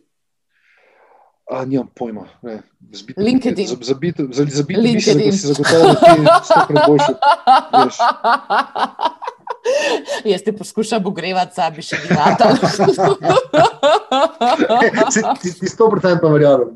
Speaker 2: A, nimam pojma. Ne. Z B2B,
Speaker 1: LinkedIn.
Speaker 2: Za, za, B2, za, za B2B
Speaker 1: LinkedIn.
Speaker 2: si zagotovil, da ti je stokrat boljši. Veš.
Speaker 1: Jaz te poskušam ogrevati, sabi še gledati.
Speaker 2: Si- Ti ti sto procentno verjamem.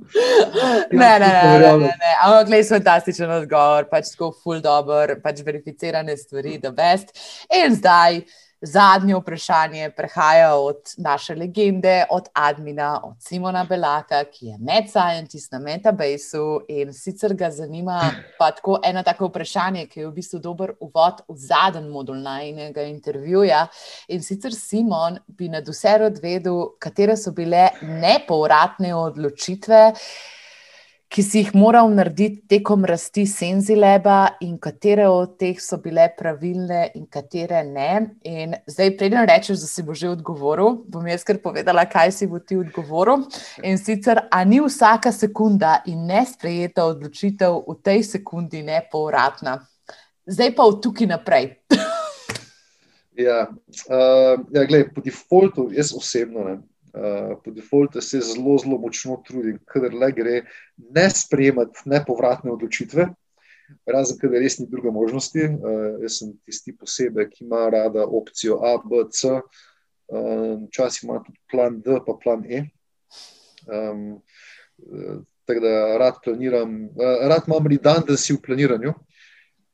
Speaker 1: Ne, ne, ne, ne, ne, ne. Ampak, gledaj, fantastičen odgovor, pač tako full dobro, pač verificirane stvari, da best. In zdaj zadnje vprašanje prehaja od naše legende, od admina, od Simona Belaka, ki je med scientist na Metabaseu in sicer ga zanima pa tako eno tako vprašanje, ki je v bistvu dober uvod v zadnji modul najnega intervjuja. In sicer Simon bi nad vse rad vedel, katere so bile nepovratne odločitve, ki si jih moral narediti tekom rasti Senzileba, in katere od teh so bile pravilne, in katere ne. In zdaj, preden rečeš, da si bo že odgovoril, bom jaz kar povedala, kaj si bo ti odgovoril. In sicer, a ni vsaka sekunda in nesprejeta odločitev v tej sekundi nepovratna. Zdaj pa od tukaj naprej.
Speaker 2: Ja, uh, ja gled, po defaultu, jaz osebno, ne, uh, po defaultu se zelo, zelo močno trudim, kadar le gre ne sprejemati nepovratne odločitve, razen kadar res ni druge možnosti. Uh, jaz sem tisti posebej, ki ima rada opcijo A, B, C, uh, včasih ima tudi plan D, pa plan E. Um, uh, tako da rad planiram, uh, rad imam redundancy v planiranju.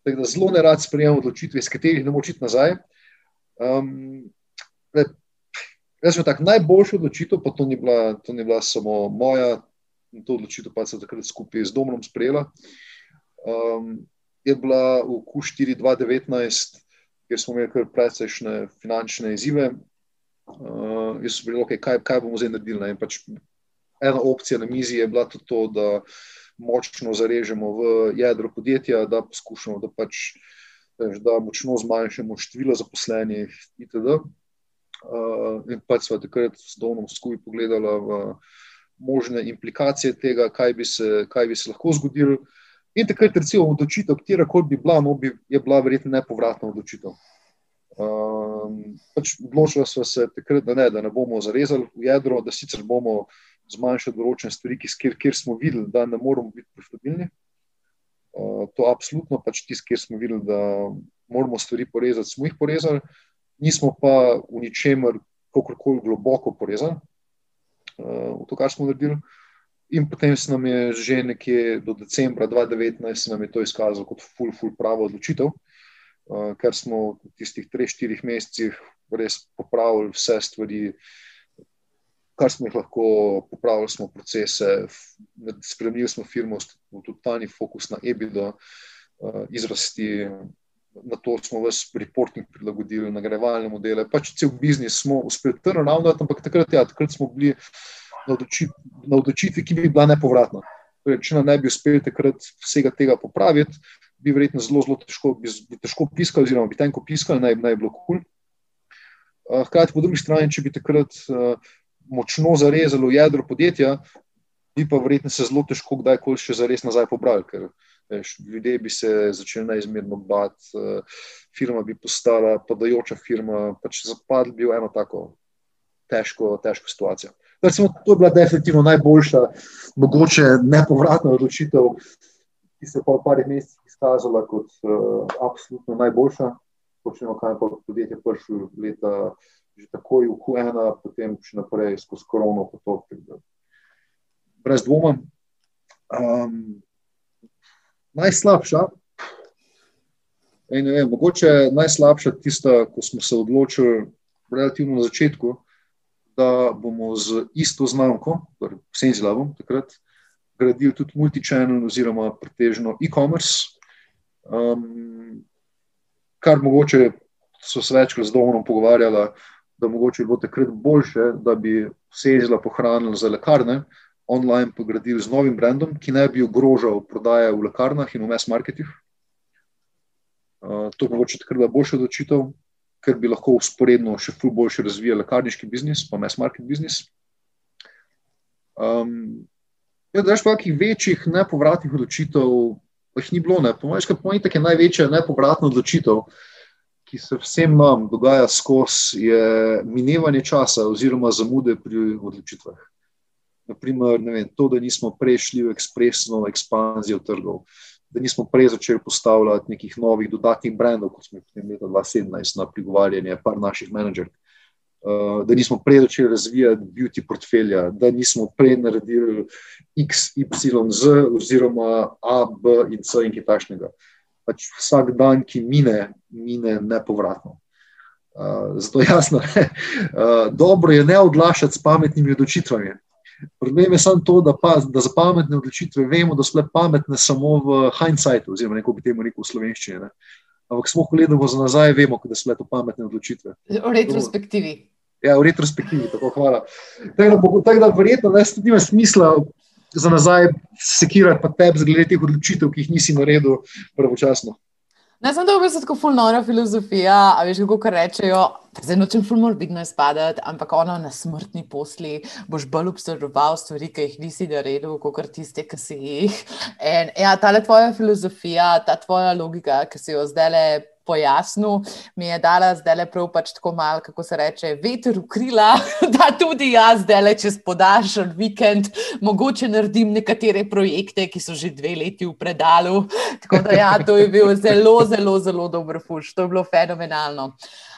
Speaker 2: Tako da zelo ne rad sprejemam odločitve, iz katerih ne močiti nazaj. Um, jaz sem tako najboljša odločitev, pa to ni, bila, to ni bila samo moja, to odločitev pa sem takrat skupaj z Domom sprejela. Um, je bila v Q4 2019, kjer smo imeli kar precejšnje finančne izzive. Uh, jaz sem rekel, okay, kaj, kaj bomo zdaj naredili. ne. In Pač ena opcija na mizi je bila tudi to, da močno zarežemo v jedro podjetja, da poskušamo, da pač da močno zmanjšamo število zaposlenih, itd. Uh, in pač smo takrat s Donom skupaj pogledali v možne implikacije tega, kaj bi se, kaj bi se lahko zgodilo. In takrat, recimo, odločitev, katera koli bi bila, no, bi, je bila verjetno nepovratna odločitev. Um, pač odločili smo se takrat, da ne, da ne bomo zarezali v jedro, da sicer bomo zmanjšali določene stvari, kjer, kjer smo videli, da ne moramo biti profitabilni. Uh, to je absolutno pač tisto, kjer smo videli, da moramo stvari porezati, smo jih porezali, nismo pa v ničemer, kakorkoli globoko porezali uh, v to, kar smo naredili. In potem se nam je že nekje do decembra 2019 se nam je to izkazalo kot full, full pravo odločitev, uh, ker smo v tistih 3-4 mesecih res popravili vse stvari, kar smo jih lahko popravili, smo procese, spremenili smo firmo, v totalni fokus na EBITDA, uh, izrasti. Na to smo vse reporting prilagodili, nagrajevalne modele. Pač cel biznis smo uspeli turnaround, ampak takrat, ja, takrat smo bili na odločitvi, na odločitvi, ki bi bila nepovratna. Torej, če nam ne bi uspeli takrat vsega tega popraviti, bi verjetno zelo, zelo težko, bi, bi težko piskali, oziroma bi tenko piskali, naj, naj bi bilo kul. Cool. Hkrati, po drugi strani, če bi takrat uh, močno zarezali v jedro podjetja, bi pa verjetno se zelo težko kdajkoli še zares nazaj pobrali, ker veš, ljudje bi se začeli neizmerno bati, uh, firma bi postala padajoča firma, pač zapadli bi v eno tako težko, težko situacijo. Recimo, to je bila definitivno najboljša, mogoče nepovratna odločitev, ki se je pa v parih mesecih izkazala kot uh, absolutno najboljša. Počnemo, kaj pa podjetje prišlo leta že takoj v Q1, potem še naprej skozi korono. tako da Brez dvoma. Um, najslabša. Vem, mogoče je najslabša tista, ko smo se odločili relativno na začetku, da bomo z isto znamko, torej Senzilabom takrat, gradili tudi multi-channel oziroma pretežno e-commerce. Um, kar mogoče so se večkrat z domom pogovarjali, da mogoče bilo takrat boljše, da bi Senzila pohranili za lekarne, online pa gradili z novim brandom, ki ne bi ogrožal prodaje v lekarnah in v mass marketih. Uh, to bi mogoče takrat boljša odločitev, ker bi lahko usporedno še ful boljše razvijali lekarniški biznis, pa mass market biznis. Um, ja, da je pa nekih večjih nepovratnih odločitev, pa jih ni bilo. Pomojška pojenta je največja nepovratna odločitev, ki se vsem nam dogaja skozi, je minevanje časa oziroma zamude pri odločitvah. Naprimer, vem, to, da nismo prešli v ekspresno ekspanzijo trgov, da nismo prej začeli postavljati nekih novih dodatnih brendov, kot smo jih potem leta 2017 na prigovarjanje par naših menedžerjev. Uh, da nismo prej začeli razvijati beauty portfelja, da nismo prej naredili X, Y, Z, oziroma A, B in C in kaj takšnega. Pač vsak dan, ki mine, mine nepovratno. Uh, zato je jasno, da je uh, dobro ne odlašati s pametnimi odločitvami. Problem je samo to, da, pa, da za pametne odločitve vemo, da so le pametne samo v hindsightu, oziroma neko bi temu rekel v slovenščini. Ne. Ampak smo, ko gledamo za nazaj, vemo, da so to pametne odločitve.
Speaker 1: V retrospektivi.
Speaker 2: Ja, v retrospektivi, tako hvala. Tako da, da verjetno ne ima smisla za nazaj sekirati pa tebe, glede teh odločitev, ki jih nisi naredil pravočasno.
Speaker 1: Ne, sem v bistvu tako fulnora filozofija, a veš, kako rečejo, zdaj nočem fulmor vidno izpadati, ampak ono na smrtni posli boš bolj observoval stvari, ki jih nisi naredil, kot tiste, ki si jih. In ja, ta tvoja filozofija, ta tvoja logika, ki si jo zdaj le pojasnil, mi je dala zdaj le prav pač tako malo, kako se reče, veter v krila, da tudi jaz zdaj le čez podaljšan vikend mogoče naredim nekatere projekte, ki so že dve leti v predalu. Tako da ja, to je bil zelo, zelo, zelo dober fuš, to je bilo fenomenalno.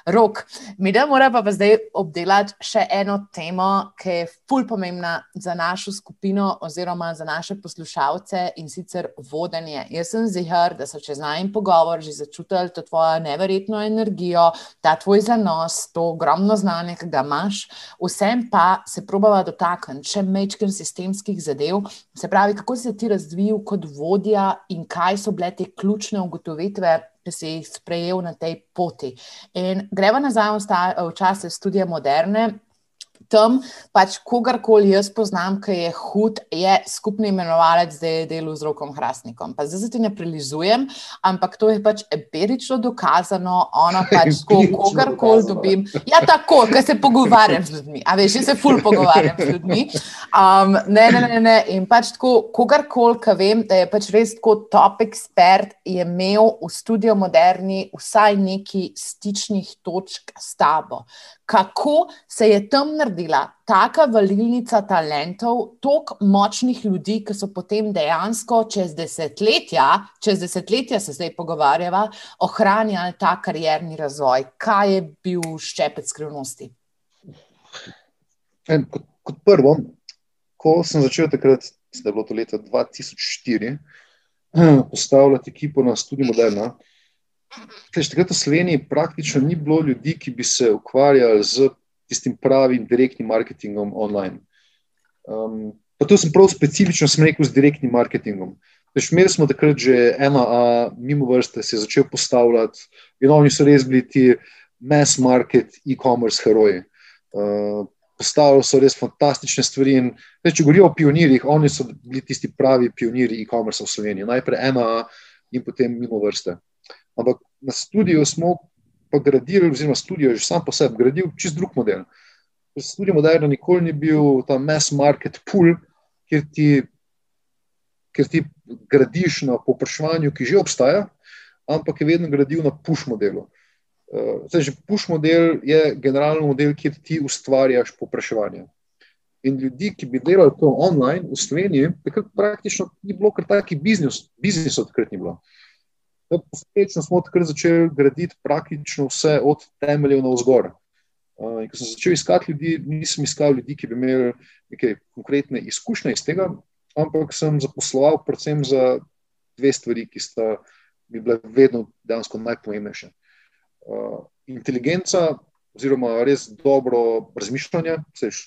Speaker 1: Rok, mi da moramo pa zdaj obdelati še eno temo, ki je fulj pomembna za našo skupino oziroma za naše poslušalce in sicer vodenje. Jaz sem zihar, da so čez najmen pogovor že začutili to tvojo neverjetno energijo, ta tvoj zanos, to ogromno znanje, ki ga imaš. Vsem pa se probava dotakniti še mečkim sistemskih zadev, se pravi, kako si se ti razvil kot vodja in kaj so bile te ključne ugotovitve ki si jih sprejel na tej poti. In greva nazaj v čase študija moderne, tam pač kogarkoli jaz poznam, ki je hud, je skupni imenovalec, da je delo z rokom Hrastnikom. Pa zdaj se ti ne prilizujem, ampak to je pač empirično dokazano, ono pač ko kogarkoli dobim. Ja, tako, ker se pogovarjam z ljudmi, a veš, jaz se ful pogovarjam z ljudmi. Um, ne, ne, ne, ne, in pač tako, kogarkoli, ki vem, da je pač res tako top ekspert, je imel v studiu moderni vsaj neki stičnih točk s tabo kako se je tam naredila taka valilnica talentov, toliko močnih ljudi, ki so potem dejansko čez desetletja, čez desetletja se zdaj pogovarjava, ohranjali ta karjerni razvoj. Kaj je bil ščepec skrivnosti?
Speaker 2: En, kot, kot prvo, ko sem začel takrat, da je bilo to leta 2004, postavljati ekipo na študiju Moderna. Takrat v Sloveniji praktično ni bilo ljudi, ki bi se ukvarjali z tistim pravim direktnim marketingom online. Um, pa to sem prav specifično rekel z direktnim marketingom. Imeli smo takrat že ena, a mimo vrste se je začel postavljati, in oni so res bili ti mass market e-commerce heroji. Uh, postavljali so res fantastične stvari. In, zdaj, če govorimo o pionirjih, oni so bili tisti pravi pionirji e-commerce v Sloveniji. Najprej ena in potem mimo vrste. Ampak na študiju smo pa gradili, oziroma študijo že sam po sebi gradil čist drug model. Študij moderno nikoli ni bil ta mass market pool, kjer ti, kjer ti gradiš na popraševanju, ki že obstaja, ampak je vedno gradil na push modelu. Uh, zdaj, že push model je generalni model, kjer ti ustvarjaš popraševanje. In ljudi, ki bi delali to online v Sloveniji, takrat praktično ni bilo, ker taki biznis, biznis odkrat ni bilo. Posledično smo takrat začeli graditi praktično vse od temeljev na vzgor. Uh, ko sem začel iskati ljudi, nisem iskal ljudi, ki bi imeli neke konkretne izkušnje iz tega, ampak sem zaposloval predvsem za dve stvari, ki sta bi bile vedno dejansko najpomembnejše. Uh, inteligenca, oziroma res dobro razmišljanje, vseš,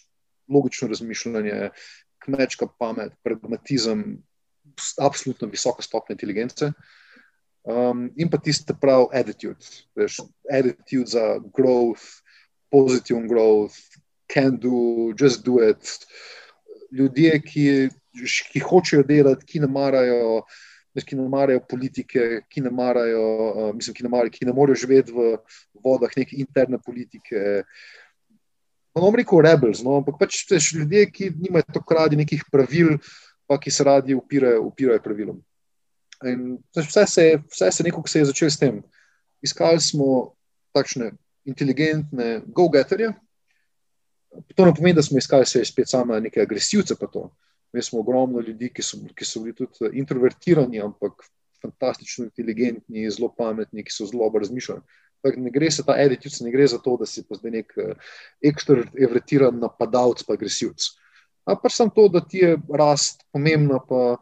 Speaker 2: logično razmišljanje, kmečka pamet, pragmatizem, absolutno visoka stopnja inteligence. Uh, Um, in pa tiste pravi attitude, veš, attitude za growth, pozitiven growth, can do, just do it. Ljudje, ki, ki hočejo delati, ki ne marajo, ki ne marajo politike, ki ne marajo, uh, mislim, ki ne, marajo, ki ne morejo živeti v vodah neke interne politike. No, bom rekel rebels, no, ampak pač veš, ljudje, ki nimajo tako radi nekih pravil, pa ki se radi upirajo, upirajo pravilom. In vse se, vse se nekako se je začelo s tem. Iskali smo takšne inteligentne go-getterje. To ne pomeni, da smo iskali se spet same neke agresivce. Mi smo ogromno ljudi, ki so, ki so bili tudi introvertirani, ampak fantastično inteligentni, zelo pametni, ki so zelo razmišljali. Ne gre za ta attitude, ne gre za to, da si pa zdaj nek eh, ekstravertiran napadalec, pa agresivc. Ampak sem to, da ti je rast pomembna, pa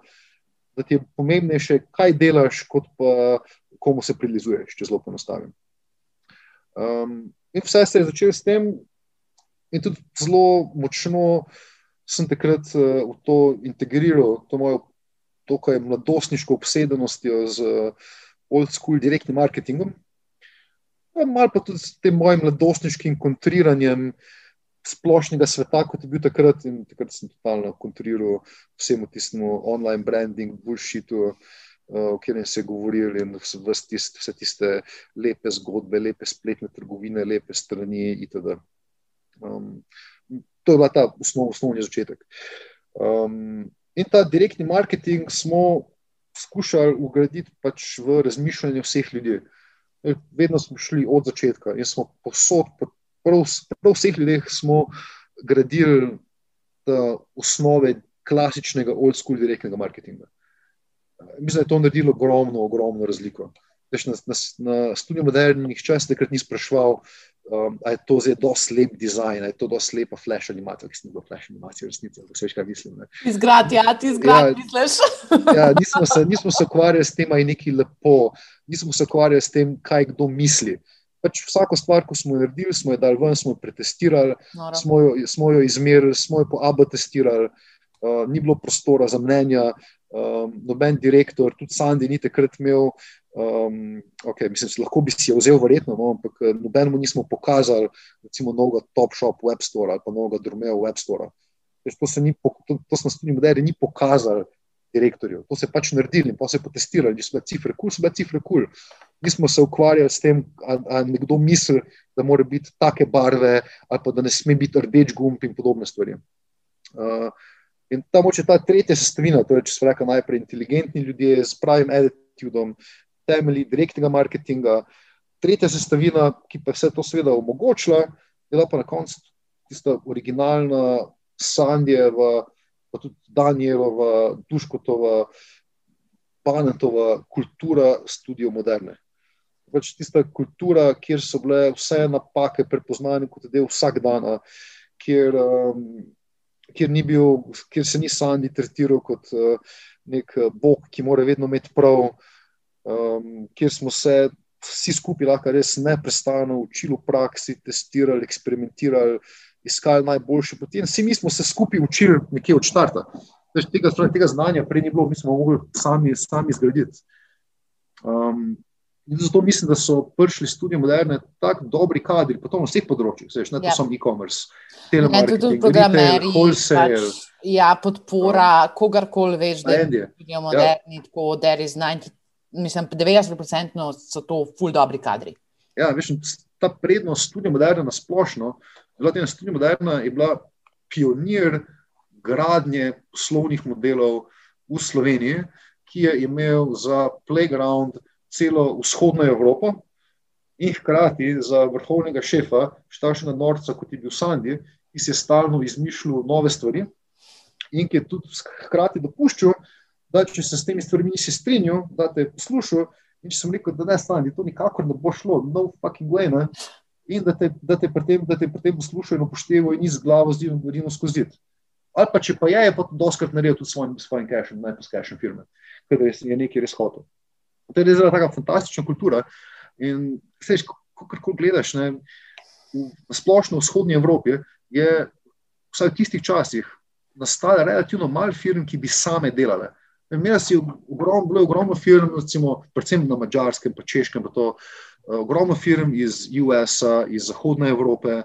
Speaker 2: da ti je pomembnejše, kaj delaš, kot pa komu se prilizuješ, če zelo poenostavim. Um, in vse se je začelo s tem, in tudi zelo močno sem takrat uh, v to integriral, to mojo dokaj mladostniško obsedenostjo z uh, old school direktnim marketingom. Malo pa tudi s tem mojim mladostniškim kontriranjem splošnega sveta, kot je bil takrat. In takrat sem totalno kontriral vsemu tistemu online branding, bullshitu, uh, o katerem se je govorilo, in vse tiste, vse tiste lepe zgodbe, lepe spletne trgovine, lepe strani itd. Um, to je bila ta osnov, osnovni začetek. Um, in ta direktni marketing smo skušali ugraditi pač v razmišljanje vseh ljudi. Vedno smo šli od začetka in smo posod, prav, prav vseh ljudeh smo gradili osnove klasičnega old school direktnega marketinga. Mislim, da je to naredilo ogromno, ogromno razliko. Na, na, na študiju modernih časov takrat ni sprašval, um, je to zdaj zelo slab dizajn, je to zelo slepa flash animacija, ki ni bila flash animacija, resnici, ali vse, kaj mislim.
Speaker 1: Izgrad, ja, ti izgrad, ja, misliš.
Speaker 2: ja, nismo se, nismo se ukvarjali s tem, aj neki lepo, nismo se ukvarjali s tem, kaj kdo misli. Pač vsako stvar, ko smo jo naredili, smo jo dali ven, smo jo pretestirali, smo jo, smo jo izmerili, smo jo po ABA testirali, uh, ni bilo prostora za mnenja, um, noben direktor, tudi Sandy ni takrat imel Um, okay, mislim, lahko bi si jo vzel, verjetno, no, ampak eh, nobenemu nismo pokazali, recimo, novega Top Shop Web Store ali pa novega Drumeo Web Store. To, to, to smo tem moderni ni pokazali direktorju, to se je pač naredili in pa se je potestirali, da so bile cifre kul, cool, so bile cifre kul. Cool. Nismo se ukvarjali s tem, ali nekdo misli, da mora biti take barve, ali pa da ne sme biti rdeč gumb in podobne stvari. Uh, in tam je ta tretja sestavina, torej, če se reče najprej inteligentni ljudje s pravim attitudom, temelji direktnega marketinga. Tretja sestavina, ki pa je vse to seveda omogočila, je bila pa na koncu tista originalna Sandjeva, pa tudi Danielova, Duškotova, Panetova kultura studio moderne. Pač tista kultura, kjer so bile vse napake prepoznane kot del vsakdana, kjer, um, kjer, bil, kjer se ni Sandy tretiral kot uh, nek uh, bog, ki mora vedno imeti prav, um, kjer smo se vsi skupaj lahko res neprestano učili v praksi, testirali, eksperimentirali, iskali najboljše poti. In vsi mi smo se skupaj učili nekje od začetka. Tega, tega znanja prej ni bilo, mi smo mogli sami, sami zgraditi. Um, zato mislim, da so prišli študije moderne tako dobri kadri, pa to na vseh področjih, veš, ne ja. samo e-commerce, telemarketing, retail, wholesale. Pač,
Speaker 1: ja, podpora, um, kogarkoli veš, da je to moderni, ja. tako, there is 90 mislim, 90% so to ful dobri kadri.
Speaker 2: Ja, veš, ta prednost tudi moderna na splošno, zelo tudi moderna je bila pionir gradnje poslovnih modelov v Sloveniji, ki je imel za playground celo vzhodno Evropo in hkrati za vrhovnega šefa, štašnega norca, kot je bil Sandy, ki si je stalno izmišljal nove stvari in ki je tudi hkrati dopuščal, da če se s temi stvarmi nisi strinjal, da te je poslušal. In če sem rekel, da ne stane, to nikakor ne bo šlo, no fucking way. Ne? In da te, da te pri tem, tem poslušajo in upoštevajo in iz glave zdijo vodino skozi. Ali pa če pa je, je pa to doskrat naredil tudi s svojim, svojim cashom, najprej s cashom firme, ker je nekaj res hotel. To je res taka fantastična kultura. In veš, kako gledaš, ne, v splošno v vzhodnji Evropi je vsaj v tistih časih nastala relativno malo firm, ki bi same delale. Imela si ogromno, ogromno firm, recimo, predvsem na mačarskem, pa češkem, pa to, uh, ogromno firm iz USA, iz Zahodne Evrope,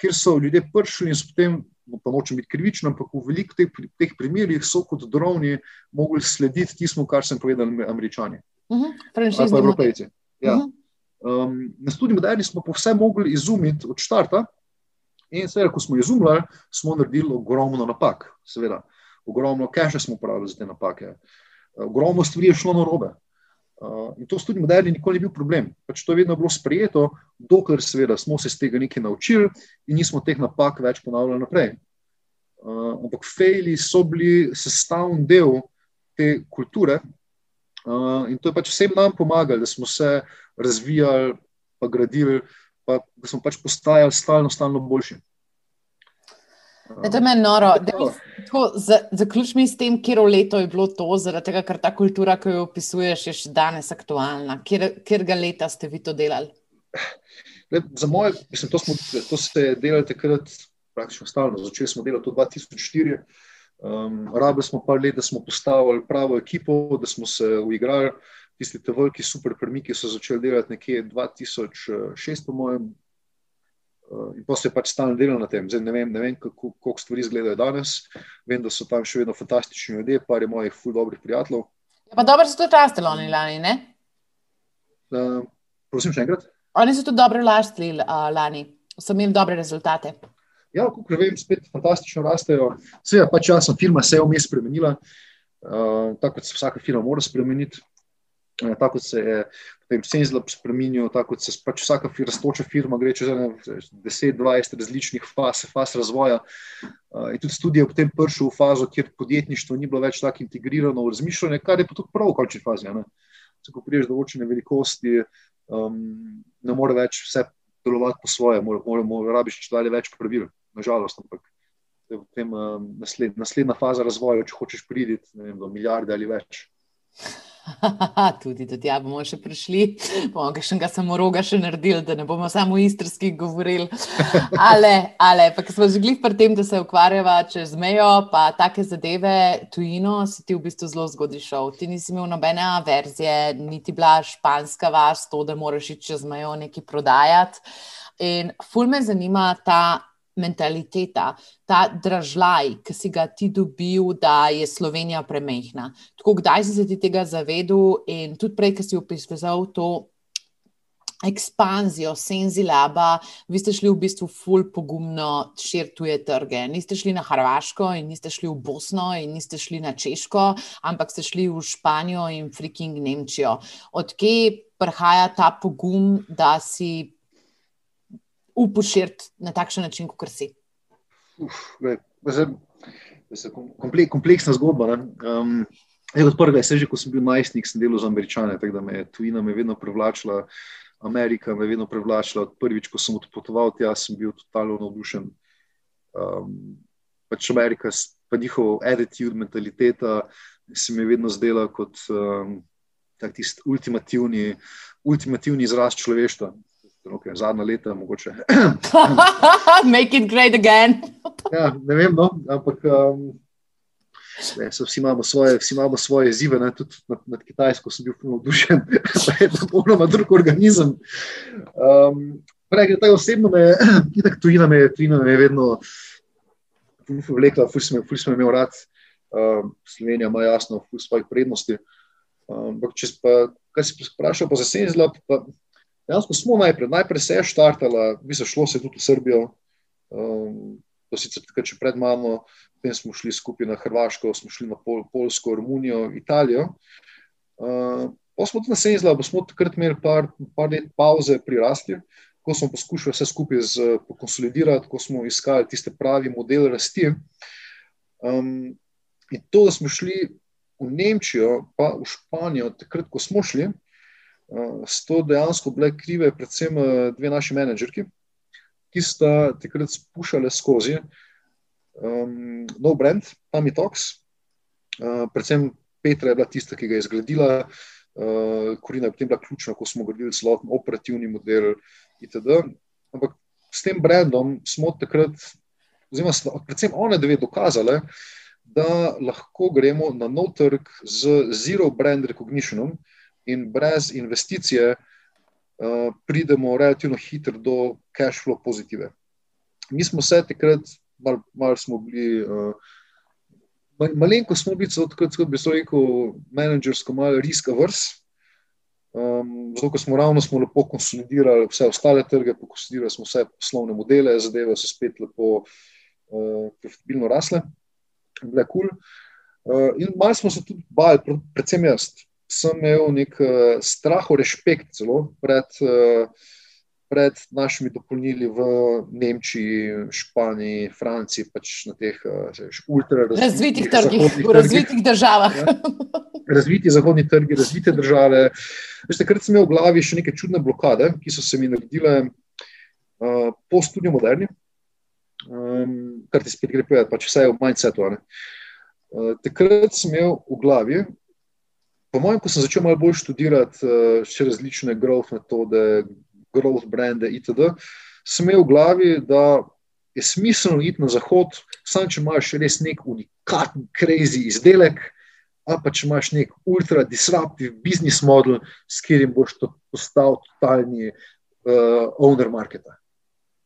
Speaker 2: kjer so ljudje prišli in so potem, no, pa nočem biti krivičen, ampak v veliko teh, teh primerjih so kot droni mogli slediti tistemu, kar sem povedal, američani. Uh
Speaker 1: mhm, -huh,
Speaker 2: pa evropejci. Ja. Uh -huh. um, na študiju moderni smo pa vse mogli izumiti od začetka. In seveda, ko smo izumljali, smo naredili ogromno napak, seveda ogromno keša smo uporabili za te napake. ogromno stvari je šlo na robe. Uh, in to s tudi moderni nikoli ni bil problem. Pač to je vedno bilo sprejeto, dokler seveda smo se iz tega nekaj naučili in nismo teh napak več ponavljali naprej. Uh, ampak fejli so bili sestavni del te kulture uh, in to je pač vsem nam pomagali, da smo se razvijali, pa gradili, pa da smo pač postajali stalno, stalno boljši.
Speaker 1: To je meni noro. Zaključmi s tem, kje leto je bilo to, zaradi tega, ker ta kultura, ki jo opisuješ, je še danes aktualna. Kjer ga leta ste vi to delali?
Speaker 2: Le, za moje, mislim, to, smo, to ste delali takrat praktično stalno. Začeli smo delati v 2004. Um, rabili smo par let, da smo postavili pravo ekipo, da smo se uigrali. Tisti te veliki super premiki so začeli delati nekje 2006, po mojem, in pa se pač stalno dela na tem. Zdaj, ne vem, ne vem kako, kako stvari izgledajo danes. Vem, da so tam še vedno fantastični ljudje, par je mojih ful dobrih prijateljev.
Speaker 1: Ja, pa dobro so tudi rastli oni lani, ne?
Speaker 2: Uh, prosim, še enkrat.
Speaker 1: Oni so tudi dobro rastli uh, lani, so imeli dobre rezultate.
Speaker 2: Ja, kako vem, spet fantastično rastejo. Seveda, pač časno firma se je vmes spremenila, uh, tako kot se vsaka firma mora spremeniti. Eh, tako se je potem Senzlab spremenil, tako se pač vsaka raztoča firma gre čez 10-20 različnih faz, faz razvoja. Uh, in tudi študij je potem prišel v fazo, kjer podjetništvo ni bilo več tako integrirano v razmišljanje, kar je pa tudi prav v končni fazi. Se, ko priješ do določene velikosti, um, ne more več vse delovati po svoje, moramo rabiti še dalje več pravil, nažalost. Ampak je potem um, nasled, naslednja faza razvoja, če hočeš priti do milijarde ali več.
Speaker 1: tudi, tudi ja, bomo še prišli, bomo še nekaj samoroga še naredili, da ne bomo samo istrski govorili. Ale, ale, pa smo že glih pri tem, da se ukvarjava čez mejo, pa take zadeve, tujino, si ti v bistvu zelo zgodaj šel. Ti nisi imel nobene verzije, niti bila španska vas, to, da moraš iti čez mejo nekaj prodajati. In ful me zanima ta mentaliteta, ta držaj, ki si ga ti dobil, da je Slovenija premehna. Tako, kdaj si se ti tega zavedel in tudi prej, ki si opisoval to ekspanzijo, senzilaba, vi ste šli v bistvu ful pogumno širtuje trge. Niste šli na Hrvaško in niste šli v Bosno in niste šli na Češko, ampak ste šli v Španijo in freaking Nemčijo. Odkje prihaja ta pogum, da si upoširiti na takšen način, kot si.
Speaker 2: Kompleksna zgodba. Um, kot prvi, že ko sem bil najstnik, sem delal za američane, tako da me je tujina me vedno privlačila, Amerika me je vedno privlačila. Prvič, ko sem odpotoval tja, sem bil totalno navdušen. Um, pač Amerika, pa njihov attitude, mentaliteta, se mi je vedno zdela kot um, tisti ultimativni, ultimativni izraz človeštva okay, zadnja leta, mogoče.
Speaker 1: Make it great again.
Speaker 2: ja, ne vem, no, ampak um, ne, so, vsi, imamo svoje, vsi imamo svoje izzive. Ne, tudi nad, nad Kitajsko sem bil navdušen, da je to popolnoma drug organizem. Um, Prej, ta osebno me tako tujina me tujina me je vedno vlekla, ful sem imel rad. Um, Slovenija ima jasno ful svojih prednosti. Um, ampak, če pa, kaj si vprašal, pa za Senzlab, pa Dejansko smo najprej, najprej se je štartala, mi se šlo se tudi v Srbijo, um, to sicer takrat še pred mano, potem smo šli skupaj na Hrvaško, smo šli na Pol, Polsko, Romunijo, Italijo. Uh, pa smo tudi na Senzla, pa smo takrat imeli par, par let pauze pri rasti, ko smo poskušali vse skupaj z, konsolidirati, ko smo iskali tiste pravi modele rasti. Um, in to, da smo šli v Nemčijo, pa v Španijo, takrat, ko smo šli, s to dejansko bile krive, predvsem eh, dve naši menedžerki, ki sta takrat spuščali skozi um, nov brand, Amitox. Uh, predvsem Petra je bila tista, ki ga je zgradila, uh, Korina je potem bila ključna, ko smo gradili celoten operativni model. Itd. Ampak s tem brandom smo takrat, oziroma predvsem one dve dokazale, da lahko gremo na nov trg z zero brand recognitionom, uh, in brez investicije uh, pridemo relativno hitro do cash flow pozitive. Mi smo se takrat, malo mal smo bili, uh, malenko smo bili, kot bi se rekel, menedžersko malo risk averse. Um, zato, ker smo ravno smo lepo konsolidirali vse ostale trge, konsolidirali smo vse poslovne modele, zadeve so spet lepo uh, profitabilno rasle, bile kul. Cool. Uh, in malo smo se tudi bali, predvsem jaz. Sem imel nek uh, strah, respekt celo pred, uh, pred našimi dopolnili v Nemčiji, Španiji, Franciji, pač na teh uh,
Speaker 1: ultra-razvitih trgih, v razvitih državah. Ja.
Speaker 2: Razviti zahodni trgi, razvite države. Kar sem imel v glavi še neke čudne blokade, ki so se mi naredile uh, po študiju moderni, um, kar ti spet gre povedati, pač vse je v mindsetu. Uh, Eh, takrat sem imel v glavi, po mojem, ko sem začel malo bolj študirati uh, še različne growth metode, growth brande itd., sem imel v glavi, da je smiselno iti na zahod, samo če imaš res nek unikaten, crazy izdelek, ali pa če imaš nek ultra disruptive business model, s katerim boš to postal totalni uh, owner marketa.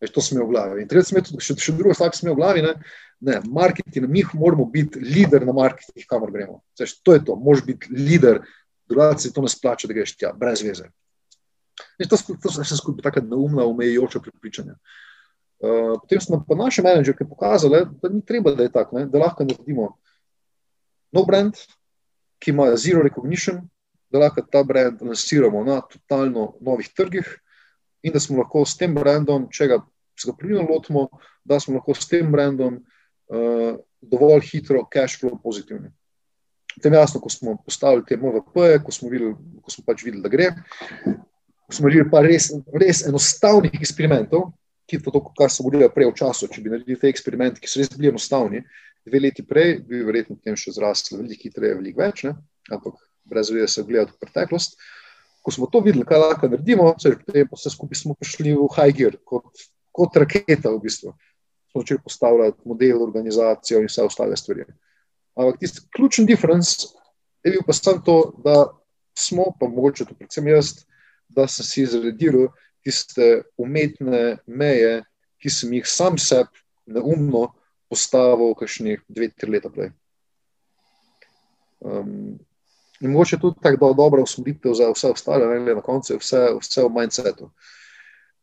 Speaker 2: Veš, to sem imel v glavi. In takrat sem imel tudi še, še drugo stvar, ki sem imel v glavi. Ne? Ne, marketing, mi moramo biti voditelj na marketing, kamor gremo. Seš, to je to, moš biti voditelj, drugače se to ne splača, da greš tja, brez veze. In to, to, je vse skupaj tako neumna, omejujoča prepričanja. Uh, potem smo pa naši menedžerji pokazali, da ni treba, da je tako, ne, da lahko naredimo nov brand, ki ima zero recognition, da lahko ta brand lansiramo na totalno novih trgih in da smo lahko s tem brandom, če ga se ga pravilno lotimo, da smo lahko s tem brandom dovolj hitro cash flow pozitivni. Tem jasno, ko smo postavili te MVP, ko smo, videli, ko smo pač videli, da gre, smo naredili pa res, res enostavnih eksperimentov, ki to, kar so bili prej v času, če bi naredili te eksperimente, ki so res bili enostavni, dve leti prej, bi verjetno tem še zrasli veliko hitreje, veliko več, ne? ampak brez vede se gledati v preteklost. Ko smo to videli, kaj lahko naredimo, se, potem pa vse skupaj smo prišli v high gear, kot, kot raketa v bistvu smo začeli postavljati model, organizacijo in vse ostale stvari. Ampak tisti ključni difference je bil pa samo to, da smo, pa mogoče to predvsem jaz, da sem si izrediral tiste umetne meje, ki sem jih sam sebi neumno postavil, kakšnih dve, tri leta prej. Um, in mogoče tudi tako do, dobra usmeritev za vse ostale, ne, na koncu vse, vse v mindsetu.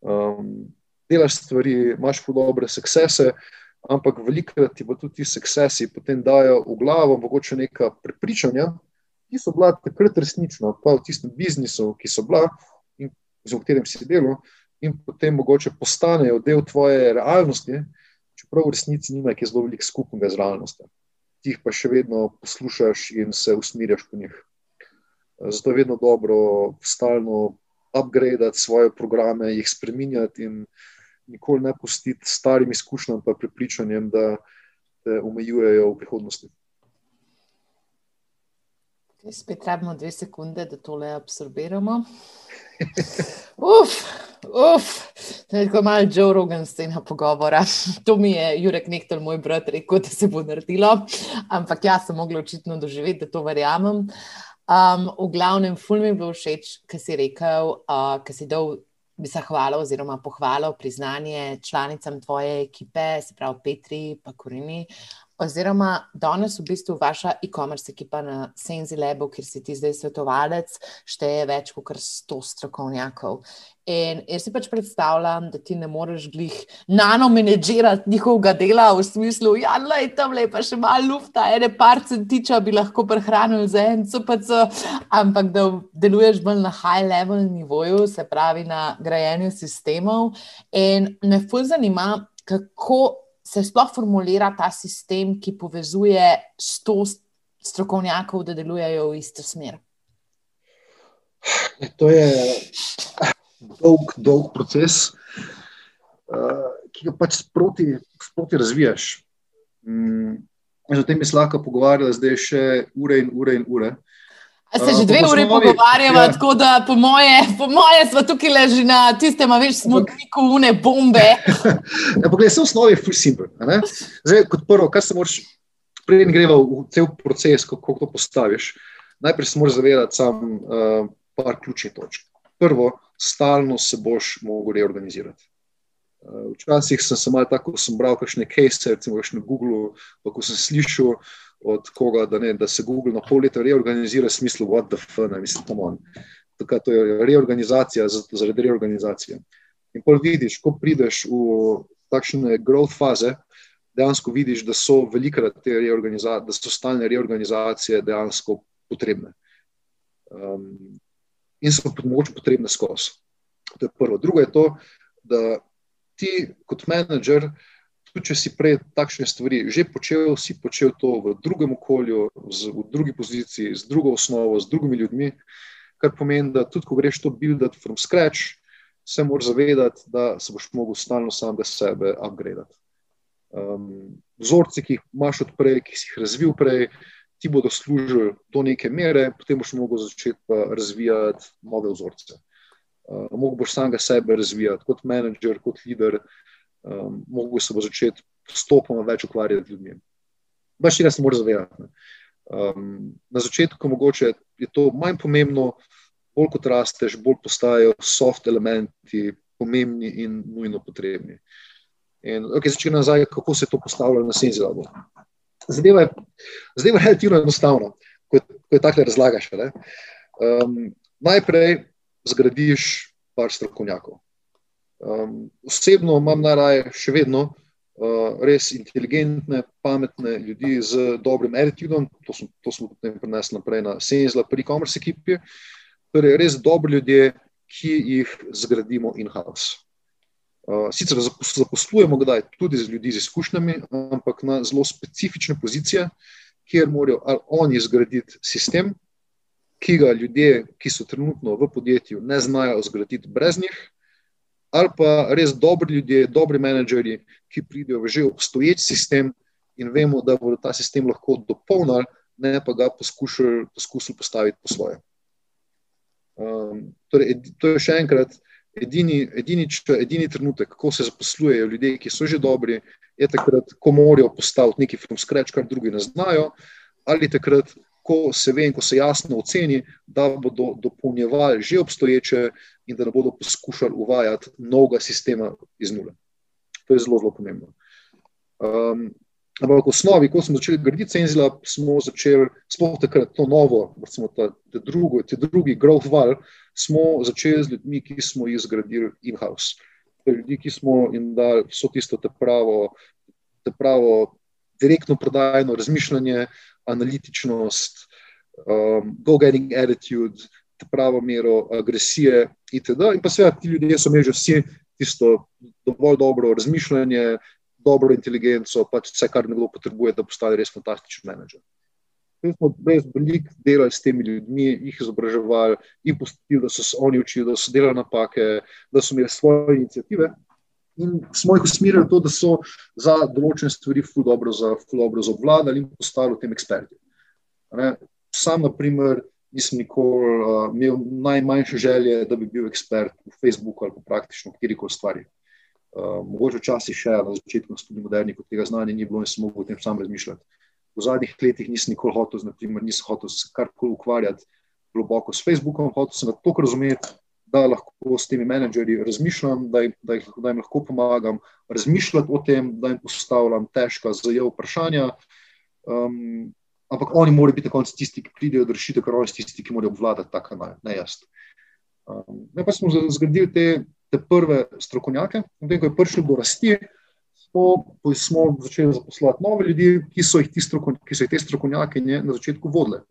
Speaker 2: Um, delaš stvari, imaš podobne succese, ampak velikokrat ti bo tudi ti succesi potem dajo v glavo mogoče neka prepričanja, ki so bila takrat resnična, pa v tistem biznisu, ki so bila in z katerim si delal, in potem mogoče postanejo del tvoje realnosti, čeprav v resnici nima nekaj zelo velik skupnega z realnostjo. Ti jih pa še vedno poslušaš in se usmirjaš po njih. Zato je vedno dobro stalno upgradati svoje programe, jih spremenjati in nikoli ne pustiti starim izkušnjam in prepričanjem, da te omejujejo v prihodnosti.
Speaker 1: Spet rabimo dve sekunde, da tole absorbiramo. Uf, uf, to je tako malo Joe Rogan scena pogovora. To mi je Jurek Nektor, moj brat, rekel, da se bo naredilo, ampak jaz sem mogla očitno doživeti, da to verjamem. Um, v glavnem, ful mi je bilo všeč, kar si rekel, uh, kar si dal bi se hvalil, oziroma pohvalil priznanje članicam tvoje ekipe, se pravi Petri, pa Korini. Oziroma, danes v bistvu vaša e-commerce ekipa na Senzi Lebu, kjer si ti zdaj svetovalec, šteje več kot 100 strokovnjakov. In jaz si pač predstavljam, da ti ne moreš glih nanomenedžirati njihovega dela v smislu, da ja, je tam lepa še malo lufta, ene par centiča bi lahko prehranil za en CPC, ampak da deluješ bolj na high level nivoju, se pravi na grajenju sistemov. In me fulj zanima, kako se sploh formulira ta sistem, ki povezuje sto strokovnjakov, da delujejo v isto smer?
Speaker 2: To je dolg, dolg proces, uh, ki ga pač sproti, sproti razvijaš. Um, o tem bi se lahko pogovarjali zdaj še ure in ure in ure. Uh,
Speaker 1: Se že dve uri pogovarjamo, ja. tako da po moje, po moje smo tukaj leži na tistem, veš, smo neko une bombe.
Speaker 2: ja, poglej, vse osnove je full simple. Zdaj, kot prvo, kar se moraš, preden greva v cel proces, kako to postaviš, najprej se moraš zavedati sam uh, par ključnih točk. Prvo, stalno se boš mogel reorganizirati. Uh, včasih sem se malo tako, ko sem bral kakšne case, recimo na Google, pa ko sem slišal, od koga, da, ne, da se Google na pol leta reorganizira, v smislu, what the fuck, mislim, tam on. Tako to je reorganizacija zaradi reorganizacije. In pol vidiš, ko prideš v takšne growth faze, dejansko vidiš, da so velike te reorganizacije, da so stalne reorganizacije dejansko potrebne. Um, in so mogoče potrebne skozi. To je prvo. Drugo je to, da ti kot menedžer, tudi če si prej takšne stvari že počel, si počel to v drugem okolju, z, v drugi poziciji, z drugo osnovo, z drugimi ljudmi, kar pomeni, da tudi ko greš to buildati from scratch, se moraš zavedati, da se boš mogel stalno samega sebe upgradati um, vzorci, ki jih imaš odprej, ki si jih razvil prej, ti bodo služili do neke mere, potem boš lahko začeti razvijati nove vzorce. Uh, Mogoče boš samega sebe razvijati kot menedžer, kot voditelj, um, mogoče se bo začeti postopoma več ukvarjati z ljudmi. Baš tega se moraš zavedati. Um, na začetku mogoče je to manj pomembno, bolj kot rasteš, bolj postajajo soft elementi pomembni in nujno potrebni. In okay, začne nazaj, kako se je to postavljalo na Senzilabu. Zadeva je, zadeva je relativno enostavna, ko, ko je tako razlagaš. Um, najprej zgradiš par strokovnjakov. Um, osebno imam najraje še vedno uh, res inteligentne, pametne ljudi z dobrim attitudom, to, to smo potem prenesli naprej na Senzila, pri e-commerce ekipi, torej res dobri ljudje, ki jih zgradimo in-house. Eh, sicer zaposlujemo kdaj tudi z ljudmi z izkušnjami, ampak na zelo specifične pozicije, kjer morajo oni zgraditi sistem, ki ga ljudje, ki so trenutno v podjetju, ne znajo zgraditi brez njih, ali pa res dobri ljudje, dobri menedžerji, ki pridejo v že obstoječ sistem in vemo, da bodo ta sistem lahko dopolnili, ne pa ga poskušali, poskušali postaviti po svoje. Um, torej, to je še enkrat edini, edini, edini trenutek, ko se zaposlujejo ljudje, ki so že dobri, je takrat, ko morajo postaviti nekaj from scratch, kar drugi ne znajo, ali takrat, ko se ve in ko se jasno oceni, da bodo dopolnjevali že obstoječe in da ne bodo poskušali uvajati novega sistema iz nule. To je zelo, zelo pomembno. Um, ampak v osnovi, ko smo začeli graditi Cenzila, smo začeli sploh takrat to novo, recimo ta, ta drugo, te drugi growth val, smo začeli z ljudmi, ki smo jih zgradili in-house. Ljudje, ki smo jim dali vso tisto te pravo, te pravo direktno prodajno razmišljanje, analitičnost, um, go-getting attitude, te pravo mero agresije itd. In pa seveda ti ljudje so imeli že vsi tisto dovolj dobro razmišljanje, dobro inteligenco, pač vse, kar nekdo potrebuje, da postane res fantastičen menedžer. Mi smo res veliko delali s temi ljudmi, jih izobraževali in postili, da so se oni učili, da so delali napake, da so imeli svoje inicijative. In smo jih usmerili v to, da so za določene stvari ful dobro, za, ful dobro za obvladali in postali v tem eksperti. Ne? Sam, na primer, nisem nikoli uh, imel najmanjše želje, da bi bil ekspert v Facebooku ali praktično kjerkoli stvari. Uh, mogoče včasih še na začetku, tudi moderni, kot tega znanja ni bilo in sem mogel o tem sam razmišljati v zadnjih letih nisem nikoli hotel, naprimer, nisem hotel se karkoli ukvarjati globoko s Facebookom, hotel sem ga toliko razumeti, da lahko s temi menedžerji razmišljam, da jim, da, jih, da jim lahko pomagam razmišljati o tem, da jim postavljam težka zajev vprašanja. Um, ampak oni morajo biti na koncu tisti, ki pridejo do rešitev, ker oni so tisti, ki morajo obvladati ta kanal, ne jaz. Um, ne pa smo zgradili te, te prve strokovnjake, in ko je prišlo do rasti, smo, smo začeli zaposlovati nove ljudi, ki so jih, strokon, ki so jih te strokovnjake na začetku vodile.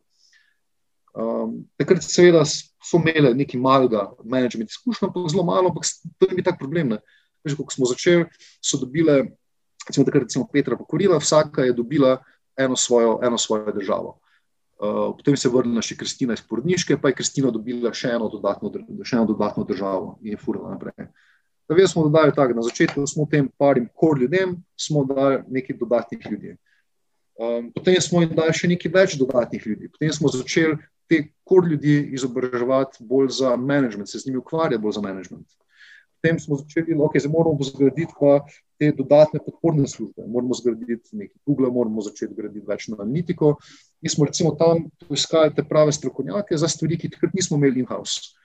Speaker 2: Um, takrat, seveda, so imeli nekaj malega management izkušnja, ampak zelo malo, ampak to ni bil tak problem. Veš, ko smo začeli, so dobile, recimo, takrat, recimo Petra Pokorila, vsaka je dobila eno svojo, eno svojo državo. Uh, potem se je vrnila še Kristina iz Porodniške, pa je Kristina dobila še eno dodatno, še eno dodatno državo in je furila naprej. Uh, Zdaj smo dodali tako, na začetku smo tem parim kor ljudem, smo dali nekaj dodatnih ljudi. Um, potem smo jim dali še nekaj več dodatnih ljudi. Potem smo začeli te kor ljudi izobraževati bolj za management, se z njimi ukvarjati bolj za management. Potem smo začeli, da okay, moramo zgraditi pa te dodatne podporne službe. Moramo zgraditi nekaj Google, moramo začeti graditi več na analitiko. Mi smo recimo tam poiskali te prave strokovnjake za stvari, ki takrat nismo imeli in-house.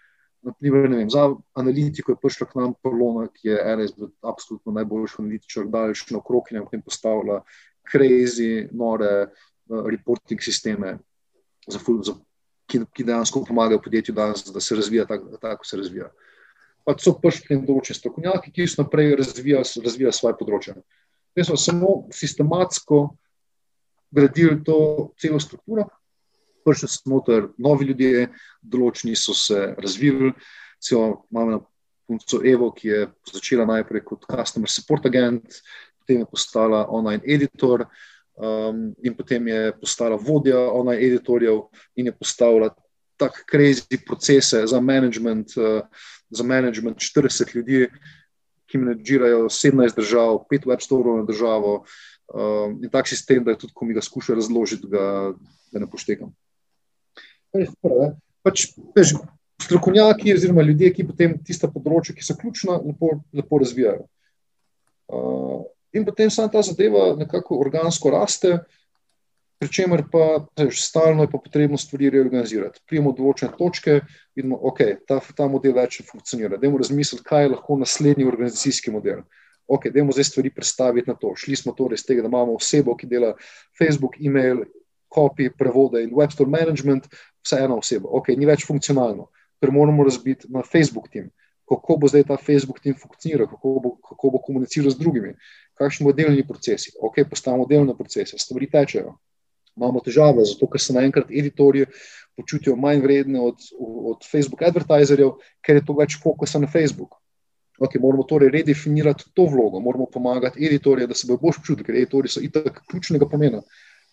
Speaker 2: Naprimer, vem, za analitiko je prišla k nam Polona, ki je ena izmed absolutno najboljših analitičarjev, daljš na okrog in je postavila crazy, nore uh, reporting sisteme, za, za, ki, ki dejansko pomagajo podjetju danes, da se razvija tako, tako se razvija. Pa so prišli določeni strokovnjaki, ki so naprej razvijali razvija svoje področje. Mi smo samo sistematsko gradili to celo strukturo. Prišli smo ter novi ljudje, določeni so se razvili. Imamo na punco Evo, ki je začela najprej kot customer support agent, potem je postala online editor. Um, in potem je postala vodja online editorjev, in je postavila tako crazy procese za management, uh, za management 40 ljudi, ki menedžirajo 17 držav, 5 web storov na državo. Um, in tak sistem, da je tudi, ko mi ga skuša razložiti, ga, da ne poštekam. Pač, strokovnjaki, oziroma ljudje, ki potem tiste področje, ki so ključna, lepo, lepo razvijajo. Uh, in potem sama ta zadeva nekako organsko raste, pri čemer pa tež, stalno je pa potrebno stvari reorganizirati. Prijemo določene točke in vidimo, okay, ta, ta model več ne funkcionira. Dajmo razmisliti, kaj je lahko naslednji organizacijski model. Ok, dajmo zdaj stvari predstaviti na to. Šli smo torej iz tega, da imamo osebo, ki dela Facebook, e-mail, copy, prevode in web store management, vse ena oseba. Ok, ni več funkcionalno ker moramo razbiti na Facebook tim. Kako bo zdaj ta Facebook tim funkcioniral, kako bo, kako bo komuniciral z drugimi, kakšni bodo delni procesi. Ok, postavimo delne procese, stvari tečejo. Imamo težave, zato ker se naenkrat editorji počutijo manj vredne od, od Facebook advertiserjev, ker je to več fokusa na Facebook. Okay, moramo torej redefinirati to vlogo, moramo pomagati editorjem, da se bojo bolj počutili, ker editorji so itak ključnega pomena.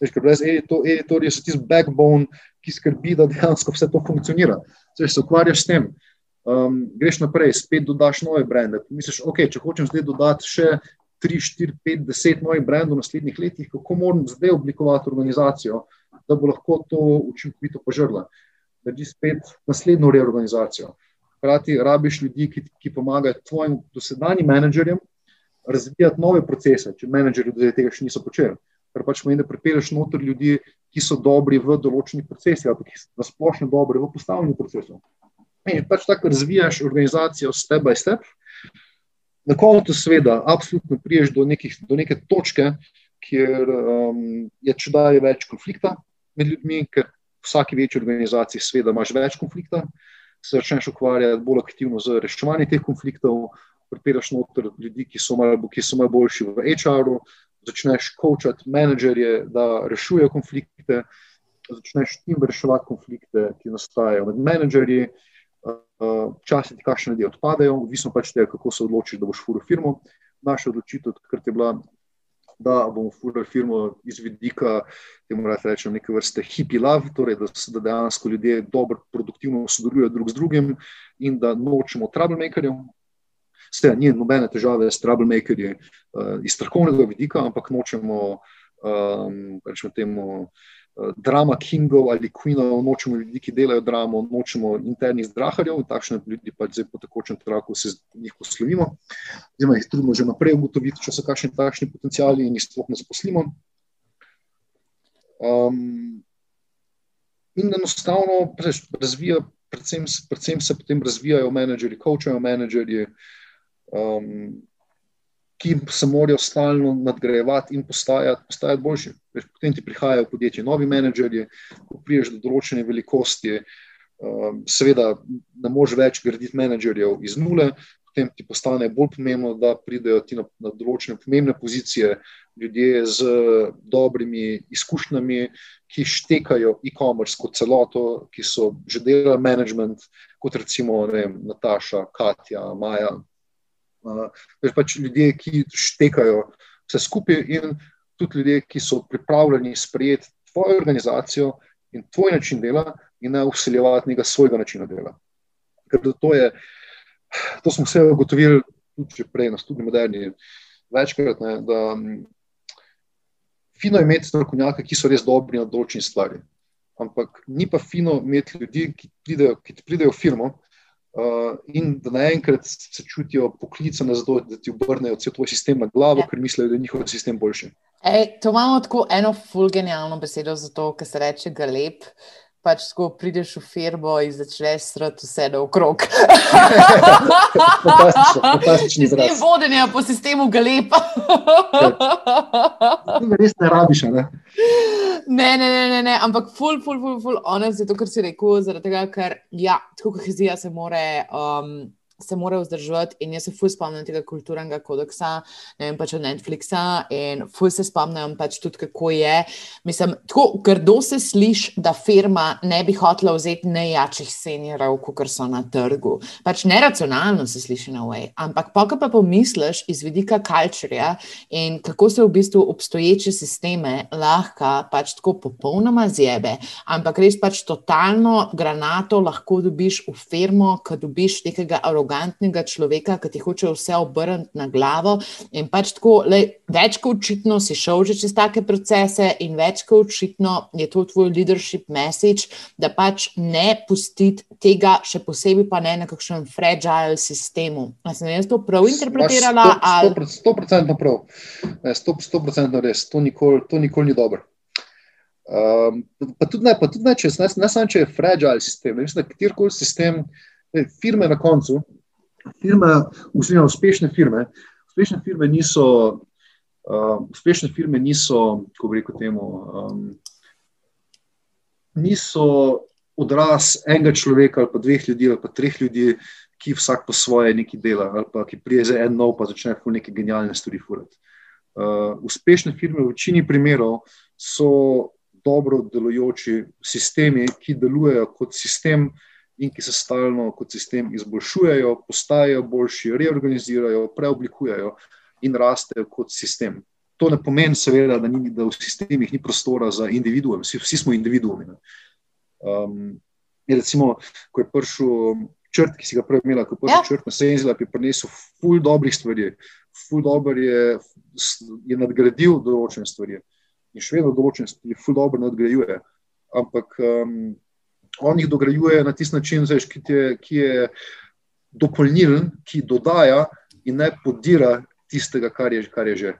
Speaker 2: Veš, ker brez editorja so tisti backbone, ki skrbi, da dejansko vse to funkcionira. Če se ukvarjaš s tem, um, greš naprej, spet dodaš nove brende. Misliš, ok, če hočem zdaj dodati še 3, 4, 5, 10 novih brendov v naslednjih letih, kako moram zdaj oblikovati organizacijo, da bo lahko to učinkovito požrla. Naredi spet naslednjo reorganizacijo. Hkrati rabiš ljudi, ki, ki pomagajo tvojim dosedanjim menedžerjem razvijati nove procese, če menedžerji do tega še niso počeli kar pač pomeni, da pripelješ noter ljudi, ki so dobri v določenih procesih, ali ki so nasplošno dobri v postavljanju procesov. In pač tako razvijaš organizacijo step by step. Na koncu, seveda, absolutno priješ do, nekih, do neke točke, kjer um, je če dalje več konflikta med ljudmi, ker v vsaki večji organizaciji, seveda, imaš več konflikta, se začneš ukvarjati bolj aktivno z reševanjem teh konfliktov, pripelješ noter ljudi, ki so malo, ki so malo boljši v HR-u, začneš kočati menedžerje, da rešujejo konflikte, začneš tim reševati konflikte, ki nastajajo med menedžerji. Včasih ti kakšne ljudje odpadejo, odvisno pač tega, kako se odločiš, da boš furil firmo. Naša odločitev takrat je bila, da bomo furili firmo iz vidika, moramo reči, neke vrste hippie love, torej da, da dejansko ljudje dobro, produktivno sodelujejo drug z drugim in da nočemo troublemakerjev, Vse, ni nobene težave s troublemakerji uh, iz strokovnega vidika, ampak nočemo, um, rečemo, temu, uh, drama kingov ali queenov, nočemo ljudi, ki delajo dramo, nočemo internih zdraharjev in takšne ljudi pač zdaj po tekočem traku se njih poslovimo. Zdaj jih trudimo že naprej ugotoviti, če so kakšni takšni potencijali in jih sploh ne zaposlimo. Um, in enostavno razvija, predvsem, predvsem se potem razvijajo menedžerji, coachajo menedžerji, um, ki se morajo stalno nadgrajevati in postajati, postajati boljši. Potem ti prihajajo podjetje novi menedžerji, ko priješ do določene velikosti, um, seveda ne moreš več graditi menedžerjev iz nule. Potem ti postane bolj pomembno, da pridejo ti na, na določene pomembne pozicije ljudje z dobrimi izkušnjami, ki štekajo e-commerce kot celoto, ki so že delali management, kot recimo vem, Nataša, Katja, Maja, Uh, pač ljudje, ki štekajo vse skupaj, in tudi ljudje, ki so pripravljeni sprejeti tvojo organizacijo in tvoj način dela, in ne usiljevati nekega svojega načina dela. Ker to, je, to smo vse ugotovili tudi prej, na študiju moderni, večkrat. Ne, da, fino je imeti strokovnjake, ki so res dobri na določenih stvarih. Ampak ni pa fino imeti ljudi, ki, pridejo, ki pridejo v firmo, Uh, in da naenkrat se čutijo poklicane za to, da ti obrnejo cel tvoj sistem na glavo, ja. ker mislijo, da je njihov sistem boljši.
Speaker 1: Ej, to imamo tako eno fulgenialno besedo za to, kar se reče galep. Pač, ko prideš v firmo in začneš srati vse naokrog.
Speaker 2: Fantastični
Speaker 1: izraz. Ne vodenje po sistemu galepa.
Speaker 2: Ne, res ne rabiš, ne?
Speaker 1: Ne, ne, ne, ne, ne. ampak ful, ful, ful, ful, honest je to, kar si rekel, zaradi tega, ker, ja, tako kohezija se more, um, se morajo vzdrževati. In jaz se fulj spomnim tega kulturnega kodeksa, ne vem pač od Netflixa in fulj se spomnim pač tudi, kako je. Mislim, tako grdo se sliši, da firma ne bi hotela vzeti najjačih seniorov, kot so na trgu. Pač neracionalno se sliši na way. Ampak pa, pa pomisliš iz vidika kulturja in kako se v bistvu obstoječe sisteme lahko pač tako popolnoma zjebe, ampak res pač totalno granato lahko dobiš v firmo, ko dobiš nekega arogantnega človeka, ki ti hoče vse obrniti na glavo. In pač tako, lej, več kot očitno si šel že čez take procese, in več kot očitno je to tvoj leadership message, da pač ne pustiti tega, še posebej pa ne na kakšnem fragile sistemu. A sem jaz to prav interpretirala?
Speaker 2: Sto procentno prav, sto procentno res, to nikoli, to nikoli ni dobro. Um, pa tudi ne, pa tudi ne, če, ne, ne samo če je fragile sistem, ne, mislim, da kjerkoli sistem, ne, firme na koncu, firme, usmino, uspešne firme, uspešne firme niso, uh, uspešne firme niso, kako bi rekel temu, um, niso odraz enega človeka ali pa dveh ljudi ali pa treh ljudi, ki vsak po svoje nekaj dela ali pa ki prije za en nov pa začne fu neke genialne stvari furati. Uh, uspešne firme v večini primerov so dobro delujoči sistemi, ki delujejo kot sistem in ki se stalno kot sistem izboljšujejo, postajajo boljši, reorganizirajo, preoblikujejo in rastejo kot sistem. To ne pomeni, seveda, da, ni, da v sistemih ni prostora za individuum, vsi, vsi smo individuumi. Um, recimo, ko je prišel črt, ki si ga prej imel, ko je prišel ja. črt na Senzila, bi prinesel ful dobrih stvari, ful dober je, je nadgradil določene stvari in še vedno določene stvari, zelo dobro nadgrajuje. Ampak um, on jih dograjuje na tisti način, veš, ki, je, ki je dopolnilen, ki dodaja in ne podira tistega, kar je, kar je že.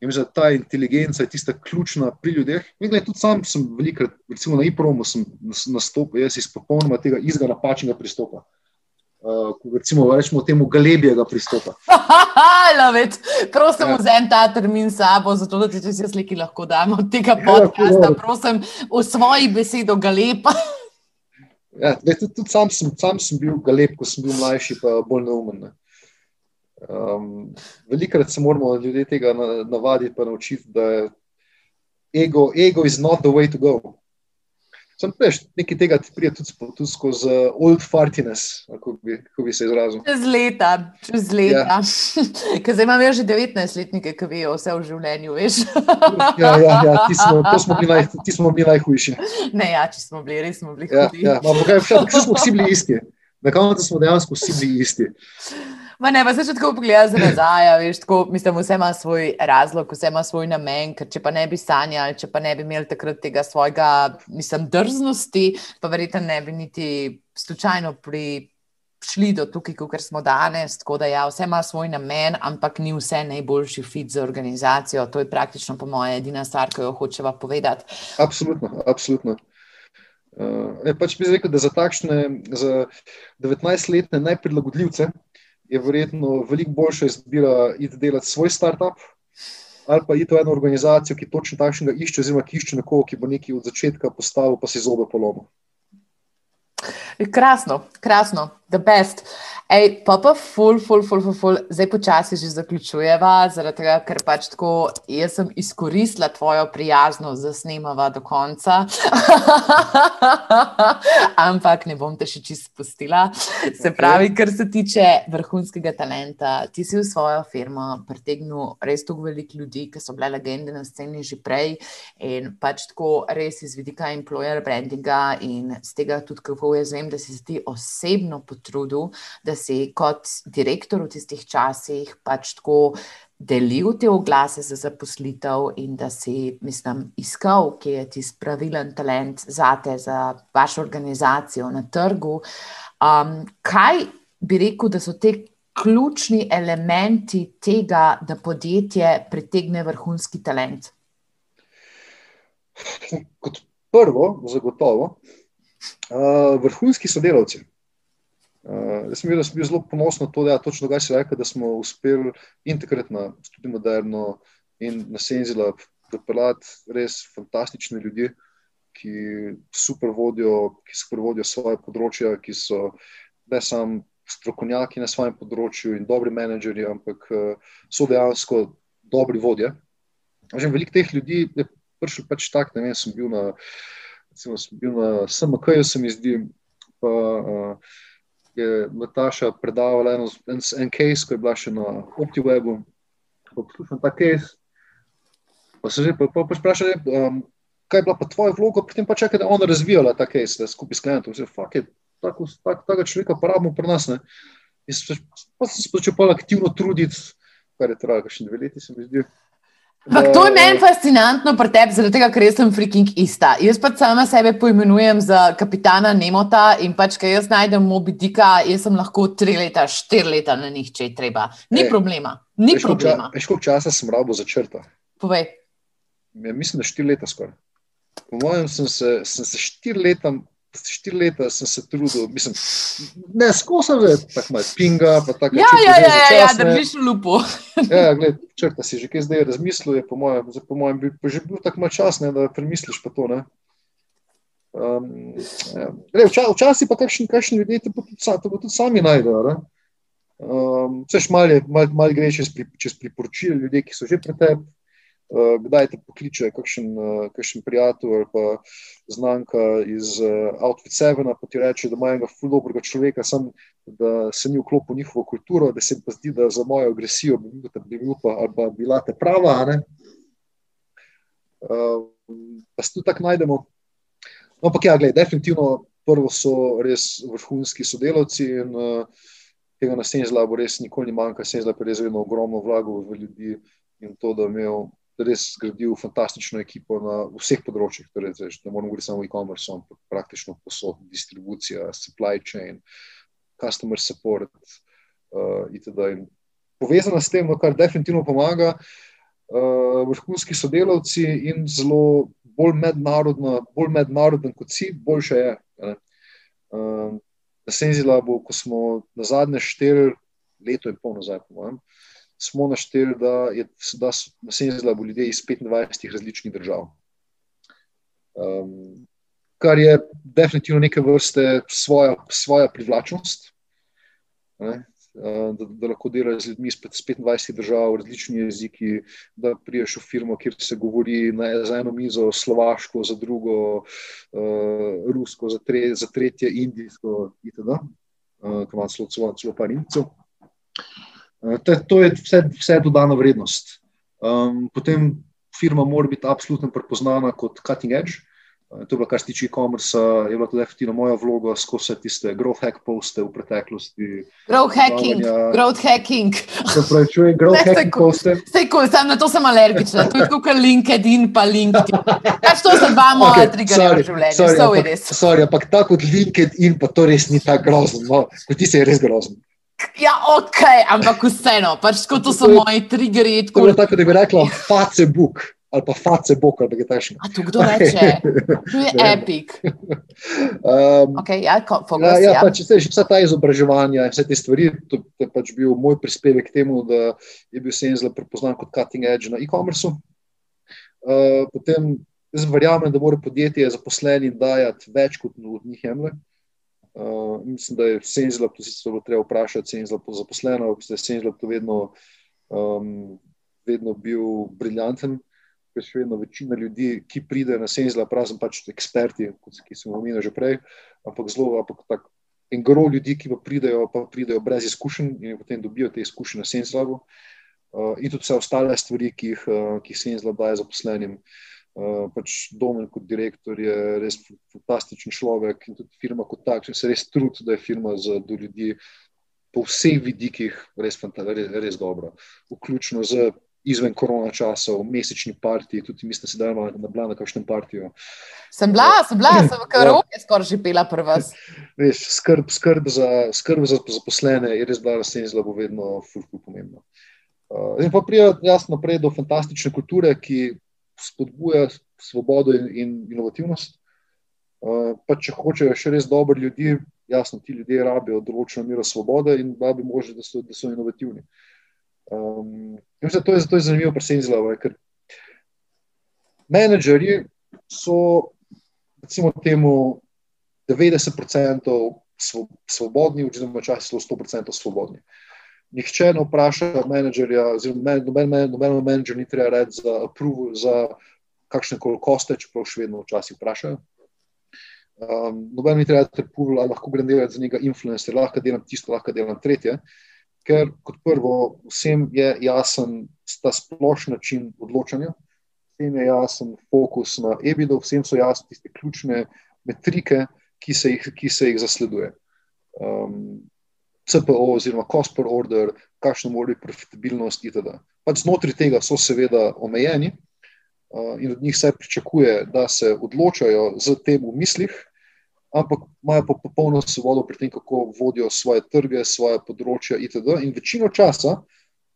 Speaker 2: In za ta inteligenca je tista ključna pri ljudeh. In gled, tudi sam sem velikrat, recimo na IPROM-u, nastopil, jaz iz popolnoma tega izga napačnega pristopa uh, recimo, rečemo temu galebijega pristopa.
Speaker 1: Lovit, prosim, ja. vzem ta termin sabo, zato da ti vse sliki lahko damo tega ja, podcasta. Prosim, v svoji besedi galepa.
Speaker 2: Ja, tudi, tudi sam, sem, sam sem bil galeb, ko sem bil mlajši, pa bolj neumen. Ne. Um, velikrat se moramo ljudje tega navaditi, pa naučiti, da je ego, ego is not the way to go. Sem veš, nekaj tega ti pride tudi, tudi skozi uh, old fartiness, kako bi, bi se izrazil.
Speaker 1: Čez leta, čez leta. Ja. Ker zdaj imam že 19-letnike, ki vejo vse v življenju, veš.
Speaker 2: ja, ja, ja, ti smo, smo bili, naj, smo bili najhujši.
Speaker 1: Ne, ja, če smo bili, res smo bili. Ja,
Speaker 2: ja. Kaj, vse smo vsi bili isti. Na koncu smo dejansko vsi bili isti.
Speaker 1: Ma ne, pa se še tako pogleda za nazaj, veš, tako, mislim, vse ima svoj razlog, vse ima svoj namen, ker če pa ne bi sanjali, če pa ne bi imeli takrat tega svojega, mislim, drznosti, pa verjetno ne bi niti slučajno prišli do tukaj, kot smo danes. Tako da ja, vse ima svoj namen, ampak ni vse najboljši fit za organizacijo. To je praktično, po moje, edina stvar, ki jo hočeva povedati.
Speaker 2: Absolutno, absolutno. Uh, pač bi rekel, da za takšne, za 19-letne najprilagodljivce, je verjetno veliko boljša izbira iti delati svoj startup ali pa iti v eno organizacijo, ki točno takšnega išče, oziroma ki išče nekoga, ki bo nekaj od začetka postavil, pa si zobe polomil.
Speaker 1: Krasno, krasno, the best. Ej, pa pa ful, ful, ful, ful, ful. zdaj počasi že zaključujeva, zaradi tega, ker pač tako jaz sem izkoristila tvojo prijaznost, da snemava do konca. Ampak ne bom te še čist spustila. Se pravi, kar se tiče vrhunskega talenta, ti si v svojo firmo pritegnil res toliko veliko ljudi, ki so bile legende na sceni že prej in pač tako res iz vidika employer brandinga in z tega tudi, kako jaz vem, da si ti osebno potrudil, da si kot direktor v tistih časih pač tako delil te oglase za zaposlitev in da si, mislim, iskal, kje je ti pravilen talent za te, za vašo organizacijo na trgu. Um, kaj bi rekel, da so te ključni elementi tega, da podjetje pritegne vrhunski talent?
Speaker 2: Kot prvo, zagotovo, uh, vrhunski sodelavci. Uh, jaz sem bil, sem bil zelo ponosen na to, da, ja, točno kaj si rekel, da smo uspeli in takrat na Studio Moderno in na Senzila pripeljati res fantastične ljudi, ki super vodijo, ki super vodijo svoje področja, ki so ne samo strokovnjaki na svojem področju in dobri menedžerji, ampak uh, so dejansko dobri vodje. Veliko teh ljudi je prišel pač tak, ne vem, sem bil na, recimo, bil na SMK-ju, se mi zdi, pa uh, je Nataša predavala eno, en, en case, ko je bila še na OptiWebu, pa poslušam ta case, pa se že pa, pa, pa sprašali, um, kaj je bila pa tvoja vloga, potem pa čakaj, da je ona razvijala ta case skupaj s klientom. Zdaj, fuck it, tako, tak, takega človeka pa rabimo pri nas. Ne? In pa sem se začel aktivno truditi, kar je trajalo še dve leti, se mi zdi.
Speaker 1: Ampak to je meni fascinantno pri tebi, zaradi tega, ker sem freaking ista. Jaz pa sama sebe poimenujem za kapitana Nemota in pač, ker jaz najdem mobidika, jaz sem lahko tri leta, štiri leta na njih, če je treba. Ni e, problema. Ni veš, problema.
Speaker 2: Veš, koliko časa sem rabo za črta?
Speaker 1: Povej.
Speaker 2: Ja, mislim, da štiri leta skoraj. Po mojem, sem se, sem se štiri leta štiri leta sem se trudil, mislim, ne skozi tako malo pinga. Tako,
Speaker 1: ja, ja, ja, ja, ja, držiš lupo.
Speaker 2: ja, gled, črta si že kaj zdaj razmislil, je po mojem, po mojem bi že bil tako malo čas, ne, da premisliš pa to. Ne. Um, ja. Včasih pa kakšni, kakšni ljudje te tudi, tudi sami najdejo. Um, Vse malo mal, mal gre čez, pri, čez priporočila ljudi, ki so že pri tebi. Uh, kdaj te pokliče, kakšen, uh, kakšen prijatelj ali pa znanka iz uh, Outfit Sevena, pa ti reče, da ima enega fuldobrega človeka, sam, da se ni vklopil v njihovo kulturo, da se jim pa zdi, da za mojo agresijo bi bil, bi bil pa, ali pa bila te prava. Uh, pa se tudi tako najdemo. No, ampak ja, gledaj, definitivno prvo so res vrhunski sodelavci in uh, tega na Senzlavu res nikoli ni manjka. Senzlav je res vedno ogromno vlagal v ljudi in to, da imel res zgradil fantastično ekipo na vseh področjih. Torej, ne moramo govoriti samo o e-commerce, ampak praktično posod, distribucija, supply chain, customer support uh, itd. In povezana s tem, no, kar definitivno pomaga, uh, vrhunski sodelavci in zelo bolj mednarodno, bolj mednaroden kot si, boljše je. Uh, na Senzilabu, ko smo na zadnje štiri leto in pol nazaj, po mojem, uh, smo našteli, da, je, da so na Senzlabu ljudje iz 25 različnih držav. Um, kar je definitivno neke vrste svoja, svoja privlačnost. Ne? Da, da lahko delaš z ljudmi iz 25 držav, različni jeziki, da priješ v firmo, kjer se govori na, za eno mizo slovaško, za drugo uh, rusko, za, tre, za tretje indijsko, itd. Uh, Kamor celo, celo par indicov. Eh, to, to je vse, vse dodana vrednost. Um, potem firma mora biti absolutno prepoznana kot cutting edge. Uh, to je bilo, kar se tiče e-commerce, je bila to definitivno moja vloga skozi vse tiste growth hack poste v preteklosti.
Speaker 1: Growth hacking, growth hacking.
Speaker 2: Se pravi, čujem growth Veste, hacking poste.
Speaker 1: Sej, ko, sem na to sem alergična, to je kot LinkedIn pa LinkedIn. Kaj to za dva moja okay, triggerja v življenju? Sorry,
Speaker 2: ampak, sorry, ampak tako kot LinkedIn pa to res ni tako grozno. No, ti si res grozno.
Speaker 1: Ja, ok, ampak vseeno, pač kot to so moji triggeri.
Speaker 2: Tako, tako da bi rekla, Facebook ali pa Facebook ali kaj takšnega.
Speaker 1: A tu kdo reče? Tu je epic. Um, okay, ja, focus,
Speaker 2: ja, ja, ja. Pač, vse, vse ta izobraževanja in vse te stvari, to je pač bil moj prispevek k temu, da je bil sen zelo prepoznan kot cutting edge na e-commerce. Uh, potem jaz verjamem, da mora podjetje zaposleni dajati več kot od njih jemlje. Uh, mislim, da je Senzila, to se zelo treba vprašati, Senzila po zaposleno, da je Senzila to vedno, um, vedno bil briljanten, ker še vedno večina ljudi, ki pride na Senzila, prazen pač eksperti, kot ki smo omenili že prej, ampak zelo, ampak tak, en gro ljudi, ki pa pridejo, pa pridejo brez izkušenj in potem dobijo te izkušnje na Senzilavu uh, in tudi vse ostale stvari, ki jih, uh, ki Senzila daje zaposlenim. Uh, Uh, pač Domen kot direktor je res fantastičen človek in tudi firma kot takšna se res trudi, da je firma za ljudi po vseh vidikih res, res, res dobra. Vključno z izven korona časov, mesečni partiji, tudi mislim, da se da ima na blana kakšnem partiju.
Speaker 1: Sem bila, sem bila, sem v karoke skoraj že pela prva.
Speaker 2: Res, skrb, skrb, za, skrb za zaposlene je res bila razsen zelo vedno fulful pomembno. Uh, zdaj pa prija jasno naprej do fantastične kulture, ki spodbuja svobodo in, in inovativnost. Uh, če hočejo še res dobri ljudi, jasno, ti ljudje rabijo določeno mero svobode in da bi možno, da da so inovativni. Um, zato, je, zato je zanimivo presenečenje, ker menedžerji so, recimo, temu 90% svobodni, včasih celo 100% svobodni. Nihče ne vpraša menedžerja, oziroma noben, noben menedžer ni treba reči za approval, za kakšne koli koste, čeprav še vedno včasih vprašajo. Um, noben mi treba approval, ali lahko grem delati za njega influencer, lahko delam tisto, lahko delam tretje. Ker kot prvo, vsem je jasen ta splošni način odločanja, vsem je jasen fokus na EBIDO, vsem so jasne tiste ključne metrike, ki se jih, ki se jih zasleduje. Um, CPO, oziroma cost per order, kakšno mora biti profitabilnost, itd. Pač znotraj tega so seveda omejeni uh, in od njih se pričakuje, da se odločajo z tem v mislih, ampak imajo pa popolno svobodo pri tem, kako vodijo svoje trge, svoje področja, itd. In večino časa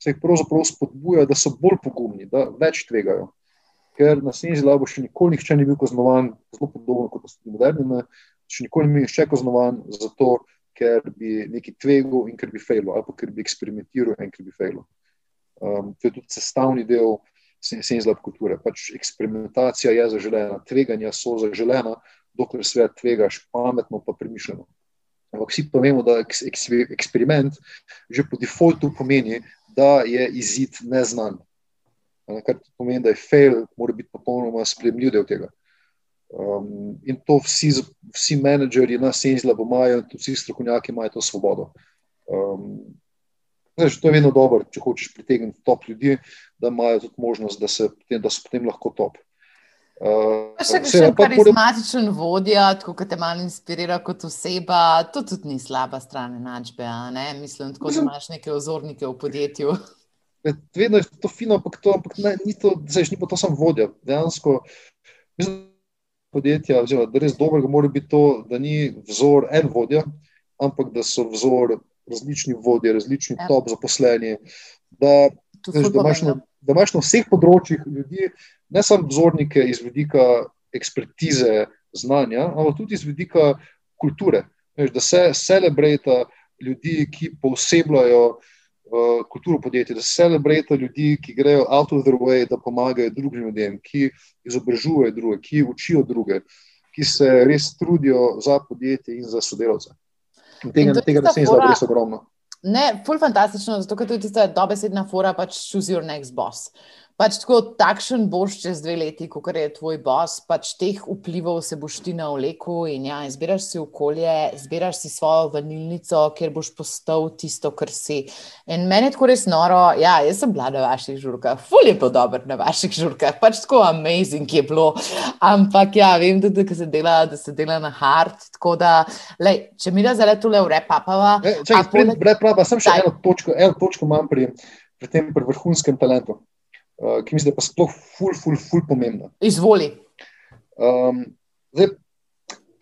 Speaker 2: se jih pravzaprav spodbuja, da so bolj pogumni, da več tvegajo ker na Sneži Labu še nikoli nihče ni bil kaznovan, zelo podobno kot so moderni, še nikoli ni bil nihče kaznovan zato, ker bi nekaj tvegal in ker bi fejlo, ali pa ker bi eksperimentiral in ker bi fejlo. Um, to je tudi sestavni del Sneži Labu kulture. Pač eksperimentacija je zaželena, tveganja so zaželena, dokler se tvegaš pametno pa premišljeno. Ampak vsi pa vemo, da eksperiment že po defaultu pomeni, da je izid neznan kar pomeni, da je fail, mora biti popolnoma sprejemljiv del tega. Um, in to vsi, vsi menedžerji na Senzla imajo, in vsi strokovnjaki imajo to svobodo. Um, znaš, to je vedno dobro, če hočeš pritegniti top ljudi, da imajo tudi možnost, da, se, da so potem lahko top.
Speaker 1: Uh, še še karizmatičen vodja, tako kot te malo inspirira kot oseba, to tudi ni slaba stran enačbe. Mislim, tako, da imaš neke ozornike v podjetju.
Speaker 2: Vedno je to fino, ampak to, ampak ne, ni to, zdaj, ni pa to samo vodja. Dejansko, mislim, podjetja, oziroma, da res dobro mora biti to, da ni vzor en vodja, ampak da so vzor različni vodje, različni ja. top zaposleni. Da, veš, da, imaš na, da imaš na vseh področjih ljudi, ne samo vzornike iz vidika ekspertize, znanja, ampak tudi iz vidika kulture. Veš, da se celebrata ljudi, ki posebljajo kulturo podjetja, da se celebrata ljudi, ki grejo out of their way, da pomagajo drugim ljudem, ki izobražujejo druge, ki učijo druge, ki se res trudijo za podjetje in za sodelavce. In tega, in tega ne sem izdaljal, res ogromno.
Speaker 1: Ne, ful fantastično, zato ker to je tista dobesedna fora, pač choose your next boss. Pač tako, takšen boš čez dve leti, kot je tvoj boss, pač teh vplivov se boš ti na oleku in ja, zbiraš si okolje, zbiraš si svojo vanilnico, kjer boš postal tisto, kar si. In meni je tako res noro, ja, jaz sem bila na vaših žurkah, ful je bil dober na vaših žurkah, pač tako amazing je bilo. Ampak ja, vem tudi, da se dela, da se dela na hard, tako da, lej, če mi da zdaj tole v repapava.
Speaker 2: Če da repapava, sem še eno točko, eno točko imam pri, pri tem pri vrhunskem talentu. Eh, ki mislim, da je pa sploh ful, ful, ful pomembna.
Speaker 1: Izvoli.
Speaker 2: Um, zdaj,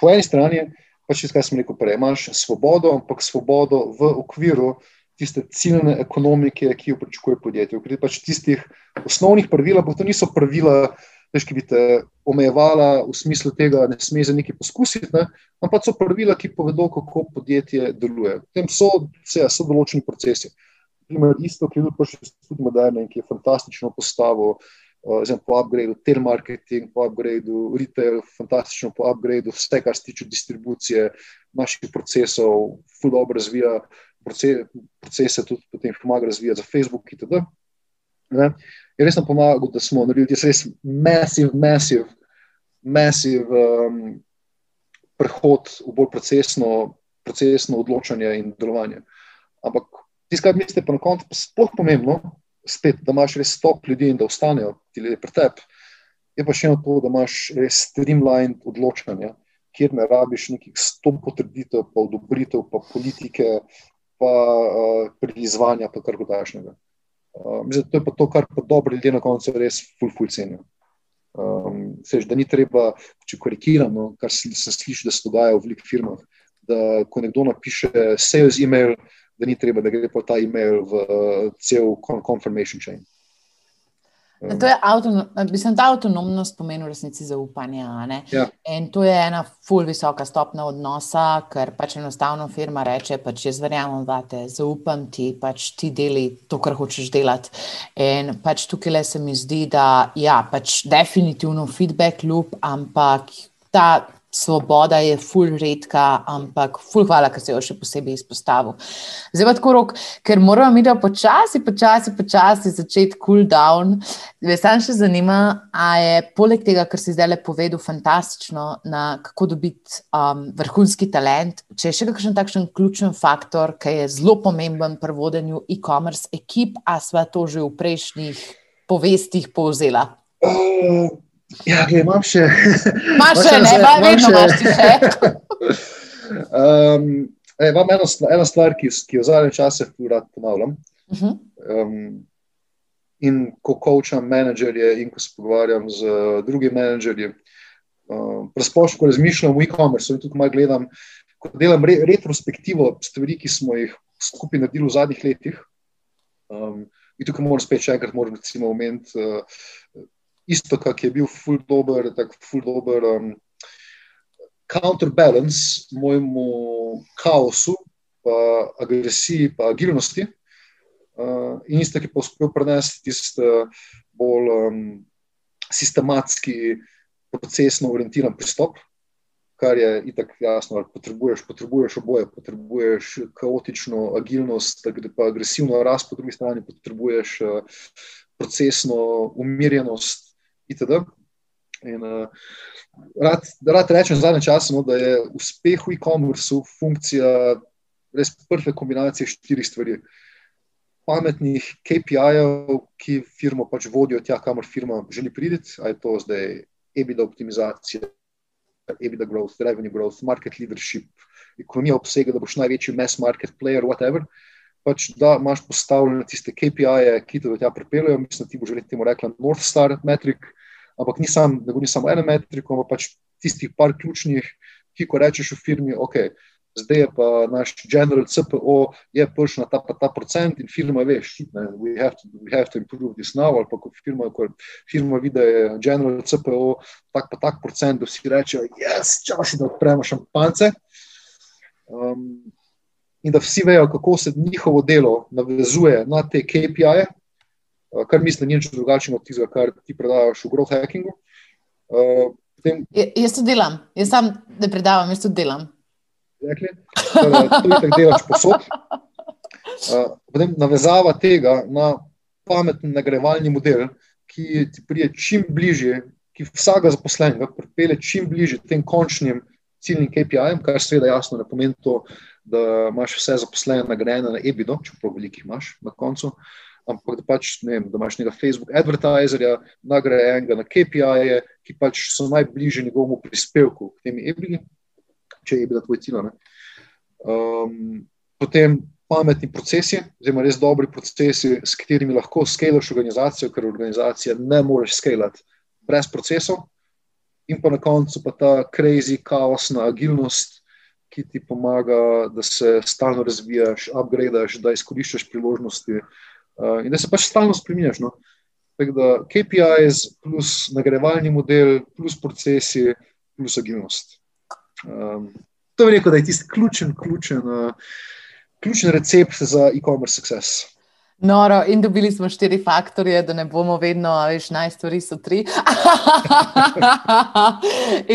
Speaker 2: po eni strani, pač kaj sem rekel prej, imaš svobodo, ampak svobodo v okviru tiste ciljne ekonomike, ki jo pričakuje podjetje. V pač tistih osnovnih pravil, ampak to niso pravila, veš, ki bi te omejevala v smislu tega, da ne smeš za nekaj poskusiti, ne? ampak so pravila, ki povedo, kako podjetje deluje. V tem so, vse, so določeni procesi primer, isto, ki je tudi prišel tudi moderno in ki je fantastično postavil, uh, zdaj po upgradeu, telemarketing, po upgradeu, retail, fantastično po upgradeu, vse, kar se tiče distribucije naših procesov, full dobro razvija procese, procese tudi potem pomaga razvijati za Facebook itd. Ne? Je res nam pomagal, da smo naredili res massive, massive, massive um, prehod v bolj procesno, procesno odločanje in delovanje. Ampak Tisto, kar mislite, pa na koncu sploh pomembno, spet, da imaš res stop ljudi in da ostanejo ti ljudje pri tebi. Je pa še eno to, da imaš res streamlined odločanje, kjer ne rabiš nekih sto potrditev, pa odobritev, pa politike, pa uh, prizvanja, pa kar godašnega. Uh, mislim, to je pa to, kar pa dobro ljudje na koncu res ful, ful cenijo. Um, seš, da ni treba, če korigiramo, kar se, se sliši, da se dogaja v velikih firmah, da ko nekdo napiše sales email, da ni treba, da gre pa ta e-mail v uh, cel confirmation chain.
Speaker 1: Um. To je avtonom, mislim, ta avtonomnost pomeni v resnici zaupanje.
Speaker 2: Ja.
Speaker 1: In to je ena ful visoka stopna odnosa, ker pač enostavno firma reče, pač jaz verjamem vate, zaupam ti, pač ti deli to, kar hočeš delati. In pač tukaj le se mi zdi, da ja, pač definitivno feedback loop, ampak ta svoboda je ful redka, ampak ful hvala, ker se jo še posebej izpostavil. Zdaj pa tako rok, ker moramo mi da počasi, počasi, počasi začeti cool down. Sam še zanima, a je poleg tega, kar si zdaj le povedal, fantastično, na kako dobiti um, vrhunski talent, če je še kakšen takšen ključen faktor, ki je zelo pomemben pri vodenju e-commerce ekip, a sva to že v prejšnjih povestih povzela.
Speaker 2: Uh. Ja, gledaj, imam še.
Speaker 1: Imaš še, ne, pa vedno imaš še.
Speaker 2: um, imam eno, eno stvar, ki, ki jo zadnje čase rad ponavljam. Uh -huh. um, in ko kočam menedžerje, in ko se pogovarjam z drugimi menedžerji, um, razpoščam, ko razmišljam o e-commerce, in tukaj malo gledam, ko delam re, retrospektivo stvari, ki smo jih skupaj naredili v zadnjih letih. Um, in tukaj moram spet še enkrat omeniti. Uh, isto, kak je bil full dober, tako full dober um, counterbalance mojemu kaosu, pa agresiji, pa agilnosti. Uh, in isto, ki pa uspel prenesti tisti bolj um, sistematski, procesno orientiran pristop. Kar je itak jasno, potrebuješ, potrebuješ oboje, potrebuješ kaotično agilnost, pa agresivno rast, po drugi strani potrebuješ uh, procesno umirjenost, itd. In, uh, rad, rad rečem v zadnjem času, no, da je uspeh v e-commerce funkcija res prve kombinacije štirih stvari. Pametnih KPI-jev, ki firmo pač vodijo tja, kamor firma želi priti, ali je to zdaj EBITDA optimizacija, EBITDA growth, revenue growth, market leadership, ekonomija obsega, da boš največji mass market player, whatever. Pač, da imaš postavljene tiste KPI-je, ki te do tja pripeljejo, mislim, da ti bo že temu rekla North Star metric, ampak ni sam, da govorim samo eno metriko, ampak pač tistih par ključnih, ki ko rečeš v firmi, ok, zdaj je pa naš general CPO, je prišel na ta, ta procent in firma ve, ne, we, have to, we have to improve this now, ali pa ko firma, ko firma vidi, da je general CPO tak pa tak procent, da vsi rečejo, jaz, čas, da odpremo šampance. Um, In da vsi vejo, kako se njihovo delo navezuje na te KPI-je, kar mislim, ni nič drugače od tistega, kar ti predajaš v growth hackingu.
Speaker 1: Uh, potem, ja, jaz to delam, jaz sam ne predavam, jaz to delam.
Speaker 2: Rekli, to je tako delaš posod. Uh, potem navezava tega na pameten nagrajevalni model, ki ti prije čim bližje, ki vsega zaposlenega pripelje čim bližje tem končnim ciljnim KPI-jem, kar seveda jasno ne pomeni to, da imaš vse zaposlene nagrajene na EBIDO, čeprav velikih imaš na koncu. Uh, ampak da, pač, ne vem, da imaš nekega Facebook advertiserja, nagrajenega na KPI-je, ki pač so najbližji njegovemu prispevku k temi ebili, če je bila tvoj cilj. Um, potem pametni procesi, oziroma res dobri procesi, s katerimi lahko skalaš organizacijo, ker organizacija ne moreš skalati brez procesov. In pa na koncu pa ta crazy, kaosna agilnost, ki ti pomaga, da se stalno razvijaš, upgradaš, da izkoriščaš priložnosti, Uh, in da se pač stalno spremeniš. No? Da KPIs plus nagrajevalni model, plus procesi, plus agilnost. Um, to je rekel, da je tisti ključen, ključen, uh, ključen recept za e-commerce success.
Speaker 1: Noro, in dobili smo štiri faktorje, da ne bomo vedno, veš, naj stvari so tri.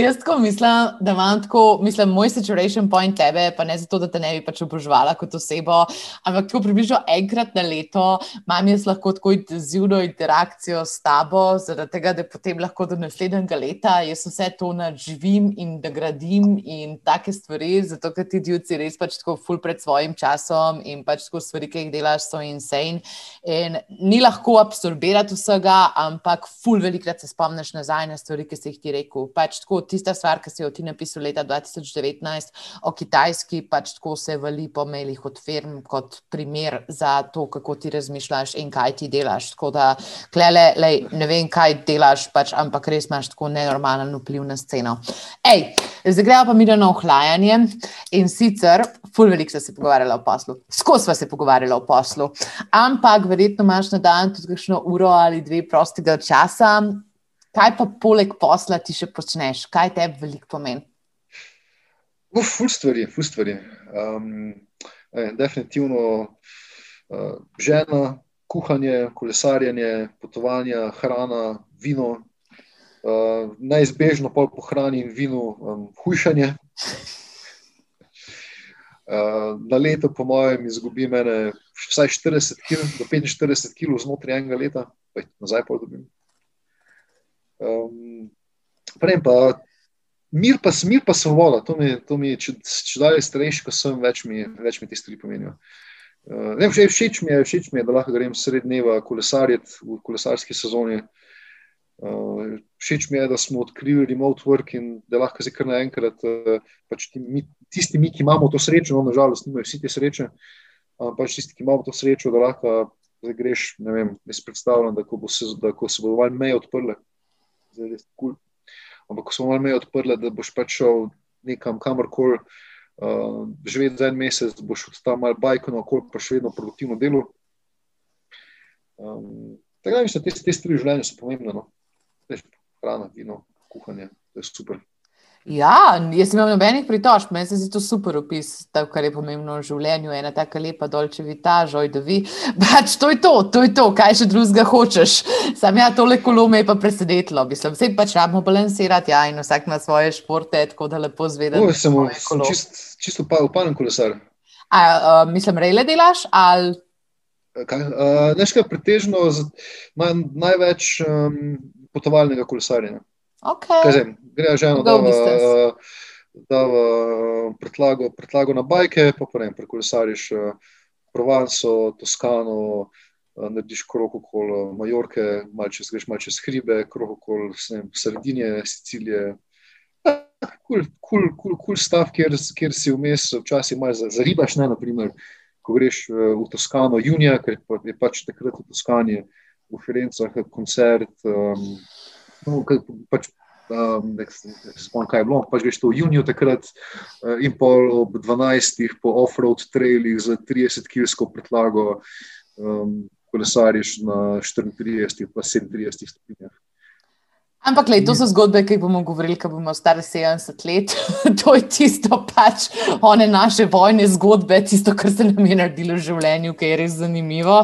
Speaker 1: Jaz tako mislim, da imam tako, mislim, moj situation point tebe, pa ne zato, da te ne bi pač obožvala kot osebo, ampak tako približno enkrat na leto imam jaz lahko tako intenzivno interakcijo s tabo, zaradi tega, da potem lahko do naslednjega leta jaz vse to nadživim in da gradim in take stvari, zato ker ti ljudci res pač tako ful pred svojim časom in pač tako stvari, ki jih delaš, so insane in, in ni lahko absorbirati vsega, ampak ful velikrat se spomniš nazaj na stvari, ki si jih ti rekel. Pač tako tista stvar, ki si jo ti napisal leta 2019 o Kitajski, pač tako se vali po mailih od firm kot primer za to, kako ti razmišljaš in kaj ti delaš. Tako da, klele, lej, ne vem, kaj delaš, pač, ampak res imaš tako nenormalen vpliv na sceno. Ej, zdaj gremo pa mi na ohlajanje in sicer, ful veliko se je pogovarjala o poslu, skozi se je pogovarjala o poslu. Am ampak verjetno imaš na dan tudi kakšno uro ali dve prostega časa. Kaj pa poleg posla ti še počneš, kaj te veliko pomeni?
Speaker 2: Ful stvari, ful stvari. Um, eh, definitivno uh, žena, kuhanje, kolesarjenje, potovanja, hrana, vino. uh, neizbežno pol po hrani in vinu um, hujšanje. Uh, na leto, po mojem, izgubi mene vsaj 40 kg, do 45 kg znotraj enega leta, pa jih nazaj pa dobim. Um, Prej pa mir, pa mir, pa svoboda, to mi, to mi če, če dalje starejši, ko sem, več mi, več mi te stvari pomenijo. Uh, ne, všeč, mi je, všeč mi je, da lahko grem sred dneva kolesariti v kolesarski sezoni. Uh, všeč mi je, da smo odkrili remote work in da lahko zdaj kar naenkrat, uh, pač ti, mi, tisti, mi, ki imamo to srečo, no, nažalost, nimajo vsi te sreče, uh, pač tisti, ki imamo to srečo, da lahko zdaj greš, ne vem, jaz predstavljam, da ko, bo se, da, ko se bodo val meje odprle, zdaj res kul. Cool. Ampak, ko smo malo meje odprli, da boš pač šel nekam, kamorkoli, uh, živeti za en mesec, boš tam malo bajko na okolje, pa še vedno produktivno delo. Um, tako da mislim, da te, te stvari v življenju so pomembne. No? Hrana, vino, kuhanje, to je super.
Speaker 1: Ja, jaz imam nobenih pritožb, meni se zdi to super opis, to, kar je pomembno v življenju. Ena tako lepa dolče vita, žoj, da vi. Pač to je to, to je to, kaj še drugega hočeš. Sam ja, tole kolo me je pa presedetlo, mislim, vse pač rabimo balansirati, ja, in vsak ima svoje športe, tako da lepo zvedem.
Speaker 2: To je samo čist, čisto pa upanen kolesar.
Speaker 1: A, uh, mislim, rejle delaš ali?
Speaker 2: Uh, Neškaj pretežno imam največ um, potovalnega kolesarjenja.
Speaker 1: Okay.
Speaker 2: Gre že eno, da, da pretlago, pretlago na bajke, pa pa ne, prekolesariš Provanco, Toskano, narediš krok okoli Majorke, malce greš malce čez hribe, krok okoli Sardinije, Sicilije. Kul, kul, kul, kul stav, kjer, kjer si vmes včasih malo zaribaš, ne, naprimer, ko greš v Toskano junija, ker je pač takrat v Toskani, v Firencah, koncert, um, no, pač, um, ne spomnim, kaj je bilo, pač greš to v juniju takrat uh, in pol ob 12. po off-road trailih z 30-kilsko pretlago um, kolesariš na 34 pa 37 stopinjah.
Speaker 1: Ampak, lej, to so zgodbe, ki bomo govorili, ko bomo stari 70 let. to je tisto, pač, one naše vojne zgodbe, tisto, kar se nam je naredilo v življenju, ki je res zanimivo.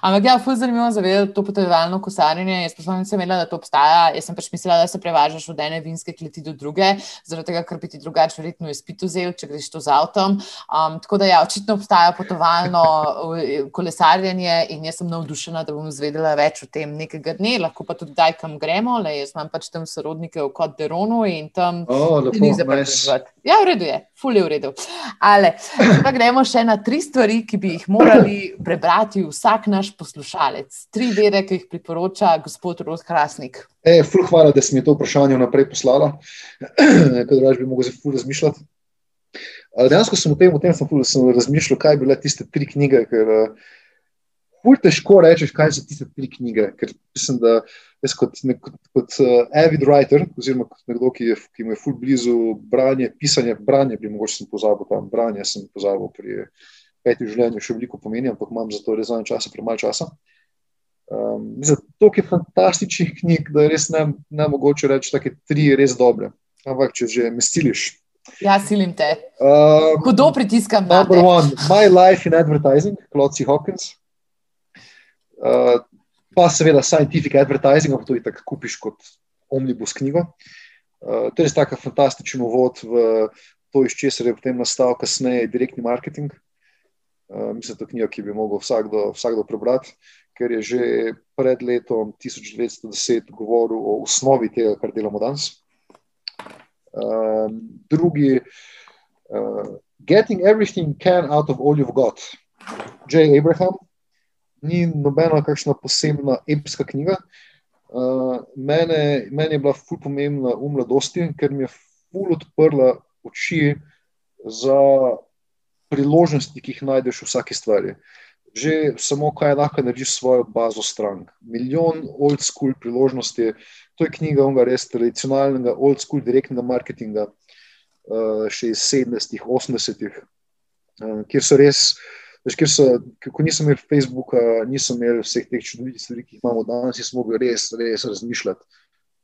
Speaker 1: Ampak, ja, fuz zanimivo zavedati to potovalno kosarjenje. Jaz pa sem imela, da to obstaja. Jaz sem pač mislila, da se prevažaš od ene vinske kleti do druge, zaradi tega, ker bi ti drugače verjetno izpit vzel, če greš to z avtom. Um, tako da, ja, očitno obstaja potovalno kolesarjenje in jaz sem navdušena, da bom izvedela več o tem nekega dne, lahko pa tudi daj, kam gremo. Lej, pač tam sorodnike v Kot Deronu in tam
Speaker 2: ni za preživeti.
Speaker 1: Ja, v redu je, ful je v redu. Ale, pa gremo še na tri stvari, ki bi jih morali prebrati vsak naš poslušalec. Tri vere, ki jih priporoča gospod Rod Krasnik.
Speaker 2: E, ful, hvala, da si mi to vprašanje vnaprej poslala, ker bi lahko zdaj ful razmišljati. Dejansko sem v tem, v tem sem, sem razmišljal, kaj bi bile tiste tri knjige, ker ful težko rečeš, kaj so tiste tri knjige, ker mislim, da jaz kot, nek, kot uh, avid writer, oziroma kot nekdo, ki, je, ki mu je ful blizu branje, pisanje, branje, bi mogoče sem pozabil tam, branje sem pozabil pri petih življenju, še veliko pomeni, ampak imam za to res zanj časa, premaj časa. Um, mislim, to je fantastičnih knjig, da res ne, ne mogoče reči, da je tri res dobre. Ampak, če že me stiliš.
Speaker 1: Ja, silim te. Uh, Hudo pritiskam
Speaker 2: na to. One, My Life in Advertising, Klotsi Hawkins. Uh, pa seveda scientific advertising, ampak to je tako kupiš kot omnibus knjigo. Uh, to je res tako fantastičen uvod v to, iz česar je potem nastal kasneje direktni marketing. Uh, mislim, da je to knjiga, ki bi lahko vsakdo, vsakdo prebral, ker je že pred letom 1910 govoril o osnovi tega, kar delamo danes. Uh, drugi, uh, Getting Everything Can Out of All You've Got, J. Abraham, ni nobena kakšna posebna epska knjiga. Uh, mene, meni je bila ful pomembna v mladosti, ker mi je ful odprla oči za priložnosti, ki jih najdeš v vsaki stvari. Že samo kaj lahko narediš svojo bazo strank. Milijon old school priložnosti, to je knjiga onga res tradicionalnega old school direktnega marketinga uh, še iz 70-ih, 80-ih, uh, kjer so res Veš, so, ko nisem imel Facebooka, nisem imel vseh teh čudovitih stvari, ki jih imamo danes, smo mogli res, res razmišljati,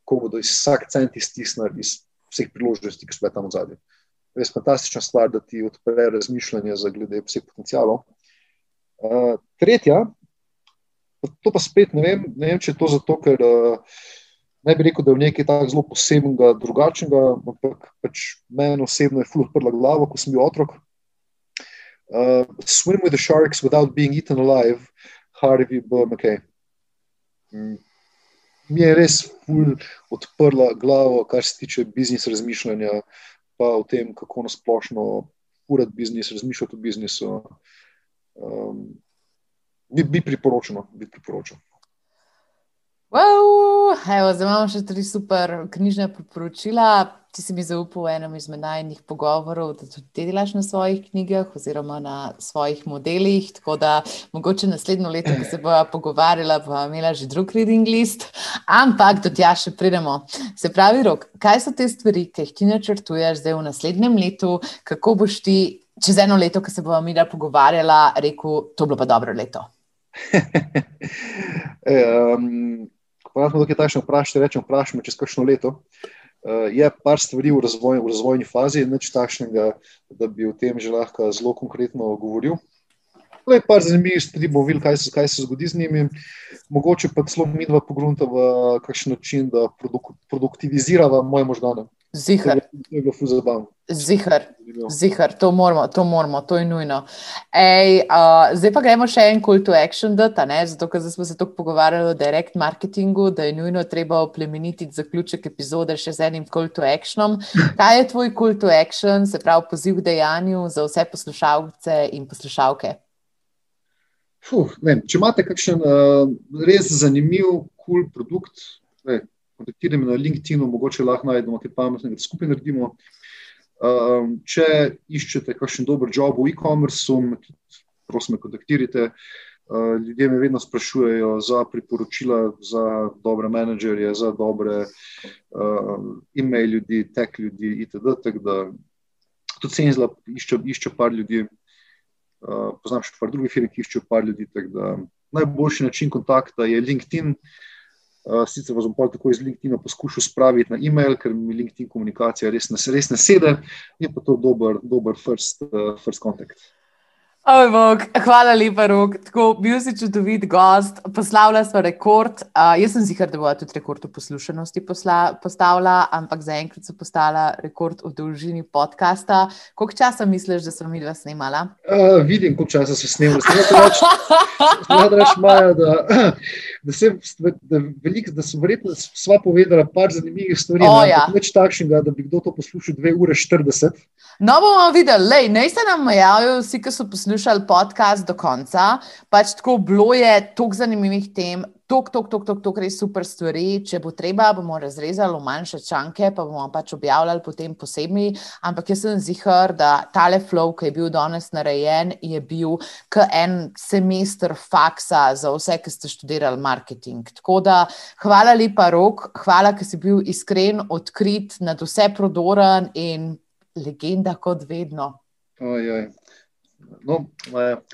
Speaker 2: kako bodo iz vsak cent iztisnili iz vseh priložnosti, ki so bile tam zadnje. Res fantastična stvar, da ti odpre razmišljanje za glede vseh potencijalov. Uh, tretja, to pa spet ne vem, ne vem, če je to zato, ker uh, ne bi rekel, da je nekaj tako zelo posebnega, drugačnega, ampak pač meni osebno je fulh prla glava, ko sem bil otrok. Uh, swim with the sharks without being eaten alive, Harvey B. McKay. Mm. Mi je res ful odprla glavo, kar se tiče biznis razmišljanja, pa o tem, kako nasplošno urad biznis, razmišljati o biznisu. Um, bi, bi priporočeno, bi priporočeno.
Speaker 1: Wow, evo, zdaj imamo še tri super knjižne priporočila. Ti si mi zaupal v enem izmed najmenjih pogovorov, da tudi ti delaš na svojih knjigah oziroma na svojih modelih. Tako da mogoče naslednjo leto, ko se bomo pogovarjali, bomo imeli že drug reading list. Ampak do tja še pridemo. Se pravi, rok, kaj so te stvari, ki jih ti načrtuješ zdaj v naslednjem letu, kako boš ti čez eno leto, ko se bomo mi da pogovarjala, rekel, to bo pa dobro leto.
Speaker 2: um, Pa smo tukaj takšno vprašanje, rečemo, vprašamo čez kakšno leto. Uh, je par stvari v, razvoj, v razvojni fazi, nič takšnega, da bi o tem že lahko zelo konkretno govoril. Le par zanimivih stvari bomo videli, kaj, kaj se zgodi z njimi. Mogoče pa celo mi dva pogrunta v kakšen način, da produk, produktivizirava moje možgane.
Speaker 1: Zihar. Zihar, zihar, to moramo, to moramo, to je nujno. Ej, uh, zdaj pa gremo še en call to action, da, zato ker smo se tako pogovarjali o direct marketingu, da je nujno treba oplemeniti zaključek epizode še z enim call to actionom. Kaj je tvoj call to action, se pravi poziv k dejanju za vse poslušalce in poslušalke?
Speaker 2: Fuh, ne, če imate kakšen uh, res zanimiv, kul cool produkt, ne, kontaktirajte me na LinkedIn, mogoče lahko najdemo kaj pametnega, da skupaj naredimo. Um, če iščete kakšen dober job v e-commerce, prosim, me kontaktirajte. Uh, ljudje me vedno sprašujejo za priporočila, za dobre menedžerje, za dobre uh, e-mail ljudi, tek ljudi, itd. Tako da tudi cenizla išče, par ljudi. Uh, poznam še par drugih firm, ki iščejo par ljudi. Najboljši način kontakta je LinkedIn. Uh, sicer vas bom tako iz LinkedIn poskušal spraviti na e-mail, ker mi LinkedIn komunikacija res ne, res ne sede, je pa to dober, dober first, uh, first contact.
Speaker 1: Oj, bog, hvala lepa, rok. Tako, bil si čudovit gost, poslavlja smo rekord. Uh, jaz sem zihar, da bo tudi rekord v poslušanosti postavila, ampak zaenkrat so postala rekord v dolžini podcasta. Koliko časa misliš, da sem mi dva snimala?
Speaker 2: Uh, vidim, koliko časa si snimala. Zdaj rečeš, Maja, da, da, sem, da, velik, da sem verjetno sva povedala par zanimivih stvari. Oh, ja. Več takšnega, da bi kdo to poslušal 2 ure 40.
Speaker 1: No, bomo videli, lej, ne se nam javijo vsi, ki so poslušali poslušali podcast do konca. Pač tako bilo je toliko zanimivih tem, toliko, toliko, toliko, toliko, toliko res super stvari. Če bo treba, bomo razrezali v manjše čanke, pa bomo pač objavljali potem posebej. Ampak jaz sem zihar, da tale flow, ki je bil danes narejen, je bil kot en semester faksa za vse, ki ste študirali marketing. Tako da hvala lepa, Rok, hvala, ker si bil iskren, odkrit, nad vse prodoren in legenda kot vedno.
Speaker 2: Oj, No,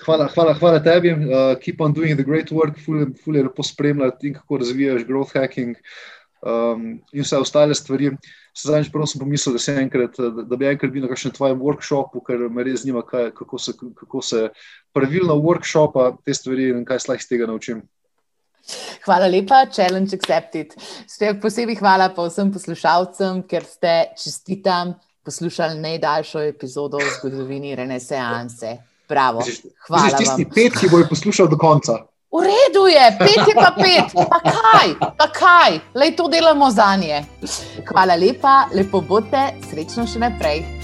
Speaker 2: hvala, hvala, hvala tebi, uh, keep on doing the great work, fully je lepo spremljati, kako razvijaš growth hacking um, in vse ostale stvari. Zadnjič prvo sem pomislil, da, enkrat, da, da bi enkrat bil na kakšnem tvojem workshopu, ker me res zanima, kaj, kako, se, kako se pravilno workshopa te stvari in kaj slaj iz tega naučim.
Speaker 1: Hvala lepa, challenge accepted. Ste posebej hvala pa vsem poslušalcem, ker ste čestitam poslušali najdaljšo epizodo v zgodovini Renesanse. Bravo. Hvala.
Speaker 2: Ti si pet, ki bojo poslušali do konca.
Speaker 1: V redu je, pet je pa pet, pa kaj, pa kaj, le to delamo za nje. Hvala lepa, lepo bote, srečno še naprej.